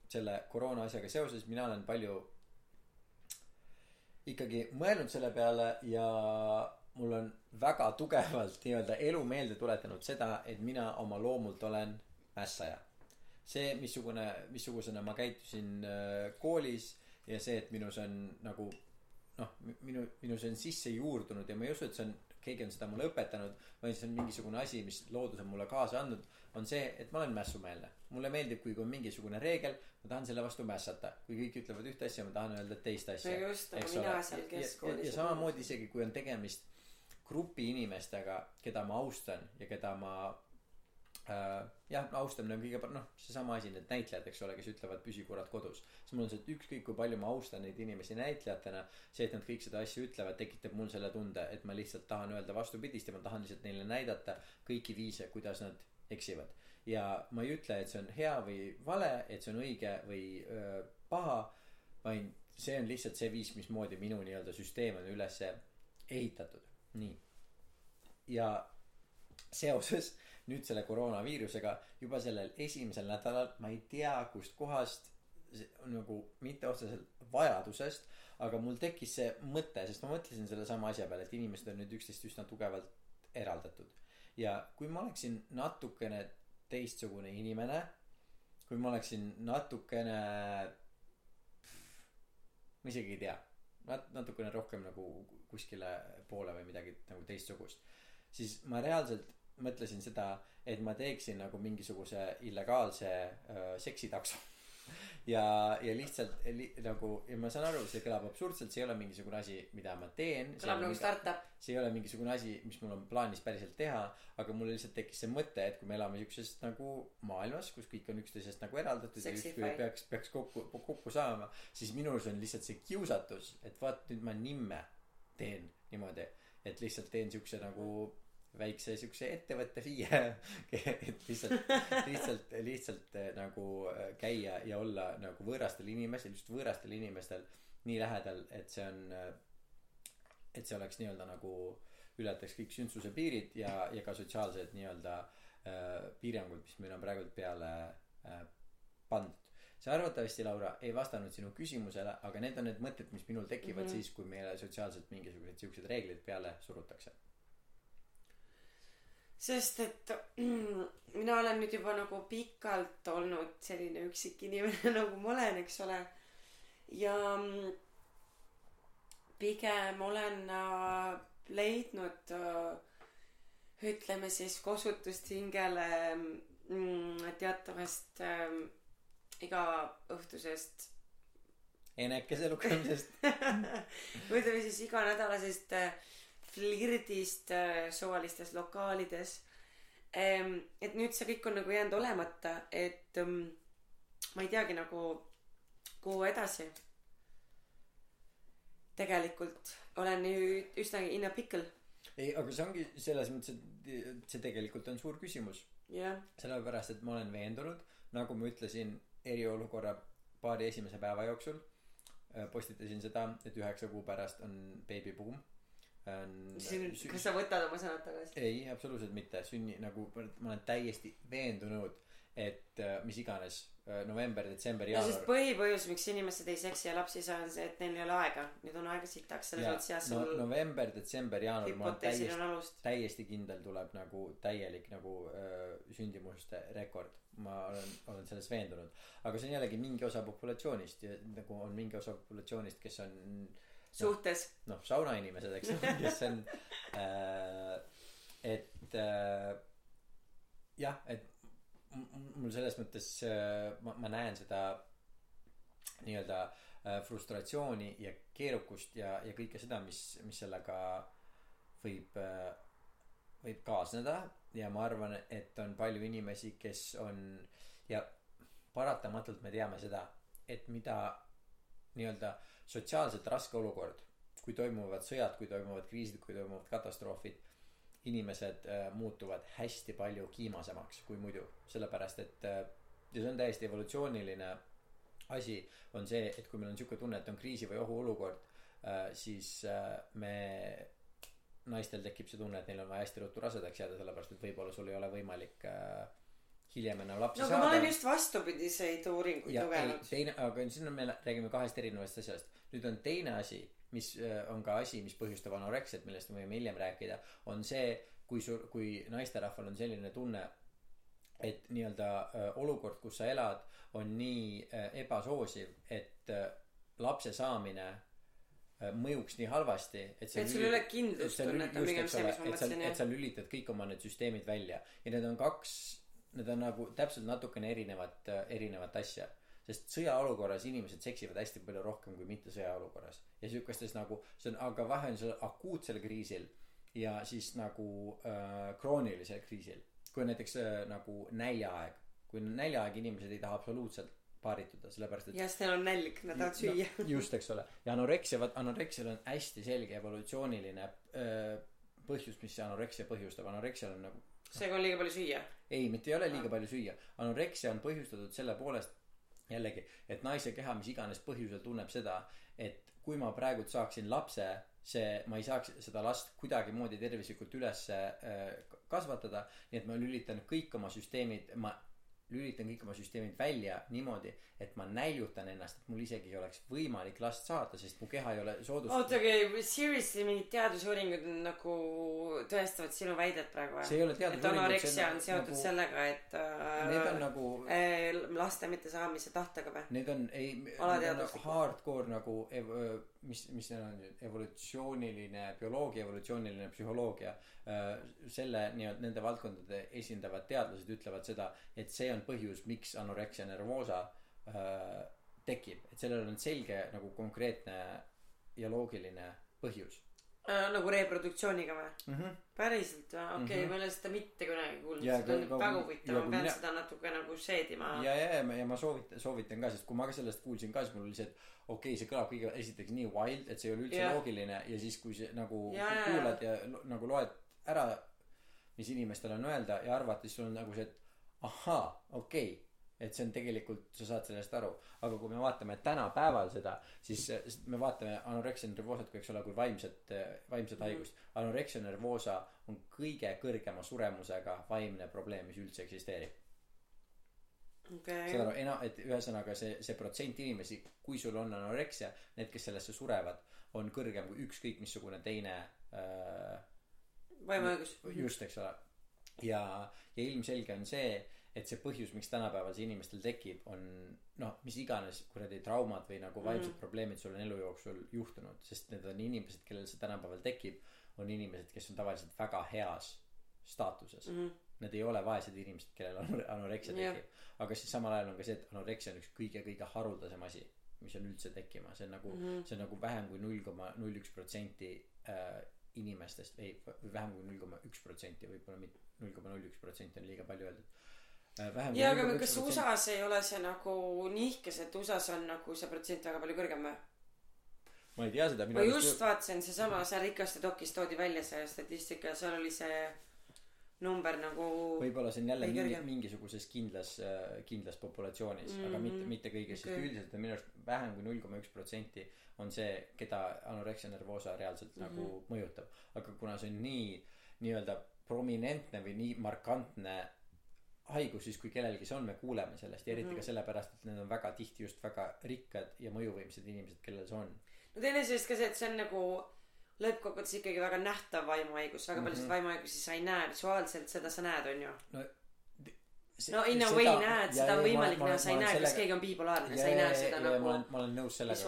selle koroona asjaga seoses mina olen palju ikkagi mõelnud selle peale ja mul on väga tugevalt nii-öelda elu meelde tuletanud seda et mina oma loomult olen mässaja. See missugune missugusena ma käitusin äh, koolis ja see et minus on nagu noh mi- minu minus on sisse juurdunud ja ma ei usu et see on keegi on seda mulle õpetanud vaid see on mingisugune asi mis loodus on mulle kaasa andnud on see et ma olen mässumeelne. Mulle meeldib kui on mingisugune reegel ma tahan selle vastu mässata. Kui kõik ütlevad ühte asja ma tahan öelda teist asja. No just eks mina seal ja, ja, keskkoolis ja samamoodi isegi kui on tegemist grupi inimestega keda ma austan ja keda ma jah no austamine on kõige par- noh seesama asi need näitlejad eks ole kes ütlevad püsi kurat kodus. Siis mul on see et ükskõik kui palju ma austan neid inimesi näitlejatena see et nad kõik seda asja ütlevad tekitab mul selle tunde et ma lihtsalt tahan öelda vastupidist ja ma tahan lihtsalt neile näidata kõiki viise kuidas nad eksivad. Ja ma ei ütle et see on hea või vale et see on õige või öö, paha vaid see on lihtsalt see viis mismoodi minu nii-öelda süsteem on üles ehitatud. Nii. Ja seoses nüüd selle koroonaviirusega juba sellel esimesel nädalal ma ei tea kust kohast nagu mitte otseselt vajadusest aga mul tekkis see mõte sest ma mõtlesin selle sama asja peale et inimesed on nüüd üksteist üsna tugevalt eraldatud. Ja kui ma oleksin natukene teistsugune inimene kui ma oleksin natukene ma isegi ei tea nat- natukene rohkem nagu kuskile poole või midagi nagu teistsugust siis ma reaalselt mõtlesin seda et ma teeksin nagu mingisuguse illegaalse äh, seksitakso [LAUGHS] ja ja lihtsalt li, nagu ja ma saan aru see kõlab absurdselt see ei ole mingisugune asi mida ma teen. Kõlab nagu startup. see ei ole mingisugune asi mis mul on plaanis päriselt teha aga mul lihtsalt tekkis see mõte et kui me elame siukses nagu maailmas kus kõik on üksteisest nagu eraldatud ja justkui peaks peaks kokku kokku saama siis minus on lihtsalt see kiusatus et vaat nüüd ma nimme teen niimoodi et lihtsalt teen siukse nagu väikse siukse ettevõtte FIE [LAUGHS] et lihtsalt lihtsalt lihtsalt eh, nagu eh, käia ja olla nagu võõrastel inimestel just võõrastel inimestel nii lähedal et see on eh, et see oleks nii-öelda nagu ületaks kõik sündsuse piirid ja ja ka sotsiaalsed nii-öelda piirangud mis meil on praegult peale pandud sa arvatavasti Laura ei vastanud sinu küsimusele aga need on need mõtted mis minul tekivad mm. -hmm. siis kui meile sotsiaalselt mingisugused siuksed reeglid peale surutakse sest et mina olen nüüd juba nagu pikalt olnud selline üksik inimene [LAUGHS] nagu ma olen eks ole. Ja mm, pigem olen äh, leidnud äh, ütleme siis kosutust hingele mm, teatavast äh, igaõhtusest enekese lugemisest. [LAUGHS] Ütleme siis iganädalasest äh, flirdist äh, suvalistes lokaalides. Et nüüd see kõik on nagu jäänud olemata et ähm, ma ei teagi nagu kuhu edasi. Tegelikult olen nüüd üsnagi in a pickle. Ei aga see ongi selles mõttes et see tegelikult on suur küsimus. Sellepärast et ma olen veendunud nagu ma ütlesin eriolukorra paari esimese päeva jooksul äh, postitasin seda et üheksa kuu pärast on beebibuum on siin sü- kas sa võtad oma sõnad tagasi? Ei absoluutselt mitte. Sünni nagu ma olen täiesti veendunud et äh, mis iganes äh, november detsember no sest jaanuar. põhipõhjus miks inimesed ei seksi ja lapsi ei saa on see et neil ei ole aega. Nüüd on aega sitaks selles mõttes jah no, sul november detsember jaanuar ma olen täiesti täiesti kindel tuleb nagu täielik nagu äh, sündimuste rekord. Ma olen olen selles veendunud. Aga see on jällegi mingi osa populatsioonist ja nagu on mingi osa populatsioonist kes on suhtes. Noh saunainimesed eks kes on äh, et äh, jah et mul selles mõttes äh, ma, ma näen seda nii-öelda äh, frustratsiooni ja keerukust ja ja kõike seda mis mis sellega võib äh, võib kaasneda. Ja ma arvan et on palju inimesi kes on ja paratamatult me teame seda et mida nii-öelda sotsiaalselt raske olukord. Kui toimuvad sõjad kui toimuvad kriisid kui toimuvad katastroofid inimesed äh, muutuvad hästi palju kiimasemaks kui muidu. Sellepärast et äh, ja see on täiesti evolutsiooniline asi on see et kui meil on siuke tunne et on kriisi või ohuolukord äh, siis me naistel tekib see tunne et neil on vaja hästi ruttu rasedaks jääda sellepärast et võib-olla sul ei ole võimalik äh, hiljem enam lapsi no aga saada. ma olen just vastupidiseid uuringuid lugenud. teine aga siin on me räägime kahest erinevast asjast nüüd on teine asi mis äh, on ka asi mis põhjustab anoreksiat millest me võime hiljem rääkida on see kui sul kui naisterahval on selline tunne et nii-öelda äh, olukord kus sa elad on nii äh, ebasoosiv et lapse saamine mõjuks nii halvasti et et sul ei ole kindlustunnet on pigem see mis ma et sa mõtlesin et jah. sa lülitad kõik oma need süsteemid välja. Ja need on kaks need on nagu täpselt natukene erinevat erinevat asja sest sõjaolukorras inimesed seksivad hästi palju rohkem kui mitte sõjaolukorras. Ja siukestes nagu see on aga vahe on sellel akuutsel kriisil ja siis nagu äh, kroonilisel kriisil. Kui on näiteks äh, nagu näljaaeg. Kui on näljaaeg inimesed ei taha absoluutselt paarituda sellepärast et jah sest neil on nälg nad tahavad süüa. no, [LAUGHS] just eks ole. Ja anoreksia vaat anoreksial on hästi selge evolutsiooniline öö, põhjus mis see anoreksia põhjustab. Anoreksial on nagu seega on liiga palju süüa. Ei mitte ei ole liiga palju süüa. Anoreksia on põhjustatud selle poolest jällegi et naise keha mis iganes põhjusel tunneb seda et kui ma praegu saaksin lapse see ma ei saaks seda last kuidagimoodi tervislikult üles äh, kasvatada nii et ma lülitan kõik oma süsteemid ma lülitan kõik oma süsteemid välja niimoodi et ma näljutan ennast et mul isegi ei oleks võimalik last saada sest mu keha ei ole soodust- oota, seriously mingid teadusuuringud nagu tõestavad sinu väidet praegu või? et anoreksia on seotud sellega, et on äh, nagu laste mittesaamise tahtega või? Need on ei, Alateaduslikud. hardcore nagu ev-, mis, mis need on nüüd, evolutsiooniline bioloogia, evolutsiooniline psühholoogia. selle nii-öelda nende valdkondade esindavad teadlased ütlevad seda, et see on põhjus, miks anoreksia nervoosa äh, tekib, et sellel on selge nagu konkreetne ja loogiline põhjus Äh, nagu reproduktsiooniga või? mm. -hmm. päriselt või? okei okay,, Mhm. ma ei ole seda mitte kunagi kuulnud, Ja see tundub väga ja huvitav, ma pean mina- seda natuke nagu seedima. ja, ja, ja, ja ma soovitan, soovitan ka, sest kui ma ka sellest kuulsin ka, siis mul oli see, et okei okay,, see kõlab kõige esiteks nii wild, et see ei ole üldse yeah. loogiline ja siis, kui see nagu Ja, ja, ja. kuulad ja lo- nagu loed ära, mis inimestel on öelda ja arvad, siis sul on nagu see, et ahaa, okei okay, et see on tegelikult, sa saad sellest aru, aga kui me vaatame tänapäeval seda, siis me vaatame anoreksia nervoosat kui, eks ole, kui vaimset, vaimset Mhm. haigust. anoreksia nervoosa on kõige kõrgema suremusega vaimne probleem, mis üldse eksisteerib. okei saad aru, ena-, et ühesõnaga see, see protsent inimesi, kui sul on anoreksia, need, kes sellesse surevad, on kõrgem kui ükskõik missugune teine äh, vaimuõigus. just, eks ole. ja, ja ilmselge on see, et see põhjus, miks tänapäeval see inimestel tekib, on noh, mis iganes kuradi traumad või nagu vaimsed mm probleemid sul on elu jooksul juhtunud, sest need on inimesed, kellel see tänapäeval tekib, on inimesed, kes on tavaliselt väga heas staatuses mm. -hmm. Need ei ole vaesed inimesed, kellel on anoreksia tekib. aga siis samal ajal on ka see, et anoreksia on üks kõige-kõige haruldasem asi, mis on üldse tekkima, see on nagu mm. -hmm. see on nagu vähem kui null koma null üks protsenti äh, inimestest või või vähem kui null koma üks protsenti, võib-olla mitte null koma null üks protsenti on liiga palju öeldud. vähem jaa, aga kas USA-s ei ole see nagu nihkes, et USA-s on nagu see protsent väga palju kõrgem või? ma ei tea seda, ma just vaatasin seesama, seal rikaste dokis toodi välja see statistika ja seal oli see number nagu võib-olla see on jälle mingi, mingisuguses kindlas äh, kindlas populatsioonis mm, -hmm. aga Mhm. mitte mitte kõigis okay. Sest üldiselt on minu arust vähem kui null koma üks protsenti on see keda anoreksia nervoosa reaalselt mm -hmm. nagu mõjutab aga kuna see on nii nii-öelda prominentne või nii markantne haigus siis kui kellelgi see on me kuuleme sellest ja eriti mm Mhm. -hmm. ka sellepärast et need on väga tihti just väga rikkad ja mõjuvõimsad inimesed kellel see on no teine sellest ka see, et see on nagu lõppkokkuvõttes ikkagi väga nähtav vaimuhaigus, väga Mhm. paljusid vaimuhaigusi sa ei näe visuaalselt, seda sa näed, onju. no see, no in a way näed, seda on võimalik näha, sa ei näe, kas keegi on bipolaarne, ja- sa ei näe ja- seda ja- ja nagu ma olen nõus sellega.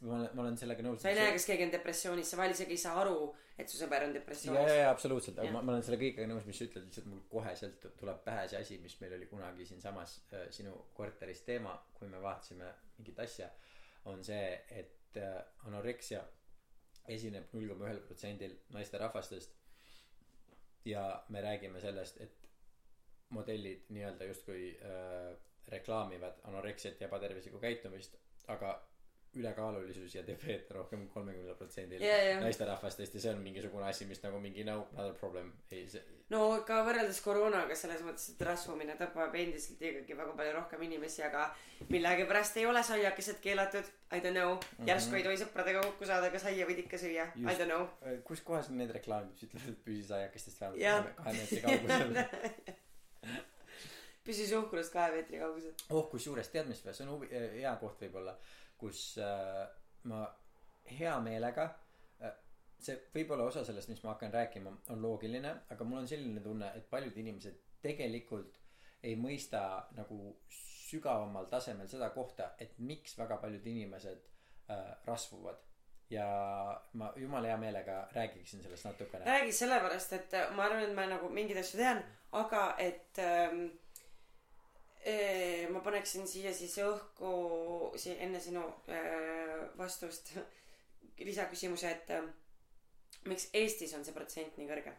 ma olen ma olen sellega nõus sa ei näe, kas keegi on depressioonis, sa vahel isegi ei saa aru, et su sõber on ja, ja, depressioonis. ja absoluutselt, aga ma, ma olen selle kõigega nõus, mis sa ütled, lihtsalt mul koheselt tuleb pähe see asi, mis meil oli kunagi siinsamas äh, sinu korteris teema, kui me vaatasime mingit asja, on see, et äh, anoreksia esineb null koma ühel protsendil naisterahvastest. Ja me räägime sellest, et modellid nii-öelda justkui äh, reklaamivad anoreksiat ja ebatervislikku käitumist, aga ülekaalulisus ja on rohkem kui kolmekümnel protsendil naisterahvastest ja see on mingisugune asi, mis nagu mingi no another problem ei see no ka võrreldes koroonaga selles mõttes, et rasvumine tapab endiselt ikkagi väga palju rohkem inimesi, aga millegipärast ei ole saiakesed keelatud. I don't know, järsku ei tohi sõpradega kokku saada, aga saia võid ikka süüa. I Mhm. Don't know. Kus kohas need reklaamid mis ütlevad et püsi saiakestest vähemalt kahe meetri kaugusel [LAUGHS] [LAUGHS] [LAUGHS] püsi suhkrust kahe meetri kaugusel. oh kusjuures tead mis või see on huvi- äh, hea koht võib-olla kus äh, ma hea meelega äh, see võib-olla osa sellest mis ma hakkan rääkima on loogiline aga mul on selline tunne et paljud inimesed tegelikult ei mõista nagu sügavamal tasemel seda kohta et miks väga paljud inimesed äh, rasvuvad. Ja ma jumala hea meelega räägiksin sellest natukene. Räägi sellepärast, et ma arvan, et ma nagu mingeid asju tean, aga et ähm, eh, ma paneksin siia siis õhku si- enne sinu äh, vastust [LAUGHS] lisaküsimuse, et äh, miks Eestis on see protsent nii kõrge?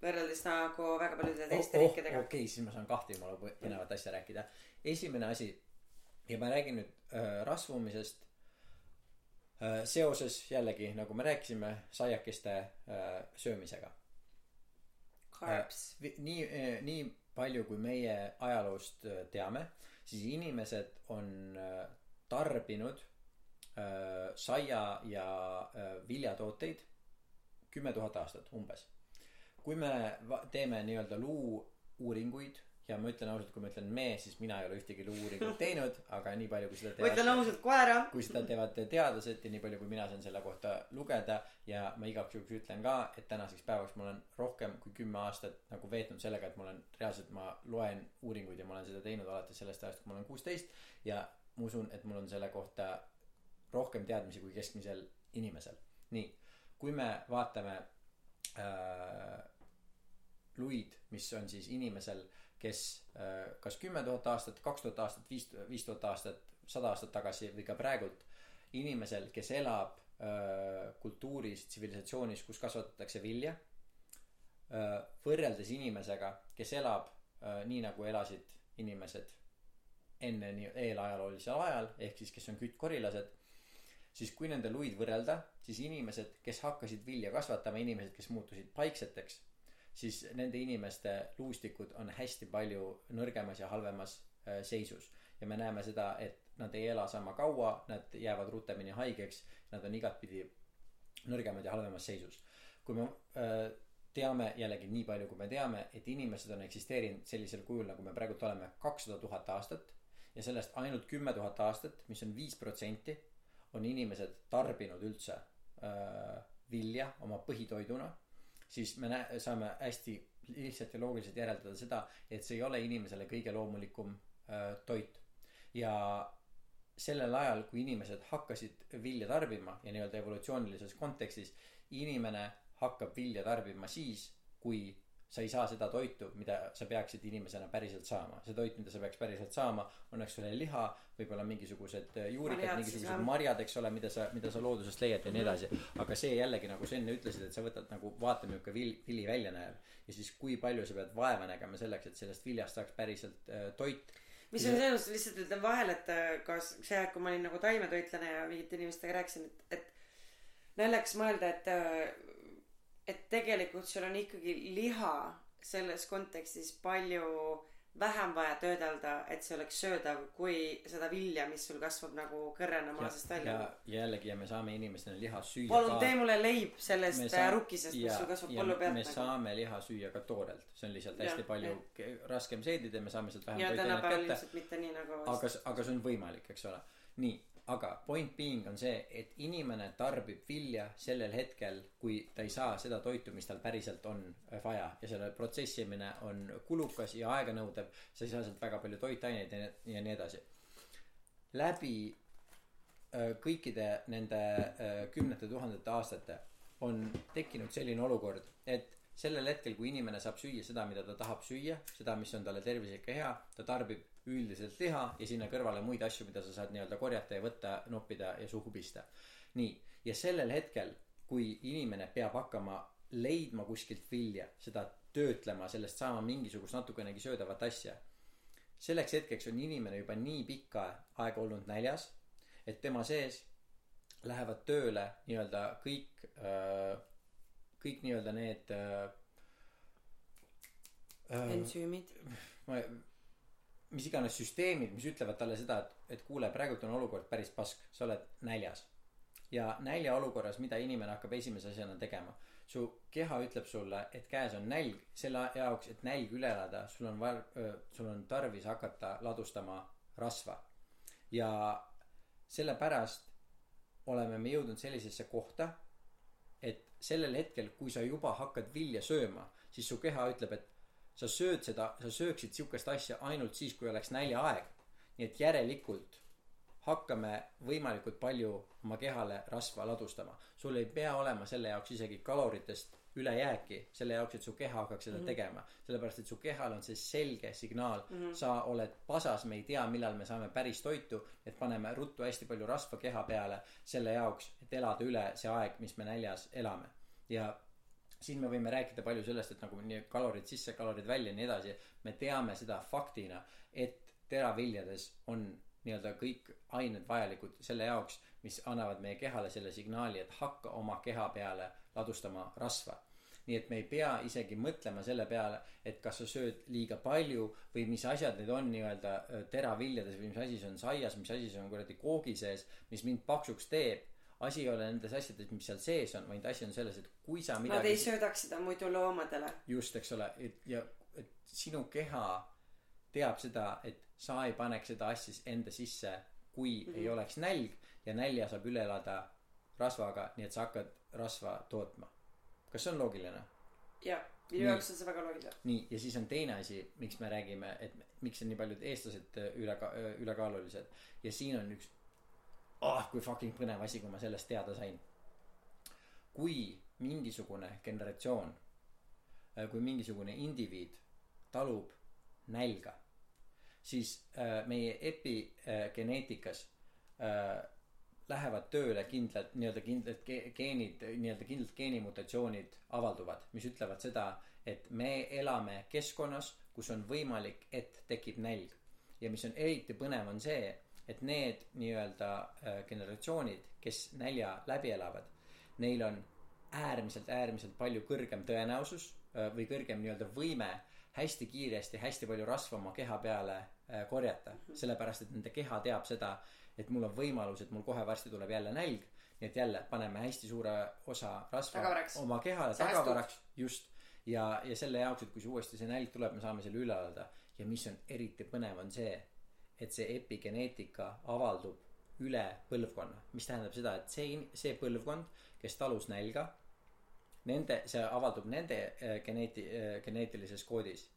Võrreldes nagu väga paljude teiste oh, oh, riikidega. okei okay, siis ma saan kahte jumala põnevat asja rääkida. Esimene asi ja ma räägin nüüd äh, rasvumisest äh, seoses jällegi nagu me rääkisime saiakeste äh, söömisega carbs Vi- nii äh, nii palju kui meie ajaloost äh, teame siis inimesed on äh, tarbinud äh, saia ja äh, viljatooteid kümme tuhat aastat umbes. Kui me teeme nii-öelda luu uuringuid ja ma ütlen ausalt kui ma ütlen me siis mina ei ole ühtegi uuringut [LAUGHS] teinud aga nii palju kui seda ma ütlen teevad ausalt koera. kui seda teevad teadlased ja nii palju kui mina saan selle kohta lugeda. Ja ma igaks juhuks ütlen ka et tänaseks päevaks ma olen rohkem kui kümme aastat nagu veetnud sellega et ma olen reaalselt ma loen uuringuid ja ma olen seda teinud alates sellest ajast kui ma olen kuusteist. Ja ma usun et mul on selle kohta rohkem teadmisi kui keskmisel inimesel. Nii kui me vaatame äh, luid mis on siis inimesel kes äh, kas kümme tuhat aastat kaks tuhat aastat viis viis tuhat aastat sada aastat tagasi või ka praegult inimesel kes elab äh, kultuuris tsivilisatsioonis kus kasvatatakse vilja äh, võrreldes inimesega kes elab nii nagu elasid inimesed enne nii eelajaloolisel ajal ehk siis kes on küttkorilased siis kui nende luid võrrelda siis inimesed kes hakkasid vilja kasvatama inimesed kes muutusid paikseteks siis nende inimeste luustikud on hästi palju nõrgemas ja halvemas äh, seisus. Ja me näeme seda et nad ei ela sama kaua nad jäävad rutemini haigeks nad on igatpidi nõrgemad ja halvemas seisus. Kui me äh, teame jällegi nii palju kui me teame et inimesed on eksisteerinud sellisel kujul nagu me praegult oleme kakssada tuhat aastat ja sellest ainult kümme tuhat aastat mis on viis protsenti on inimesed tarbinud üldse äh, vilja oma põhitoiduna siis me nä- saame hästi lihtsalt ja loogiliselt järeldada seda et see ei ole inimesele kõige loomulikum äh, toit. Ja sellel ajal kui inimesed hakkasid vilja tarbima ja nii-öelda evolutsioonilises kontekstis inimene hakkab vilja tarbima siis kui sa ei saa seda toitu mida sa peaksid inimesena päriselt saama. See toit mida sa peaks päriselt saama on eks ole liha võib-olla mingisugused äh, juurikad mingisugused marjad eks ole mida sa mida sa loodusest leiad ja nii edasi. Aga see jällegi nagu sa enne ütlesid et sa võtad nagu vaata milline vil- vili välja näeb. Ja siis kui palju sa pead vaeva nägema selleks et sellest viljast saaks päriselt äh, toit? Mis on selles mõttes lihtsalt ütlen vahele et äh, kas see aeg kui ma olin nagu taimetoitlane ja mingite inimestega rääkisin et et naljakas mõelda et äh, et tegelikult sul on ikkagi liha selles kontekstis palju vähem vaja töödelda et see oleks söödav kui seda vilja mis sul kasvab nagu kõrrena maa seest ja, välja. ja jällegi ja me saame inimestena liha süüa palun tee mulle leib sellest saa- saa... rukkisest mis sul kasvab põllu pealt me saame liha süüa ka toorelt. See on lihtsalt hästi palju jah. ke- raskem seedida me saame sealt vähem ja tänapäeval kätte. ilmselt mitte nii nagu aga aga see on võimalik eks ole. Nii aga point being on see et inimene tarbib vilja sellel hetkel kui ta ei saa seda toitu mis tal päriselt on äh, vaja. Ja selle protsessimine on kulukas ja aeganõudev. Sa ei saa sealt väga palju toitaineid ja, ja nii edasi. Läbi äh, kõikide nende äh, kümnete tuhandete aastate on tekkinud selline olukord et sellel hetkel kui inimene saab süüa seda mida ta tahab süüa seda mis on talle tervislik ja hea ta tarbib üldiselt liha ja sinna kõrvale muid asju mida sa saad nii-öelda korjata ja võtta noppida ja suhu pista. Nii. Ja sellel hetkel kui inimene peab hakkama leidma kuskilt vilja seda töötlema sellest saama mingisugust natukenegi söödavat asja selleks hetkeks on inimene juba nii pikka aega olnud näljas et tema sees lähevad tööle nii-öelda kõik äh, kõik nii-öelda need äh, äh, ensüümid. ma mis iganes süsteemid mis ütlevad talle seda et et kuule praegult on olukord päris pask sa oled näljas. ja näljaolukorras mida inimene hakkab esimese asjana tegema? su keha ütleb sulle et käes on nälg selle jaoks et nälg üle elada sul on var- sul on tarvis hakata ladustama rasva. ja sellepärast oleme me jõudnud sellisesse kohta et sellel hetkel kui sa juba hakkad vilja sööma siis su keha ütleb et sa sööd seda sa sööksid siukest asja ainult siis kui oleks näljaaeg. Nii et järelikult hakkame võimalikult palju oma kehale rasva ladustama. Sul ei pea olema selle jaoks isegi kaloritest ülejääki selle jaoks et su keha hakkaks seda mm -hmm. tegema. Sellepärast et su kehal on see selge signaal. Mm -hmm. sa oled pasas me ei tea millal me saame päris toitu et paneme ruttu hästi palju rasva keha peale selle jaoks et elada üle see aeg mis me näljas elame. Ja siin me võime rääkida palju sellest et nagu nii kalorid sisse kalorid välja ja nii edasi. Me teame seda faktina et teraviljades on nii-öelda kõik ained vajalikud selle jaoks mis annavad meie kehale selle signaali et hakka oma keha peale ladustama rasva. Nii et me ei pea isegi mõtlema selle peale et kas sa sööd liiga palju või mis asjad need on nii-öelda öö, teraviljades või mis asi see on saias mis asi see on kuradi koogi sees mis mind paksuks teeb asi ei ole nendes asjades mis seal sees on vaid asi on selles et kui sa Nad midagi ei söödaks seda muidu loomadele. Just eks ole et ja et sinu keha teab seda et sa ei paneks seda asja enda sisse kui mm -hmm. ei Mhm. oleks nälg ja nälja saab üle elada rasvaga nii et sa hakkad rasva tootma. Kas see on loogiline? Ja minu jaoks on see väga loogiline. Nii ja siis on teine asi miks me räägime et miks on nii paljud eestlased äh, üleka- äh, ülekaalulised. Ja siin on üks ah kui fucking põnev asi kui ma sellest teada sain. Kui mingisugune generatsioon äh, kui mingisugune indiviid talub nälga siis äh, meie epigeneetikas äh, lähevad tööle kindlad nii-öelda kindlad ge- geenid nii-öelda kindlad geenimutatsioonid avalduvad mis ütlevad seda et me elame keskkonnas kus on võimalik et tekib nälg. Ja mis on eriti põnev on see et need nii-öelda äh, generatsioonid kes nälja läbi elavad neil on äärmiselt äärmiselt palju kõrgem tõenäosus äh, või kõrgem nii-öelda võime hästi kiiresti hästi palju rasva oma keha peale äh, korjata. Sellepärast et nende keha teab seda et mul on võimalus et mul kohe varsti tuleb jälle nälg. Nii et jälle paneme hästi suure osa rasva Tagavaraks. oma kehale tagavaraks. Just. Ja ja selle jaoks et kui see uuesti see nälg tuleb me saame selle üle elada. Ja mis on eriti põnev on see et see epigeneetika avaldub üle põlvkonna. Mis tähendab seda et see see põlvkond kes talus nälga nende see avaldub nende äh, geneeti- äh, geneetilises koodis.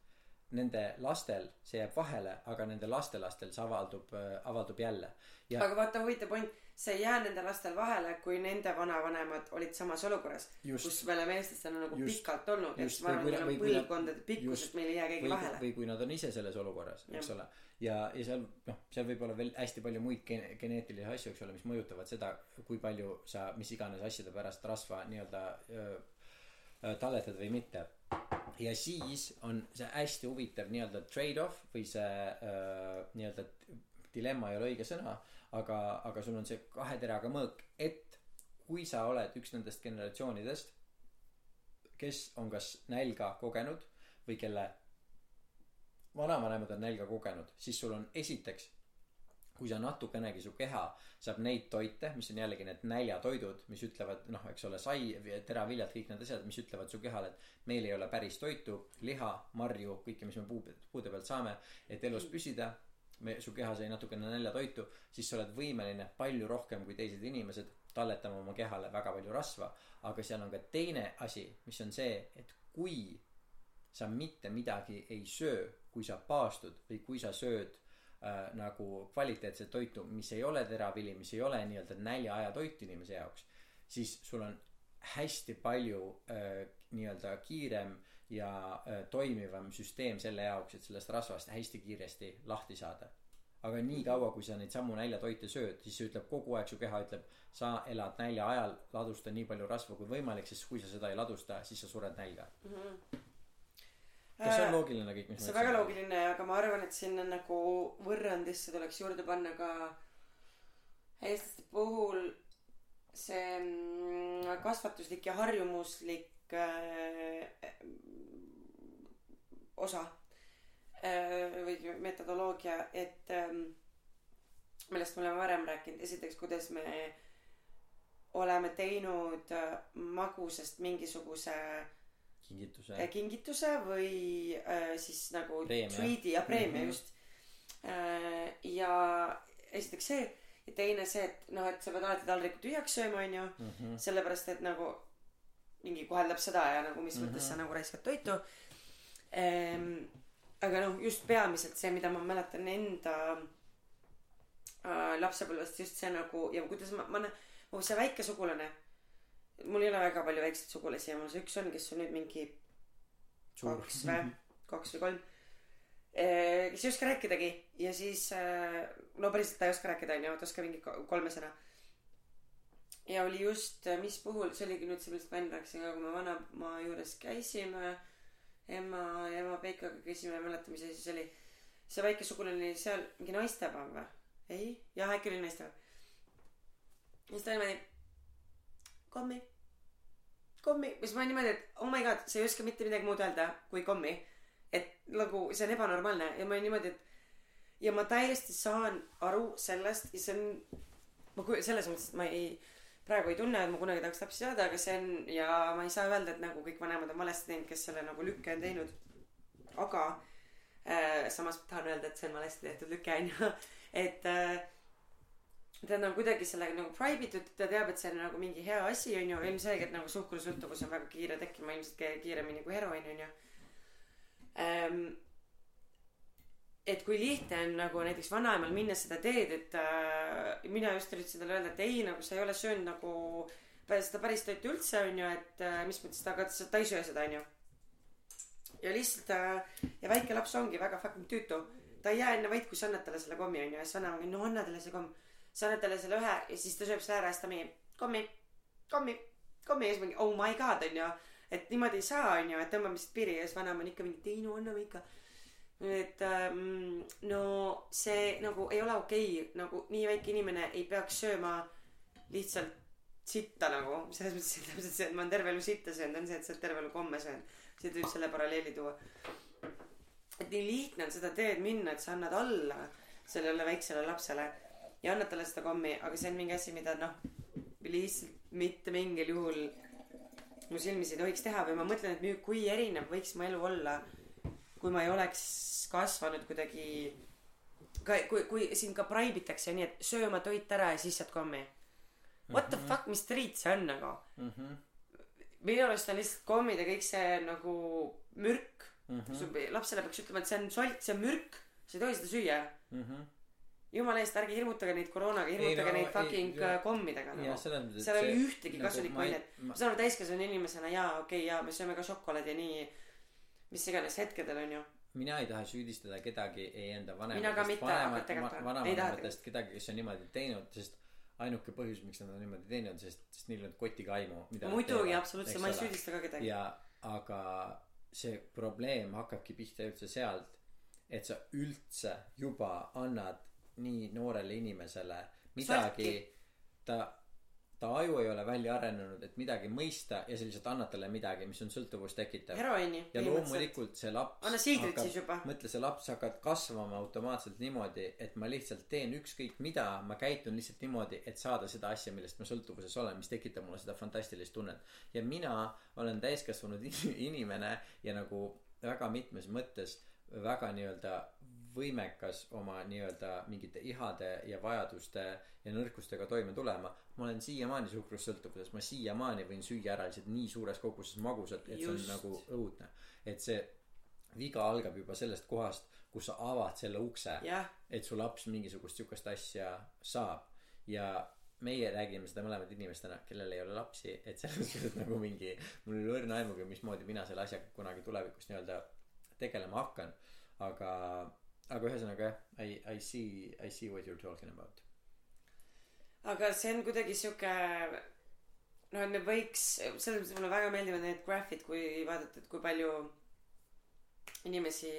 Nende lastel see jääb vahele aga nende lastelastel see avaldub äh, avaldub jälle. Ja aga vaata huvitav point see ei jää nende lastel vahele kui nende vanavanemad olid samas olukorras kus me oleme eestlastena nagu Just. pikalt olnud et Just. ma arvan et meil on põlvkondade pikkus et meil ei jää keegi või, vahele. või kui nad on ise selles olukorras eks ole ja ja seal noh seal võib olla veel hästi palju muid gene- geneetilisi asju eks ole mis mõjutavad seda kui palju sa mis iganes asjade pärast rasva nii-öelda talletad või mitte. Ja siis on see hästi huvitav nii-öelda trade-off või see nii-öelda dilemma ei ole õige sõna aga aga sul on see kahe teraga mõõk et kui sa oled üks nendest generatsioonidest kes on kas nälga kogenud või kelle vanavanemad on nälga kogenud siis sul on esiteks kui sa natukenegi su keha saab neid toite mis on jällegi need näljatoidud mis ütlevad noh eks ole sai teraviljad kõik need asjad mis ütlevad su kehale et meil ei ole päris toitu liha marju kõike mis me puu puude pealt saame et elus püsida me su keha sai natukene näljatoitu siis sa oled võimeline palju rohkem kui teised inimesed talletama oma kehale väga palju rasva. Aga seal on ka teine asi mis on see et kui sa mitte midagi ei söö kui sa paastud või kui sa sööd äh, nagu kvaliteetset toitu mis ei ole teravili mis ei ole nii-öelda näljaaja toit inimese jaoks siis sul on hästi palju äh, nii-öelda kiirem ja äh, toimivam süsteem selle jaoks et sellest rasvast hästi kiiresti lahti saada. Aga nii kaua kui sa neid samu näljatoite sööd siis see ütleb kogu aeg su keha ütleb sa elad nälja ajal ladusta nii palju rasva kui võimalik sest kui sa seda ei ladusta siis sa sured nälga kas see on loogiline kõik mis Äh, see on väga loogiline aga ma arvan et sinna nagu võrrandisse tuleks juurde panna ka eestlaste puhul see mm, kasvatuslik ja harjumuslik äh, osa äh, või metodoloogia et ähm, millest me oleme varem rääkinud. Esiteks kuidas me oleme teinud äh, magusast mingisuguse äh, kingituse või äh, siis nagu Preemia. treat'i ja preemia mm -hmm. just äh, ja esiteks see ja teine see et noh et sa pead alati taldriku tühjaks sööma onju mm -hmm. sellepärast et nagu mingi koheldab seda ja nagu mis mõttes sa nagu raiskad toitu ehm, aga noh just peamiselt see mida ma mäletan enda äh, lapsepõlvest just see nagu ja kuidas ma ma mu see väike sugulane mul ei ole väga palju väikseid sugulasi ja mul see üks on kes on nüüd mingi Suur. kaks või kaks või kolm. Kes ei oska rääkidagi ja siis äh, no päriselt ta ei oska rääkida onju ta oskab mingi ko- kolme sõna. Ja oli just äh, mis puhul see oligi nüüd see millest ma enne rääkisin ka kui me vanaema juures käisime ema ja ema Peikaga käisime ei mäleta mis asi see oli. See väike sugulane oli seal mingi naistepäev või? Ei? Jah äkki oli naistepäev. Siis ta niimoodi kommi. Kommi. Siis ma niimoodi et oh my god sa ei oska mitte midagi muud öelda kui kommi. Et nagu see on ebanormaalne. Ja ma olin niimoodi et ja ma täiesti saan aru sellest ja see on ma kuj- selles mõttes et ma ei praegu ei tunne et ma kunagi tahaks lapsi saada aga see on ja ma ei saa öelda et nagu kõik vanemad on valesti teinud kes selle nagu lükke on teinud. Aga äh, samas ma tahan öelda et see on valesti tehtud lüke onju [LAUGHS] et äh, ta on nagu kuidagi sellega nagu bribe itud ta teab et see on nagu mingi hea asi onju ilmselgelt nagu suhkrusõltuvus on väga kiire tekkima ilmselt kiiremini kui heroiin onju ähm, et kui lihtne on nagu näiteks vanaemal minna seda teed et äh, mina just üritasin talle öelda et ei nagu sa ei ole söönud nagu seda päris toitu üldse onju et äh, mis mõttes ta aga ta ei söö seda onju ja lihtsalt äh, ja väike laps ongi väga fucking tüütu. Ta ei jää enne vait kui sa annad talle selle kommi onju ja siis vanaema ongi no anna talle see komm sa annad talle selle ühe ja siis ta sööb selle ära ja siis ta mingi kommi kommi kommi. Ja siis mingi oh my god onju. Et niimoodi ei saa onju et tõmbame siit piiri ja siis vanaema on ikka mingi ei no anname ikka. Et ähm, no see nagu ei ole okei okay. nagu nii väike inimene ei peaks sööma lihtsalt sitta nagu. Selles mõttes et täpselt see et ma olen terve elu sitta söönud on see et sa oled terve elu komme söönud. Siit võib selle paralleeli tuua. Et nii lihtne on seda teed minna et sa annad alla sellele väiksele lapsele ja annad talle seda kommi aga see on mingi asi mida noh lihtsalt mitte mingil juhul mu silmis ei tohiks teha või ma mõtlen et kui erinev võiks mu elu olla kui ma ei oleks kasvanud kuidagi ka kui kui sind ka bribe itakse nii et söö oma toit ära ja siis saad kommi what the fuck mis street see on nagu Mhm. minu arust on lihtsalt kommid ja kõik see nagu mürk Mhm. su lapsele peaks ütlema et see on solt see on mürk sa ei tohi seda süüa Mhm. Jumala eest ärge hirmutage neid koroonaga Ei, hirmutage no, neid ei, fucking ja- äh, kommidega ja nagu seal ei ole ühtegi nagu kasulikku ei- ainet. ma- ma saan aru täiskasvanud inimesena jaa okei okay, jaa me sööme ka šokolaadi nii mis iganes hetkedel onju. Mina ei taha süüdistada kedagi ei enda Mina ka mitte, aga tegelikult vanema, on. ei taha. vanavanematest kedagi kes on niimoodi teinud sest ainuke põhjus miks nad on niimoodi teinud sest sest neil on kotiga aimu muidugi absoluutselt ma ei süüdista ka kedagi. Ja aga see probleem hakkabki pihta üldse sealt et sa üldse juba annad nii noorele inimesele midagi ta ta aju ei ole välja arenenud et midagi mõista ja sa lihtsalt annad talle midagi mis on sõltuvust tekitav. Ja loomulikult see laps anna siidrit siis juba. mõtle see laps hakkab kasvama automaatselt niimoodi et ma lihtsalt teen ükskõik mida ma käitun lihtsalt niimoodi et saada seda asja millest ma sõltuvuses olen mis tekitab mulle seda fantastilist tunnet. Ja mina olen täiskasvanud in- [LAUGHS] inimene ja nagu väga mitmes mõttes väga nii-öelda võimekas oma nii-öelda mingite ihade ja vajaduste ja nõrkustega toime tulema. Ma olen siiamaani suhkrussõltuvuses ma siiamaani võin süüa ära lihtsalt nii suures koguses magusat et see on Just. nagu õudne. Et see viga algab juba sellest kohast kus sa avad selle ukse jah. et su laps mingisugust sihukest asja saab. Ja meie räägime seda mõlemad inimestena kellel ei ole lapsi et selles suhtes nagu mingi mul ei ole õrna aimugi mismoodi mina selle asjaga kunagi tulevikus nii-öelda tegelema hakkan. Aga aga ühesõnaga jah I I see I see what you are talking about. Aga see on kuidagi sihuke noh et me võiks selles mõttes mulle väga meeldivad need graph'id kui vaadata et kui palju inimesi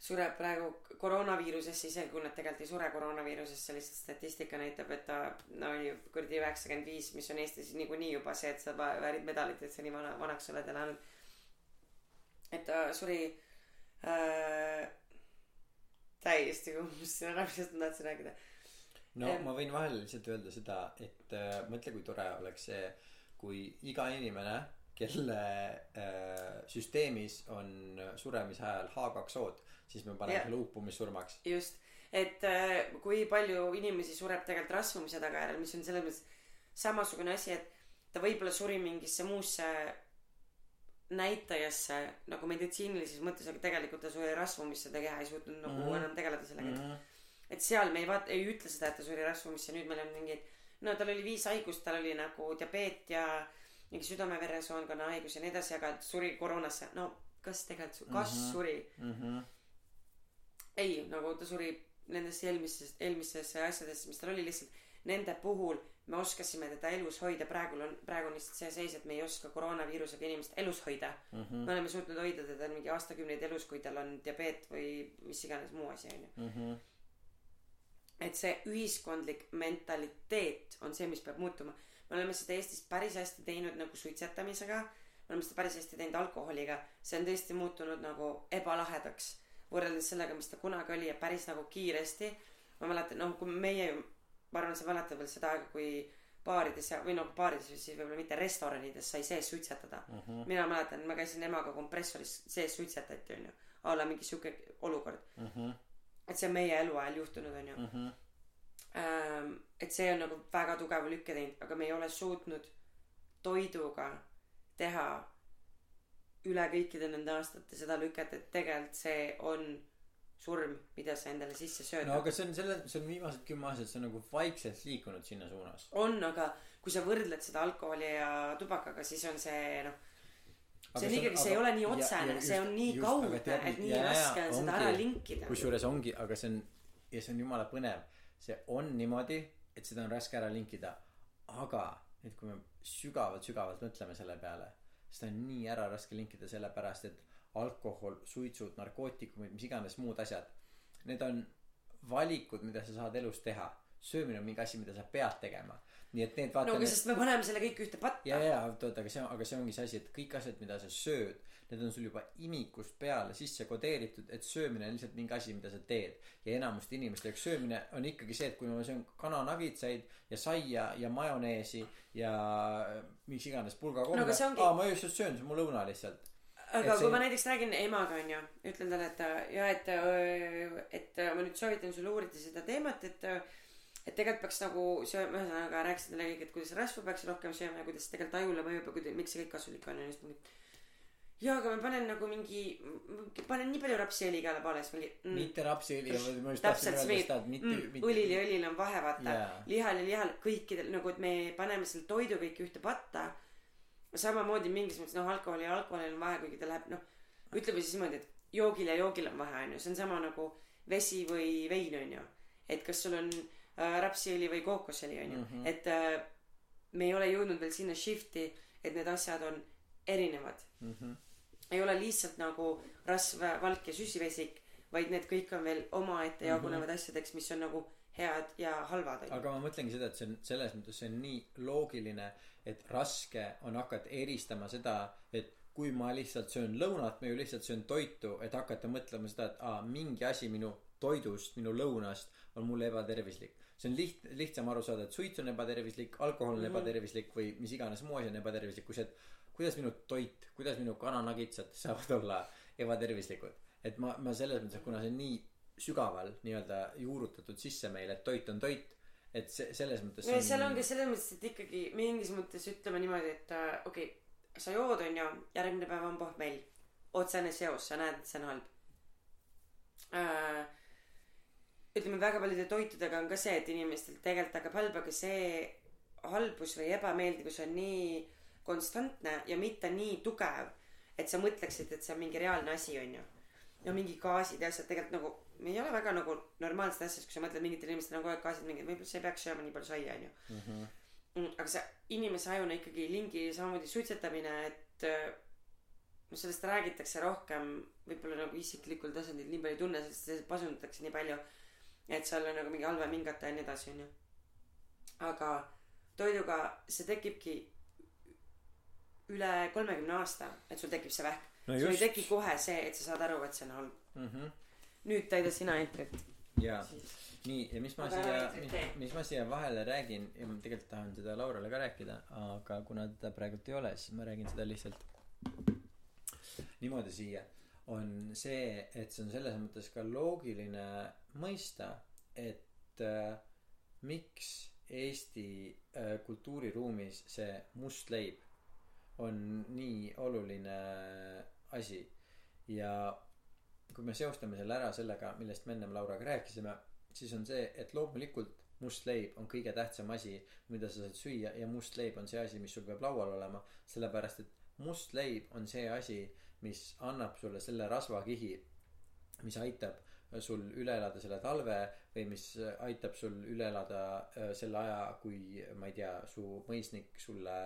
sureb praegu koroonaviirusesse isegi kui nad tegelikult ei sure koroonaviirusesse lihtsalt statistika näitab et ta no kuradi üheksakümmend viis mis on Eestis niikuinii juba see et sa väärid medalit et sa nii vana vanaks oled elanud et ta suri äh, täiesti unustasin ära mis ma tahtsin rääkida no Em. ma võin vahele lihtsalt öelda seda et äh, mõtle kui tore oleks see kui iga inimene kelle äh, süsteemis on suremise ajal H2O-d siis me paneme selle uppumissurmaks just. Et äh, kui palju inimesi sureb tegelikult rasvumise tagajärjel mis on selles mõttes samasugune asi et ta võib-olla suri mingisse muusse näitajasse nagu meditsiinilises mõttes aga tegelikult ta suri rasvumisse ta keha ei suutnud nagu mm. -hmm. enam tegeleda sellega mm mm. -hmm. et seal me ei vaata ei ütle seda et ta suri rasvumisse nüüd meil on mingid no tal oli viis haigust tal oli nagu diabeet ja mingi südame-veresoonkonna haigus ja nii edasi aga suri koroonasse no kas tegelikult su- kas mm. -hmm. suri Mm -hmm. ei nagu ta suri nendesse eelmistes eelmistesse asjadesse mis tal oli lihtsalt nende puhul me oskasime teda elus hoida praegu on praegu on lihtsalt see seis et me ei oska koroonaviirusega inimest elus hoida. Mm -hmm. me oleme suutnud hoida teda mingi aastakümneid elus kui tal on diabeet või mis iganes muu asi onju. -hmm. et see ühiskondlik mentaliteet on see mis peab muutuma. Me oleme seda Eestis päris hästi teinud nagu suitsetamisega. Me oleme seda päris hästi teinud alkoholiga. See on tõesti muutunud nagu ebalahedaks võrreldes sellega mis ta kunagi oli ja päris nagu kiiresti. Ma mäletan noh kui meie ma arvan sa mäletad veel seda aega kui baarides ja või noh baarides siis võib-olla mitte restoranides sai sees suitsetada Mm -hmm. mina mäletan ma käisin emaga kompressoris sees suitsetati onju a la mingi sihuke olukord mm -hmm. et see on meie eluajal juhtunud onju Mm -hmm. ähm, et see on nagu väga tugeva lükke teinud aga me ei ole suutnud toiduga teha üle kõikide nende aastate seda lüket et tegelikult see on surm mida sa endale sisse sööd. No aga see on selle see on viimased kümme aastat see on nagu vaikselt liikunud sinna suunas. On aga kui sa võrdled seda alkoholi ja tubakaga siis on see noh see on ikkagi see ei ole nii otsene see on nii kaudne et nii raske on seda ära linkida. Kusjuures ongi aga see on ja see on jumala põnev. See on niimoodi et seda on raske ära linkida. Aga nüüd kui me sügavalt sügavalt mõtleme selle peale seda on nii ära raske linkida sellepärast et alkohol suitsud narkootikumid mis iganes muud asjad. Need on valikud mida sa saad elus teha. Söömine on mingi asi mida sa pead tegema. Nii et need vaata no aga need- sest me paneme selle kõik ühte patta. Ja ja oot aga see on aga see ongi see asi et kõik asjad mida sa sööd need on sul juba imikust peale sisse kodeeritud et söömine on lihtsalt mingi asi mida sa teed. Ja enamuste inimeste jaoks söömine on ikkagi see et kui ma söön kananagitsaid ja saia ja majoneesi ja mis iganes pulgakomme No ongi- aa ma just söön see on mu lõuna lihtsalt aga see- kui ma näiteks räägin emaga onju ütlen talle et ja et äh, et äh, ma nüüd soovitan sul uurida seda teemat et äh, et tegelikult peaks nagu sööma ühesõnaga rääkisin talle kõik et kuidas rasva peaks rohkem sööma ja kuidas tegelikult ajule mõjub ja kuida- miks see kõik kasulik on ja siis mingi jaa aga ma panen nagu mingi panen nii palju rapsiõli igale poole siis mingi mm, mitte rapsiõli ma just tahtsin öelda seda et mitte mm, õlil ja õlil on vahe vaata. Jaa. lihal ja lihal kõikidel nagu et me paneme selle toidu kõik ühte patta samamoodi mingis mõttes noh alkoholi ja alkoholil on vahe kuigi ta läheb noh ütleme siis niimoodi et joogil ja joogil on vahe onju see on sama nagu vesi või vein onju et kas sul on äh, rapsiõli või kookosõli onju Mhm. et äh, me ei ole jõudnud veel sinna shift'i et need asjad on erinevad Mhm. ei ole lihtsalt nagu rasv valk ja süsivesik vaid need kõik on veel omaette jagunevad mm -hmm. asjadeks mis on nagu head ja halvad aga ma mõtlengi seda et see on selles mõttes see on nii loogiline et raske on hakata eristama seda et kui ma lihtsalt söön lõunat ma ju lihtsalt söön toitu et hakata mõtlema seda et aa mingi asi minu toidust minu lõunast on mulle ebatervislik see on liht- lihtsam aru saada et suits on ebatervislik alkohol on Mhm. ebatervislik või mis iganes muu asi on ebatervislik kui see et kuidas minu toit kuidas minu kananagitsad [LAUGHS] saavad olla ebatervislikud et ma ma selles mõttes et kuna see on nii sügaval nii-öelda juurutatud sisse meil et toit on toit et see selles mõttes ja seal ongi selles mõttes et ikkagi mingis mõttes ütleme niimoodi et äh, okei okay, sa jood onju järgmine päev on pohmell. Otsene seos sa näed et see on halb. Äh, ütleme väga paljude toitudega on ka see et inimestel tegelikult hakkab halb aga see halbus või ebameeldivus on nii konstantne ja mitte nii tugev et sa mõtleksid et see on mingi reaalne asi onju. No mingi gaasid ja asjad tegelikult nagu me ei ole väga nagu normaalsed asjad kui sa mõtled mingitele inimestele on kogu aeg gaasid mingid võib-olla sa ei peaks sööma nii palju saia onju. Mhm. Mm, aga see inimese ajuna ikkagi lingi samamoodi suitsetamine et äh, no sellest räägitakse rohkem võib-olla nagu isiklikul tasandil nii palju ei tunne sest sellest pasundatakse nii palju et seal on nagu mingi halvem hingata ja nii edasi onju. Aga toiduga see tekibki üle kolmekümne aasta et sul tekib see vähk. No sul ei teki kohe see et sa saad aru et see on halb. Mhm. Nüüd täida sina eetrit ja siis nii ja mis ma Aga siia mis, mis ma siia vahele räägin ja ma tegelikult tahan seda Laurale ka rääkida aga kuna teda praegult ei ole siis ma räägin seda lihtsalt niimoodi siia. On see et see on selles mõttes ka loogiline mõista et äh, miks Eesti äh, kultuuriruumis see must leib on nii oluline asi. Ja kui me seostame selle ära sellega millest me ennem Lauraga rääkisime siis on see et loomulikult must leib on kõige tähtsam asi mida sa saad süüa ja must leib on see asi mis sul peab laual olema. Sellepärast et must leib on see asi mis annab sulle selle rasvakihi mis aitab sul üle elada selle talve või mis aitab sul üle elada äh, selle aja kui ma ei tea su mõisnik sulle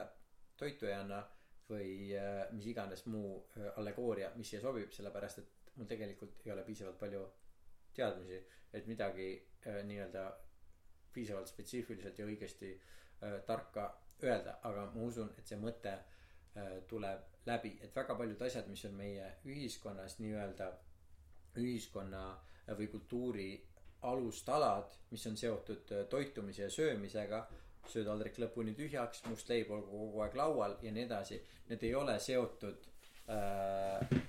toitu ei anna või äh, mis iganes muu äh, allegooria mis siia sobib. Sellepärast et mul tegelikult ei ole piisavalt palju teadmisi et midagi äh, nii-öelda piisavalt spetsiifiliselt ja õigesti äh, tarka öelda aga ma usun et see mõte äh, tuleb läbi et väga paljud asjad mis on meie ühiskonnas nii-öelda ühiskonna äh, või kultuuri alustalad mis on seotud äh, toitumise ja söömisega söötaldrik lõpuni tühjaks must leib olgu kogu aeg laual ja nii edasi need ei ole seotud äh,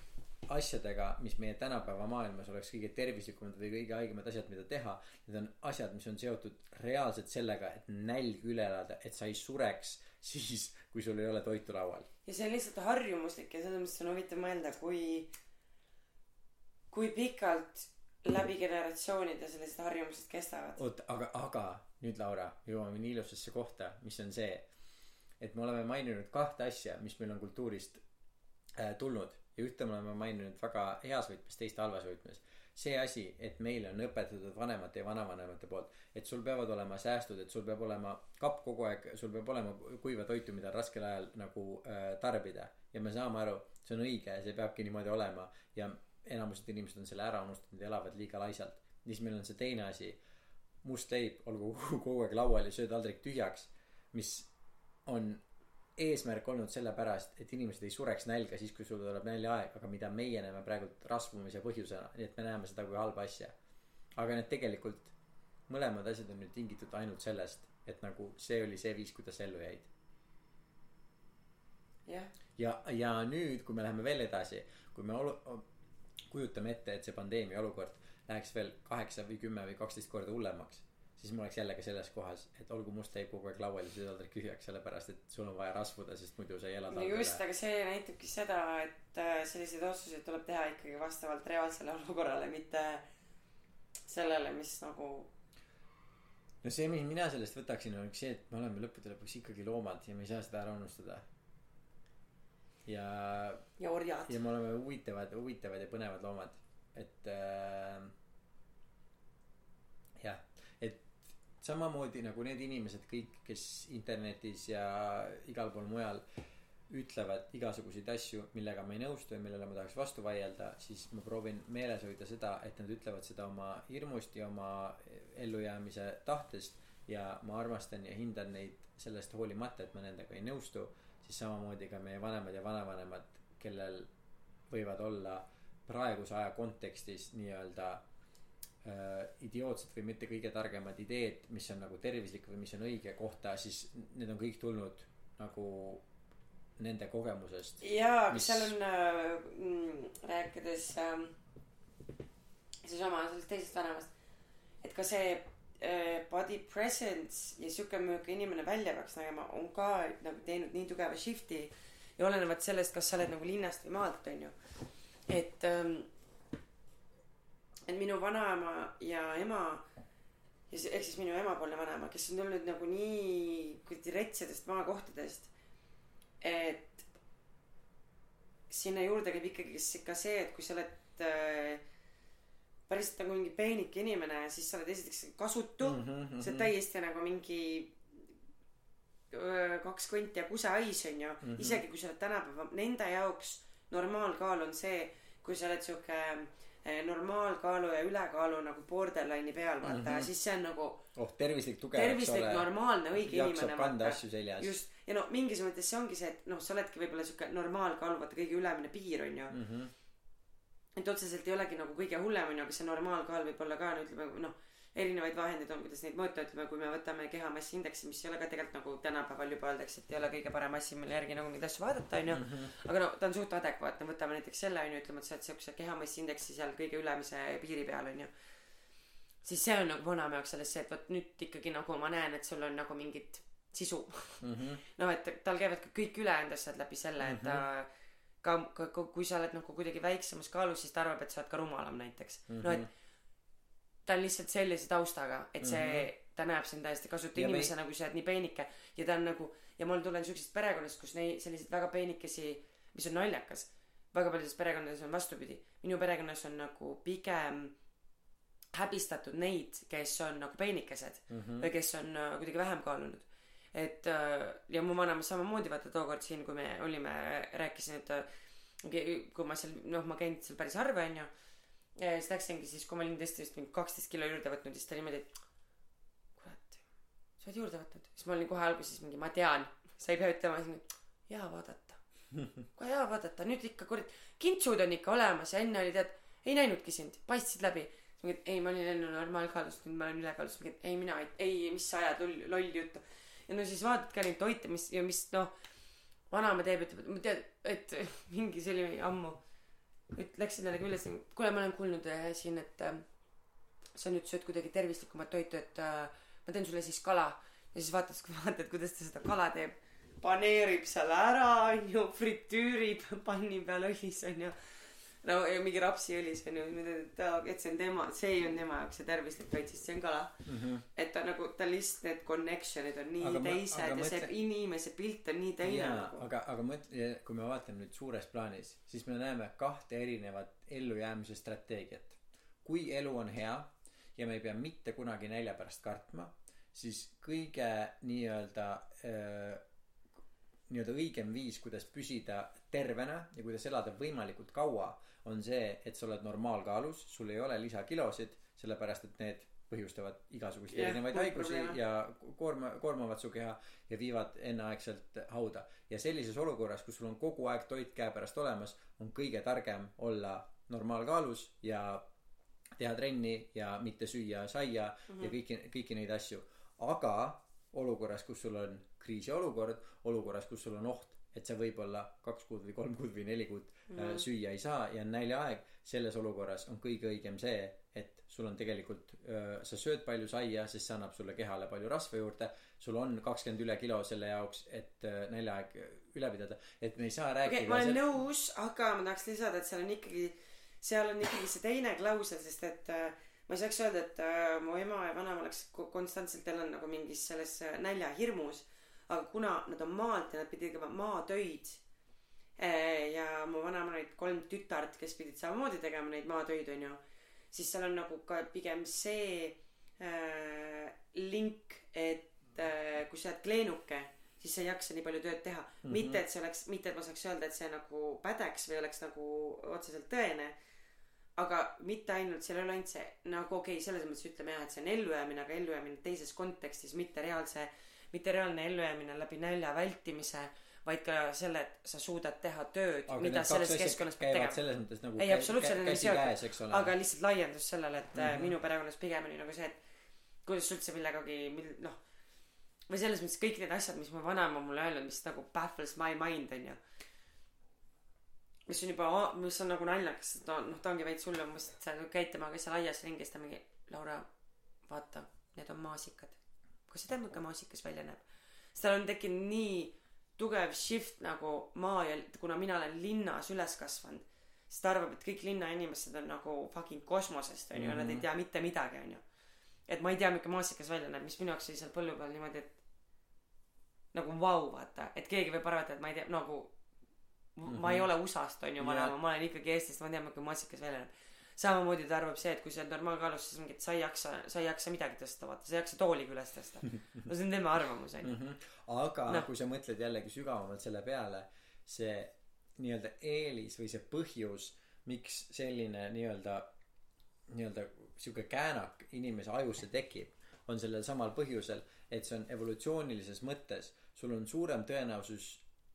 asjadega mis meie tänapäeva maailmas oleks kõige tervislikumad või kõige haigemad asjad mida teha need on asjad mis on seotud reaalselt sellega et nälg üle elada et sa ei sureks [LAUGHS] siis kui sul ei ole toitu laual. Ja see on lihtsalt harjumuslik ja selles mõttes on huvitav mõelda kui kui pikalt läbi generatsioonide sellised harjumused kestavad. Oot aga aga nüüd Laura jõuame nii ilusasse kohta mis on see et me oleme maininud kahte asja mis meil on kultuurist äh, tulnud ja ühte me oleme maininud väga heas võtmes teist halvas võtmes. See asi et meile on õpetatud vanemate ja vanavanemate poolt et sul peavad olema säästud et sul peab olema kapp kogu aeg sul peab olema kuiva toitu mida raskel ajal nagu äh, tarbida. Ja me saame aru see on õige see peabki niimoodi olema. Ja enamused inimesed on selle ära unustanud ja elavad liiga laisalt. Siis meil on see teine asi. Must leib olgu [LAUGHS] kogu aeg laual ja söö taldrik tühjaks mis on eesmärk olnud sellepärast et inimesed ei sureks nälga siis kui sul tuleb näljaaeg aga mida meie näeme praegult rasvumise põhjusena nii et me näeme seda kui halba asja. Aga need tegelikult mõlemad asjad on nüüd tingitud ainult sellest et nagu see oli see viis kuidas ellu jäid. Jah. Ja ja nüüd kui me läheme veel edasi kui me olu- kujutame ette et see pandeemia olukord läheks veel kaheksa või kümme või kaksteist korda hullemaks siis ma oleks jälle ka selles kohas et olgu must leib kogu aeg laual ja see taldrik tühjaks sellepärast et sul on vaja rasvuda sest muidu sa ei ela no just aga see näitabki seda et äh, selliseid otsuseid tuleb teha ikkagi vastavalt reaalsele olukorrale mitte sellele mis nagu no see mis mina sellest võtaksin oleks see et me oleme lõppude lõpuks ikkagi loomad ja me ei saa seda ära unustada. Ja ja orjad. ja me oleme huvitavad huvitavad ja põnevad loomad. Et äh, jah et samamoodi nagu need inimesed kõik kes internetis ja igal pool mujal ütlevad igasuguseid asju millega ma ei nõustu ja millele ma tahaks vastu vaielda siis ma proovin meeles hoida seda et nad ütlevad seda oma hirmust ja oma ellujäämise tahtest ja ma armastan ja hindan neid sellest hoolimata et ma nendega ei nõustu siis samamoodi ka meie vanemad ja vanavanemad kellel võivad olla praeguse aja kontekstis nii-öelda idiootsed või mitte kõige targemad ideed mis on nagu tervislik või mis on õige kohta siis need on kõik tulnud nagu nende kogemusest. Jaa aga Mis- seal on äh, mm, rääkides ähm, seesama sellest teisest vanemast et ka see äh, body presence ja siuke milline inimene välja peaks nägema on ka nagu teinud nii tugeva shift'i ja olenevalt sellest kas sa oled nagu linnast või maalt onju et ähm, et minu vanaema ja ema ja see ehk siis minu emapoolne vanaema kes on tulnud nagu nii kuradi retsedest maakohtadest et sinna juurde käib ikkagi ka see et kui sa oled äh, päriselt nagu mingi peenike inimene siis sa oled esiteks kasutu mm Mhm, -hmm. mhm. sa oled täiesti nagu mingi öö, kaks konti ja kusehais onju mm Mhm. -hmm. isegi kui sa oled tänapäeva nende jaoks normaalkaal on see kui sa oled siuke eh, normaalkaalu ja ülekaalu nagu borderline'i peal vaata mm. -hmm. siis see on nagu oh tervislik tugev tervislik normaalne õige inimene seljas just ja no mingis mõttes see ongi see et noh sa oledki võib-olla siuke normaalkaalu vaata kõige ülemine piir onju mm -hmm. et otseselt ei olegi nagu kõige hullem onju aga see normaalkaal võib olla ka no ütleme noh erinevaid vahendeid on kuidas neid mõõta ütleme kui me võtame kehamassi indeksi mis ei ole ka tegelikult nagu tänapäeval juba öeldakse et ei ole kõige parem asi mille järgi nagu neid asju vaadata onju Mhm. aga no ta on suht adekvaatne võtame näiteks selle onju ütleme et sa oled siukse kehamassi indeksi seal kõige ülemise piiri peal onju siis see on nagu vanaema jaoks selles see et vot nüüd ikkagi nagu ma näen et sul on nagu mingit sisu Mhm. noh et tal käivad ka kõik ülejäänud asjad läbi selle et ta ka, ka, ka kui sa oled nagu kuidagi väiksemas kaalus siis ta arvab et sa oled ka rumalam näiteks mm -hmm. no et ta on lihtsalt sellise taustaga et see mm -hmm. ta näeb sind täiesti kasutu Ja me- inimesena kui sa oled nii peenike ja ta on nagu ja ma tulen siuksest perekonnast kus neid selliseid väga peenikesi mis on naljakas väga paljudes perekondades on vastupidi minu perekonnas on nagu pigem häbistatud neid kes on nagu peenikesed mm -hmm. või kes on äh, kuidagi vähem kaalunud et äh, ja mu vanemas samamoodi vaata tookord siin kui me olime rääkisin et äh, kui ma seal noh ma käin seal päris harva onju ja siis läksingi siis kui ma olin tõesti vist mingi kaksteist kilo juurde võtnud siis ta niimoodi et kurat sa oled juurde võtnud. Siis ma olin kohe alguses mingi ma tean sa ei pea ütlema siis jaa vaadata. Kohe jaa vaadata. Nüüd ikka kurat kintsud on ikka olemas ja enne oli tead ei näinudki sind. Paistsid läbi. Siis mingi ei ma olin enne normaalkaalus nüüd ma olen ülekaalus. Mingi ei mina ei, mis sa ajad loll, lolli juttu. Ja no siis vaatad ka neid toite mis ja mis noh vanaema teeb ütleb et ma tead et mingi oli ammu nüüd läksin jällegi üles kuule ma olen kuulnud äh, siin et äh, sa nüüd sööd kuidagi tervislikumat toitu et äh, ma teen sulle siis kala. Ja siis vaatad [LAUGHS] vaatad kuidas ta seda kala teeb. Paneerib seal ära onju [LAUGHS] fritüürib panni peal õlis onju no ja mingi rapsiõlis onju et ta et see on tema see on tema jaoks see tervislik toit sest see on kala mm -hmm. et ta nagu ta lihtsalt need connection'id on nii Aga ma- teised aga ja mõtle- see inimese pilt on nii teine jaa nagu. aga aga mõtle kui me vaatame nüüd suures plaanis siis me näeme kahte erinevat ellujäämise strateegiat. Kui elu on hea ja me ei pea mitte kunagi nälja pärast kartma siis kõige nii-öelda öö, nii-öelda õigem viis kuidas püsida tervena ja kuidas elada võimalikult kaua on see et sa oled normaalkaalus sul ei ole lisakilosid sellepärast et need põhjustavad igasuguseid Jah, erinevaid haigusi ja koorma koormavad su keha ja viivad enneaegselt hauda. Ja sellises olukorras kus sul on kogu aeg toit käepärast olemas on kõige targem olla normaalkaalus ja teha trenni ja mitte süüa saia mm -hmm. ja kõiki kõiki neid asju. Aga olukorras kus sul on kriisiolukord olukorras kus sul on oht et sa võib-olla kaks kuud või kolm kuud või neli kuud mm süüa ei saa ja on näljaaeg selles olukorras on kõige õigem see et sul on tegelikult öö, sa sööd palju saia sest see annab sulle kehale palju rasva juurde sul on kakskümmend üle kilo selle jaoks et öö, näljaaeg üle pidada. Et me ei saa rääkida okay, ma olen sel- nõus aga ma tahaks lisada et seal on ikkagi seal on ikkagi see teine klausel sest et äh, ma ei saaks öelda et äh, mu ema ja vanaema oleks ko- konstantselt elanud nagu mingis selles äh, näljahirmus aga kuna nad on maalt ja nad pidid tegema maatöid äh, ja mu vanaemal olid kolm tütart kes pidid samamoodi tegema neid maatöid onju siis seal on nagu ka pigem see äh, link et äh, kui sa oled kleenuke siis sa ei jaksa nii palju tööd teha mm -hmm. mitte et see oleks mitte et ma saaks öelda et see nagu pädeks või oleks nagu otseselt tõene aga mitte ainult seal ei ole ainult see nagu okei okay, selles mõttes ütleme jah et see on ellujäämine aga ellujäämine teises kontekstis mitte reaalse mitte reaalne ellujäämine läbi nälja vältimise vaid ka selle et sa suudad teha tööd aga mida selles keskkonnas käivad tegema selles mõttes nagu ei absoluutselt need on seotud aga lihtsalt laiendus sellele et mm. -hmm. minu perekonnas pigem oli nagu see et kuidas üldse millegagi mil- noh või selles mõttes kõik need asjad mis mu vanaema mulle öelnud mis nagu baffles my mind onju mis on juba mis on nagu naljakas on noh ta ongi veits hullem sest sa käid temaga seal aias ringi siis ta mingi Laura vaata need on maasikad kas sa tead milline maasikas välja näeb sest tal on tekkinud nii tugev shift nagu maa ja kuna mina olen linnas üles kasvanud siis ta arvab et kõik linnainimesed on nagu fucking kosmosest onju mm -hmm. ja nad ei tea mitte midagi onju et ma ei tea milline maasikas välja näeb mis minu jaoks oli seal põllu peal niimoodi et nagu vau vaata et keegi võib arvata et ma ei tea nagu mm -hmm. ma ei ole USA-st onju Jaa. vanaema ma olen ikkagi Eestist ma tean milline maasikas välja näeb samamoodi ta arvab see et kui sa oled normaalkaalus siis mingi et sa ei jaksa sa ei jaksa midagi tõsta vaata sa ei jaksa tooligi üles tõsta [LAUGHS] no see on tema arvamus onju. -hmm. aga no. kui sa mõtled jällegi sügavamalt selle peale see nii-öelda eelis või see põhjus miks selline nii-öelda nii-öelda sihuke käänak inimese ajusse tekib on sellel samal põhjusel et see on evolutsioonilises mõttes sul on suurem tõenäosus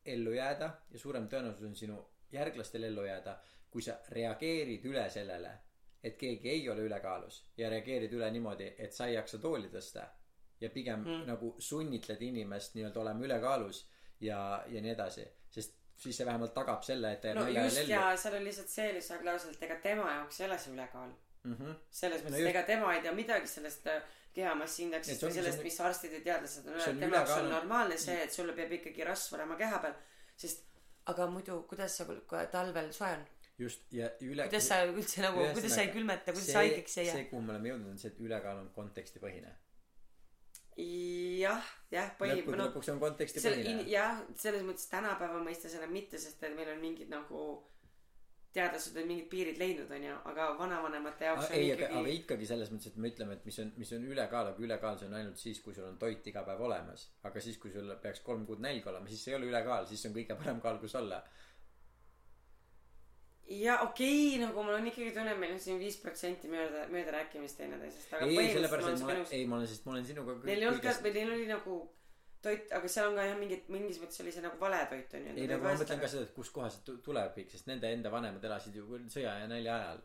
ellu jääda ja suurem tõenäosus on sinu järglastel ellu jääda kui sa reageerid üle sellele et keegi ei ole ülekaalus ja reageerid üle niimoodi et sa ei jaksa tooli tõsta ja pigem Mm. mm. nagu sunnitled inimest nii-öelda olema ülekaalus ja ja nii edasi sest siis see vähemalt tagab selle et no just ellu ja seal on lihtsalt see lisaklausel et ega tema jaoks ei ole see ülekaal mm -hmm. selles No mõttes just. et ega tema ei tea midagi sellest äh, kehamassi Et indeksist see või sellest mis arstid ja teadlased on öelnud tema jaoks on normaalne see et sulle peab ikkagi rasv olema keha peal sest aga muidu kuidas sa talvel soe on just ja üle kuidas sa üldse nagu kuidas sa ei külmeta kuidas see- sa haigeks ei see jää kuhu me oleme jõudnud on see et ülekaal on kontekstipõhine. Jah jah põhi lõppude no lõpuks on kontekstipõhine. in- jah selles mõttes tänapäeva mõistes enam mitte sest et meil on mingid nagu teadlased on mingid piirid leidnud onju aga vanavanemate jaoks aga on ei aga ikkagi aga ikkagi selles mõttes et me ütleme et mis on mis on ülekaal aga ülekaal see on ainult siis kui sul on toit iga päev olemas. Aga siis kui sul peaks kolm kuud nälg olema siis see ei ole ülekaal siis see on kõige parem kaal kus olla ja okei okay, nagu mul on ikkagi tunne meil on siin viis protsenti mööda mööda rääkimist teineteisest aga ei ei sellepärast et olen ma sinuga nõus ei ma olen sest ma olen sinuga neil ei olnud ka või neil oli nagu toit aga seal on ka jah mingid mingis mõttes oli see nagu vale toit onju ei no ma mõtlen ka seda et kuskohast tu- tuleb kõik sest nende enda vanemad elasid ju sõja ja nälja ajal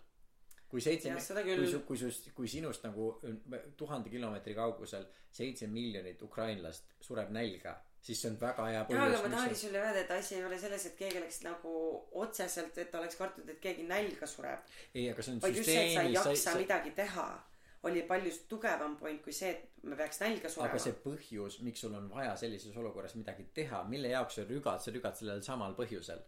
kui seitse küll. kui su kui sust kui sinust nagu tuhande kilomeetri kaugusel seitse miljonit ukrainlast sureb nälga siis see on väga hea jaa, aga põhjus ma tahangi sulle öelda, et asi ei ole selles, et keegi oleks nagu otseselt, et oleks kartnud, et keegi nälga sureb. ei aga see on et sa ei jaksa midagi teha, oli palju tugevam point kui see, et me peaks nälga surema aga see. põhjus miks sul on vaja sellises olukorras midagi teha mille jaoks sa rügad sa rügad sellel samal põhjusel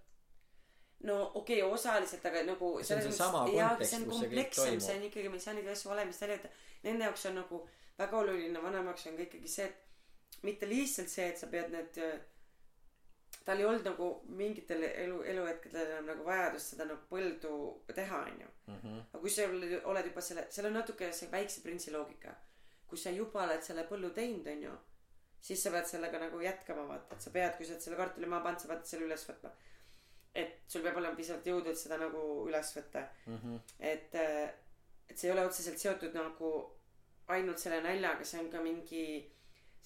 no okei okay,, osaliselt, aga nagu See on seesama jaa, aga see on komplekssem, see on ikkagi, me ei saa neid asju valemist välja võtta. Nende jaoks on nagu väga oluline, vanema jaoks on ka ikkagi see, et mitte lihtsalt see, et sa pead need tal ei olnud nagu mingitel elu, eluhetkedel enam nagu vajadust seda nagu põldu teha, onju. -hmm. aga kui sa oled juba selle, seal on natuke see väikse printsi loogika. kui sa juba oled selle põllu teinud, onju, siis sa pead sellega nagu jätkama, vaata, et sa pead, kui sa oled selle kartuli maha pannud, sa pead selle üles võtma. et sul peab olema piisavalt jõudu, et seda nagu üles võtta. Mm -hmm. et, et see ei ole otseselt seotud nagu ainult selle näljaga, see on ka mingi,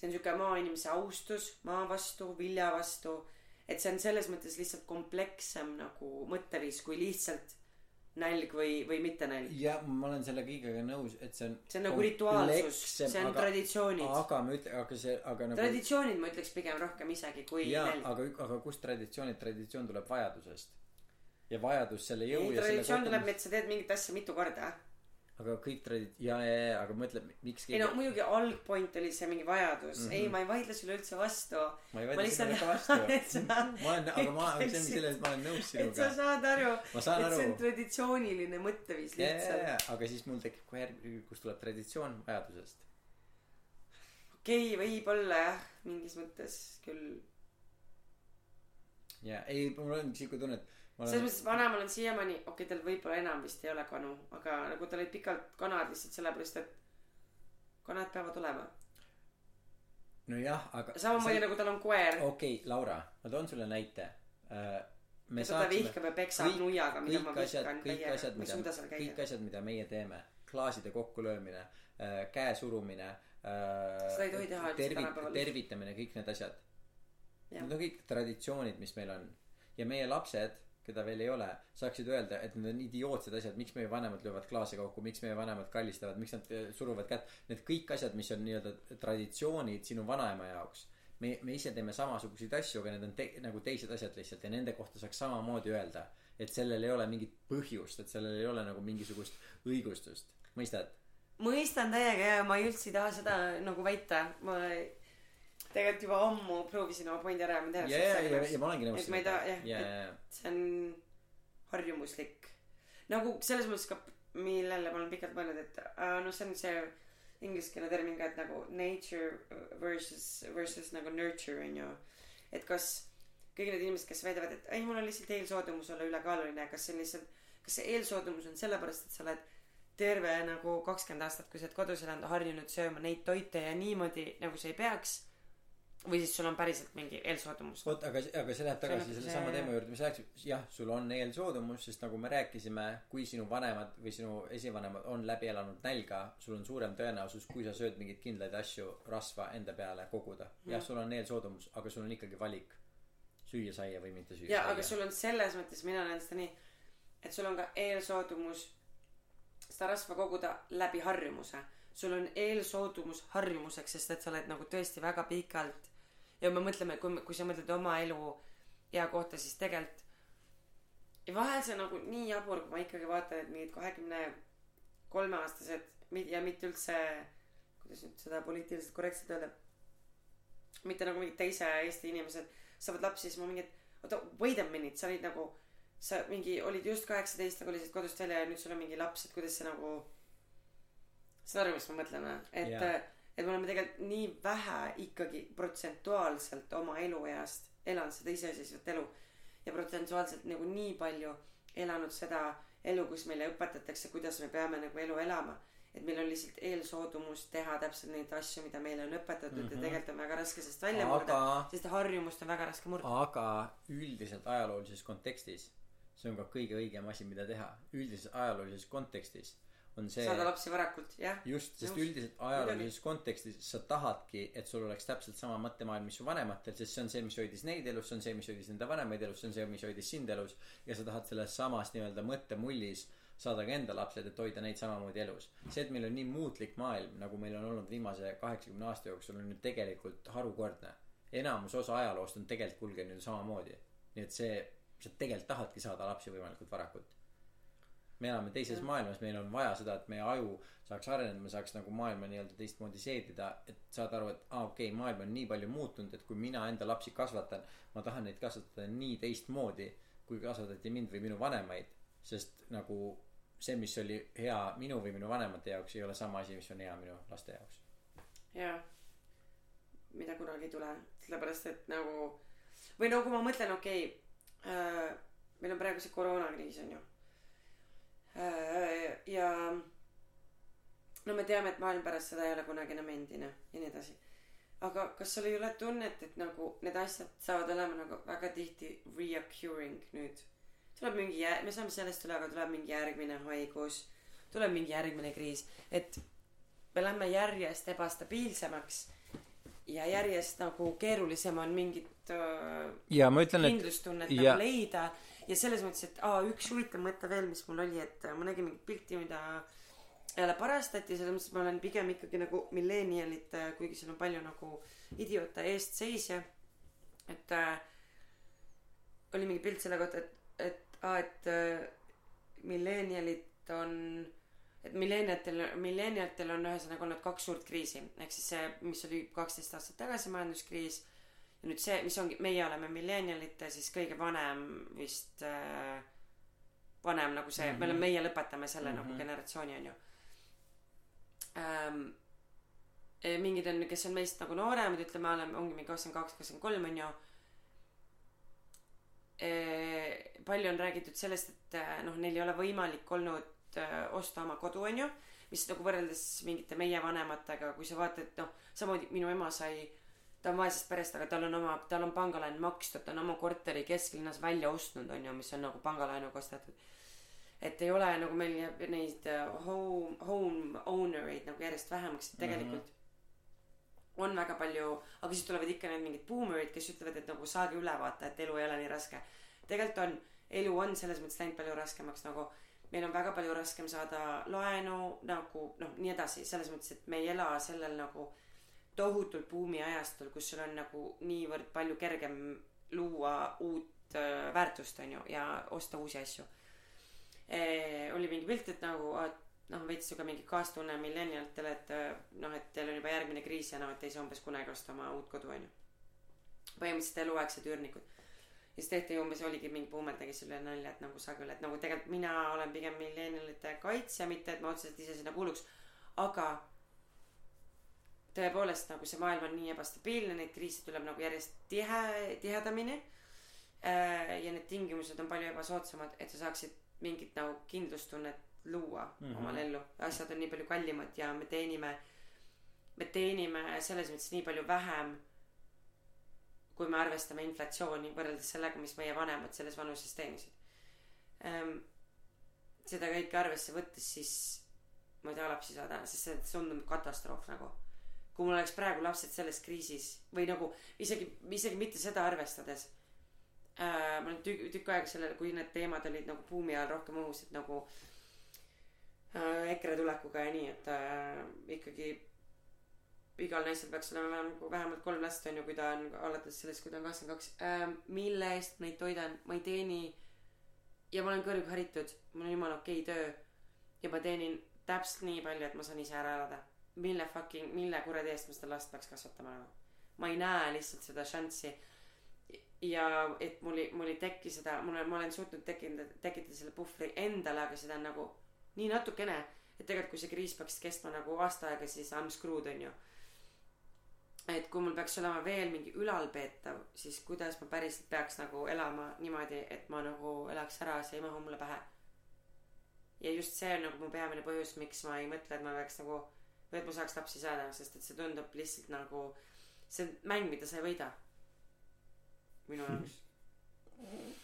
see on sihuke maainimese austus maa vastu, vilja vastu. et see on selles mõttes lihtsalt komplekssem nagu mõtteviis kui lihtsalt nälg või, või mitte nälg. ja ma olen selle kõigega nõus et see on see on nagu rituaalsus, see on aga- traditsioonid. aga ma ütlen aga see aga nagu traditsioonid ma ütleks pigem rohkem isegi kui jaa nälg. aga aga kust traditsioonid traditsioon tuleb vajadusest ja vajadus selle jõu ei, ja traditsioon tuleb, et sa teed mingit asja mitu korda. Aga kõik tradi- ja ja ja aga mõtle miks ei no muidugi algpoint oli see mingi vajadus mm, Mhm. -hmm. ei ma ei vaidle sulle üldse vastu. ma ei vaidle lihtsalt- sinule ka vastu [LAUGHS] sa- ma olen aga ma aga see on selles ma olen nõus et sa sinuga saad aru, ma saan et see on aru traditsiooniline mõtteviis ja ja lihtsalt. ja aga siis mul tekib kohe järg- kust tuleb traditsioon vajadusest okei okay,, võib-olla jah, mingis mõttes küll. ja ei mul on siuke tunne et ma selles olen mõttes vanaemal on siiamaani, okei okay,, tal võib-olla enam vist ei ole kanu, aga nagu tal olid pikalt kanad lihtsalt sellepärast, et kanad peavad olema. nojah aga samamoodi nagu tal on koer, okei okay, Laura ma toon sulle näite. Äh, me saaksime vihkab ja peksab kõik- nuiaga, mida ma kõik asjad vihkan kõik täiega. ma ei mida suuda seal kõik käia. asjad mida meie teeme. Klaaside kokkulöömine äh, käe surumine äh, Seda ei tohi teha üldse tänapäeval. tervitamine kõik need asjad. Need on kõik traditsioonid mis meil on. Ja meie lapsed keda veel ei ole saaksid öelda et need on idiootsed asjad miks meie vanemad löövad klaase kokku miks meie vanemad kallistavad miks nad eh, suruvad kätt. Need kõik asjad mis on nii-öelda traditsioonid sinu vanaema jaoks. Me me ise teeme samasuguseid asju aga need on te, nagu teised asjad lihtsalt ja nende kohta saaks samamoodi öelda et sellel ei ole mingit põhjust et sellel ei ole nagu mingisugust õigustust. Mõistad? Mõistan täiega ja ma ei üldse ei taha seda nagu väita, ma tegelikult juba ammu proovisin oma pointi ära ja ma tean, ja ja ja ja ma olengi nõus et ma ei taha jah ja et ja. ja see on harjumuslik. Nagu selles mõttes ka millele ma olen pikalt mõelnud et äh, no see on see ingliskeelne termin ka et nagu nature versus versus nagu nurture on ju et kas kõik need inimesed kes väidavad et ei mul on lihtsalt eelsoodumus olla ülekaaluline kas see on lihtsalt kas see eelsoodumus on sellepärast et sa oled terve nagu kakskümmend aastat kui sa oled kodus elanud harjunud sööma neid toite ja niimoodi nagu sa ei peaks või siis sul on päriselt mingi eelsoodumus? Vot aga aga see läheb tagasi sellesama see- teema juurde mis rääkis jah sul on eelsoodumus sest nagu me rääkisime kui sinu vanemad või sinu esivanemad on läbi elanud nälga sul on suurem tõenäosus kui sa sööd mingeid kindlaid asju rasva enda peale koguda. Jah Mm. sul on eelsoodumus aga sul on ikkagi valik süüa saia või mitte süüa ja saia. aga sul on selles mõttes mina näen seda nii et sul on ka eelsoodumus seda rasva koguda läbi harjumuse. Sul on eelsoodumus harjumuseks sest et sa oled nagu tõesti väga pikalt ja me mõtleme kui kui sa mõtled oma elu ea kohta siis tegelikult ja vahel see on nagu nii jabur kui ma ikkagi vaatan et mingid kahekümne kolme aastased ja mitte üldse kuidas nüüd seda poliitiliselt korrektselt öelda mitte nagu mingid teise Eesti inimesed saavad lapsi siis ma mingi et oota wait a minute sa olid nagu sa mingi olid just kaheksateist aga olisid kodust välja ja nüüd sul on mingi laps et kuidas see nagu saad aru mis ma mõtlen või et yeah. Et me oleme tegelikult nii vähe ikkagi protsentuaalselt oma elueast elanud seda iseseisvat elu ja protsentuaalselt nagu nii palju elanud seda elu kus meile õpetatakse kuidas me peame nagu elu elama. Et meil on lihtsalt eelsoodumus teha täpselt neid asju mida meile on õpetatud mm -hmm. ja tegelikult on väga raske sellest välja murda aga sest harjumust on väga raske murda. Aga üldiselt ajaloolises kontekstis see on ka kõige õigem asi mida teha. Üldises ajaloolises kontekstis on see saada lapsi varakult jah just sest Nõus. üldiselt ajaloolises kontekstis sa tahadki et sul oleks täpselt sama mõttemaailm mis su vanematel sest see on see mis hoidis neid elus see on see mis hoidis nende vanemaid elus see on see mis hoidis sind elus. Ja sa tahad selles samas nii-öelda mõttemullis saada ka enda lapsed et hoida neid samamoodi elus. See et meil on nii muutlik maailm nagu meil on olnud viimase kaheksakümne aasta jooksul on ju tegelikult harukordne. Enamus osa ajaloost on tegelikult kulgenud ju samamoodi. Nii et see sa tegelikult tahadki saada lapsi võimalikult varakult me elame teises mm. maailmas meil on vaja seda et meie aju saaks areneda me saaks nagu maailma nii-öelda teistmoodi seedida et saada aru et aa ah, okei okay, maailm on nii palju muutunud et kui mina enda lapsi kasvatan ma tahan neid kasvatada nii teistmoodi kui kasvatati mind või minu vanemaid sest nagu see mis oli hea minu või minu vanemate jaoks ei ole sama asi mis on hea minu laste jaoks. Jaa mida kunagi ei tule sellepärast et nagu või no kui ma mõtlen okei okay, äh, meil on praegu see koroonakriis on ju ja no me teame et maailm pärast seda ei ole kunagi enam endine ja nii edasi. Aga kas sul ei ole tunnet et nagu need asjad saavad olema nagu väga tihti reoccurring nüüd? Tuleb mingi jär- me saame sellest üle aga tuleb mingi järgmine haigus. Tuleb mingi järgmine kriis. Et me lähme järjest ebastabiilsemaks ja järjest nagu keerulisem on mingit äh, ja ma ütlen et kindlustunnet ja... nagu leida ja selles mõttes et aa üks huvitav mõte veel mis mul oli et ma nägin mingit pilti mida jälle parastati selles mõttes et ma olen pigem ikkagi nagu millenialite kuigi seal on palju nagu idioote eestseisja. Et äh, oli mingi pilt selle kohta et et aa et äh, millenialid on et milleniatel, milleniatel on ühesõnaga olnud kaks suurt kriisi, ehk siis see, mis oli kaksteist aastat tagasi majanduskriis ja nüüd see, mis ongi, meie oleme millenialite siis kõige vanem vist äh,, vanem nagu see mm, -hmm. me oleme, meie lõpetame selle mm -hmm. nagu generatsiooni, on ju ähm,. mingid on, kes on meist nagu nooremad, ütleme, oleme, ongi mingi kakskümmend kaks, kakskümmend kolm, on ju e,. palju on räägitud sellest, et noh, neil ei ole võimalik olnud Äh, osta oma kodu, onju. mis nagu võrreldes mingite meie vanematega, kui sa vaatad, noh, samamoodi minu ema sai, ta on vaesest perest, aga tal on oma, tal on pangalaen makstud, ta on oma korteri kesklinnas välja ostnud, onju, mis on nagu pangalaenuga ostetud. et ei ole nagu meil jääb neid äh, home, home owner eid nagu järjest vähemaks, et tegelikult mm -hmm. on väga palju, aga siis tulevad ikka need mingid boomerid, kes ütlevad, et nagu saage üle vaata, et elu ei ole nii raske. tegelikult on, elu on selles mõttes läinud palju raskemaks nagu meil on väga palju raskem saada laenu nagu noh, nii edasi, selles mõttes, et me ei ela sellel nagu tohutul buumiajastul, kus sul on nagu niivõrd palju kergem luua uut äh, väärtust, on ju, ja osta uusi asju e,. oli mingi pilt, et nagu, noh, veits sihuke mingi kaastunne millenialitele, et noh, et teil on juba järgmine kriis ja noh, et ei saa umbes kunagi osta oma uut kodu, on ju. põhimõtteliselt eluaegsed üürnikud ja siis tehti umbes oligi mingi buumer tegi selle nalja, et nagu sa küll, et nagu tegelikult mina olen pigem millenialite kaitsja, mitte et ma otseselt ise sinna kuuluks. aga tõepoolest nagu see maailm on nii ebastabiilne, neid kriise tuleb nagu järjest tihe, tihedamini. Äh, ja need tingimused on palju ebasoodsamad, et sa saaksid mingit nagu kindlustunnet luua mm -hmm. omal ellu. asjad on nii palju kallimad ja me teenime, me teenime selles mõttes nii palju vähem kui me arvestame inflatsiooni võrreldes sellega, mis meie vanemad selles vanuses teenisid ähm,. seda kõike arvesse võttes, siis ma ei taha lapsi saada, sest see tundub katastroof nagu. Kui mul oleks praegu lapsed selles kriisis või nagu isegi, isegi mitte seda arvestades äh,. ma olen tükk, tükk aega sellele, kui need teemad olid nagu buumi ajal rohkem õhus, et nagu äh, EKRE tulekuga ja nii, et äh, ikkagi igal naisel peaks olema nagu vähemalt kolm last on ju, kui ta on alates sellest, kui ta on kakskümmend kaks ähm,. mille eest ma neid toidan, ma ei teeni. ja ma olen kõrgharitud, mul on jumala okei okay töö. ja ma teenin täpselt nii palju, et ma saan ise ära elada. Mille fucking, mille kuradi eest ma seda last peaks kasvatama nagu. ma ei näe lihtsalt seda šanssi. ja et mul ei, mul ei teki seda, mul on, ma olen suutnud tekitada, tekitada selle puhvri endale, aga seda on nagu nii natukene. et tegelikult, kui see kriis peaks kestma nagu aasta aega, siis I m screwed on ju et kui mul peaks olema veel mingi ülalpeetav, siis kuidas ma päriselt peaks nagu elama niimoodi, et ma nagu elaks ära, see ei mahu mulle pähe. ja just see on nagu mu peamine põhjus, miks ma ei mõtle, et ma peaks nagu, et ma saaks lapsi saada, sest et see tundub lihtsalt nagu, see on mäng, mida sa ei võida. minu jaoks [LAUGHS]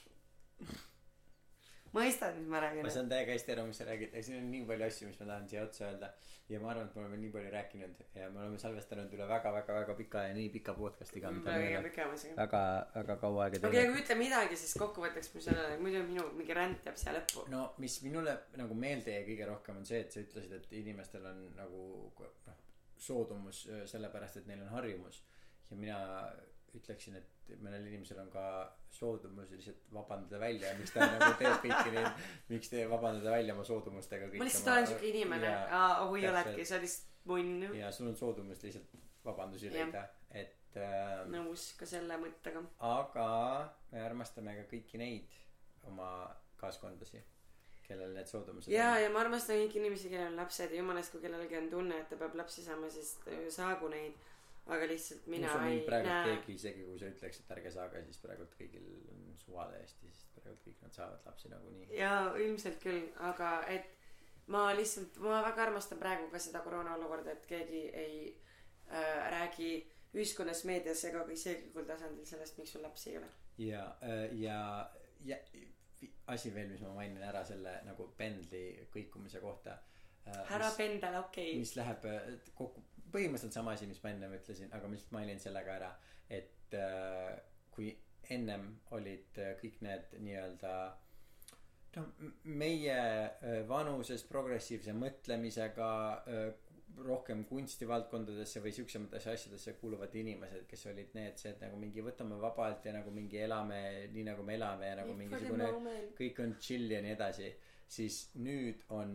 mõistad, mis ma räägin? ma saan täiega hästi aru, mis sa räägid, siin on nii palju asju, mis ma tahan siia otsa öelda. ja ma arvan, et me oleme nii palju rääkinud ja me oleme salvestanud üle väga, väga, väga pika ja nii pika podcast'iga. väga pikema isegi. väga, väga kaua aega. okei, aga ütle midagi siis kokkuvõtteks, mis sellele, muidu minu mingi ränd jääb siia lõppu. no mis minule nagu meelde jäi kõige rohkem on see, et sa ütlesid, et inimestel on nagu noh, soodumus sellepärast, et neil on harjumus. ja mina ütleksin, et mõnel inimesel on ka soodumus lihtsalt vabandada välja, miks ta nagu teeb kõiki [LAUGHS] neid, miks te vabandada välja oma soodumustega ma lihtsalt olen siuke inimene. Täpselt. oledki sa lihtsalt munn ja sul on soodumust lihtsalt vabandusi leida, et äh, nõus ka selle mõttega. aga me armastame ka kõiki neid oma kaaskondlasi, kellel need soodumused ja, ja ma armastan kõiki inimesi kellel on lapsed ja jumalast kui kellelgi on tunne et ta peab lapsi saama siis saagu neid aga lihtsalt mina ei praegu näe keegi isegi kui sa ütleks et ärge saage siis praegult kõigil on suva täiesti sest praegult kõik nad saavad lapsi nagunii. Ja ilmselt küll aga et ma lihtsalt ma väga armastan praegu ka seda koroona olukorda et keegi ei äh, räägi ühiskonnas meedias ega ka isiklikul tasandil sellest miks sul lapsi ei ole. Ja ja ja vi- asi veel mis ma mainin ära selle nagu pendli kõikumise kohta äh, ära mis- pendel okei. mis läheb äh, kokku põhimõtteliselt sama asi mis ma ennem ütlesin aga ma lihtsalt mainin selle ka ära et äh, kui ennem olid äh, kõik need nii-öelda noh meie äh, vanuses progressiivse mõtlemisega äh, rohkem kunstivaldkondadesse või siuksematesse asjadesse kuuluvad inimesed kes olid need see et nagu mingi võtame vabalt ja nagu mingi elame nii nagu me elame ja nagu mingisugune kõik on chill ja nii edasi siis nüüd on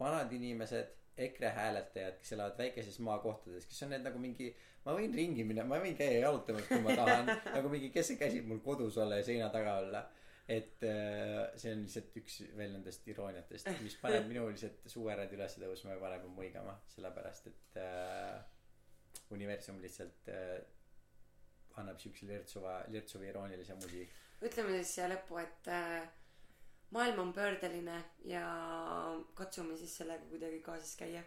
vanad inimesed EKRE hääletajad kes elavad väikeses maakohtades kes on need nagu mingi ma võin ringi minna ma võin käia jalutamas kui ma tahan [LAUGHS] nagu mingi kes käsib mul kodus olla ja seina taga olla. Et äh, see on lihtsalt üks veel nendest irooniatest mis paneb [LAUGHS] minu lihtsalt suverad üles tõusma ja paneb muigama sellepärast et äh, universum lihtsalt äh, annab siukse lirtsuva lirtsuva iroonilise musi. Ütleme siis siia lõppu et äh, maailm on pöördeline ja katsume siis sellega kuidagi kaasas käia.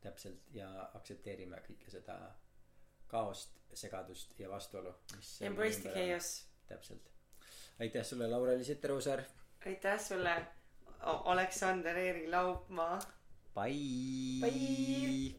Täpselt ja aktsepteerime kõike seda kaost segadust ja vastuolu embrace the chaos. täpselt. Aitäh sulle Laura-Liis Etteruusaar aitäh sulle. O- Aleksander Eeri Laupmaa bye. Bye.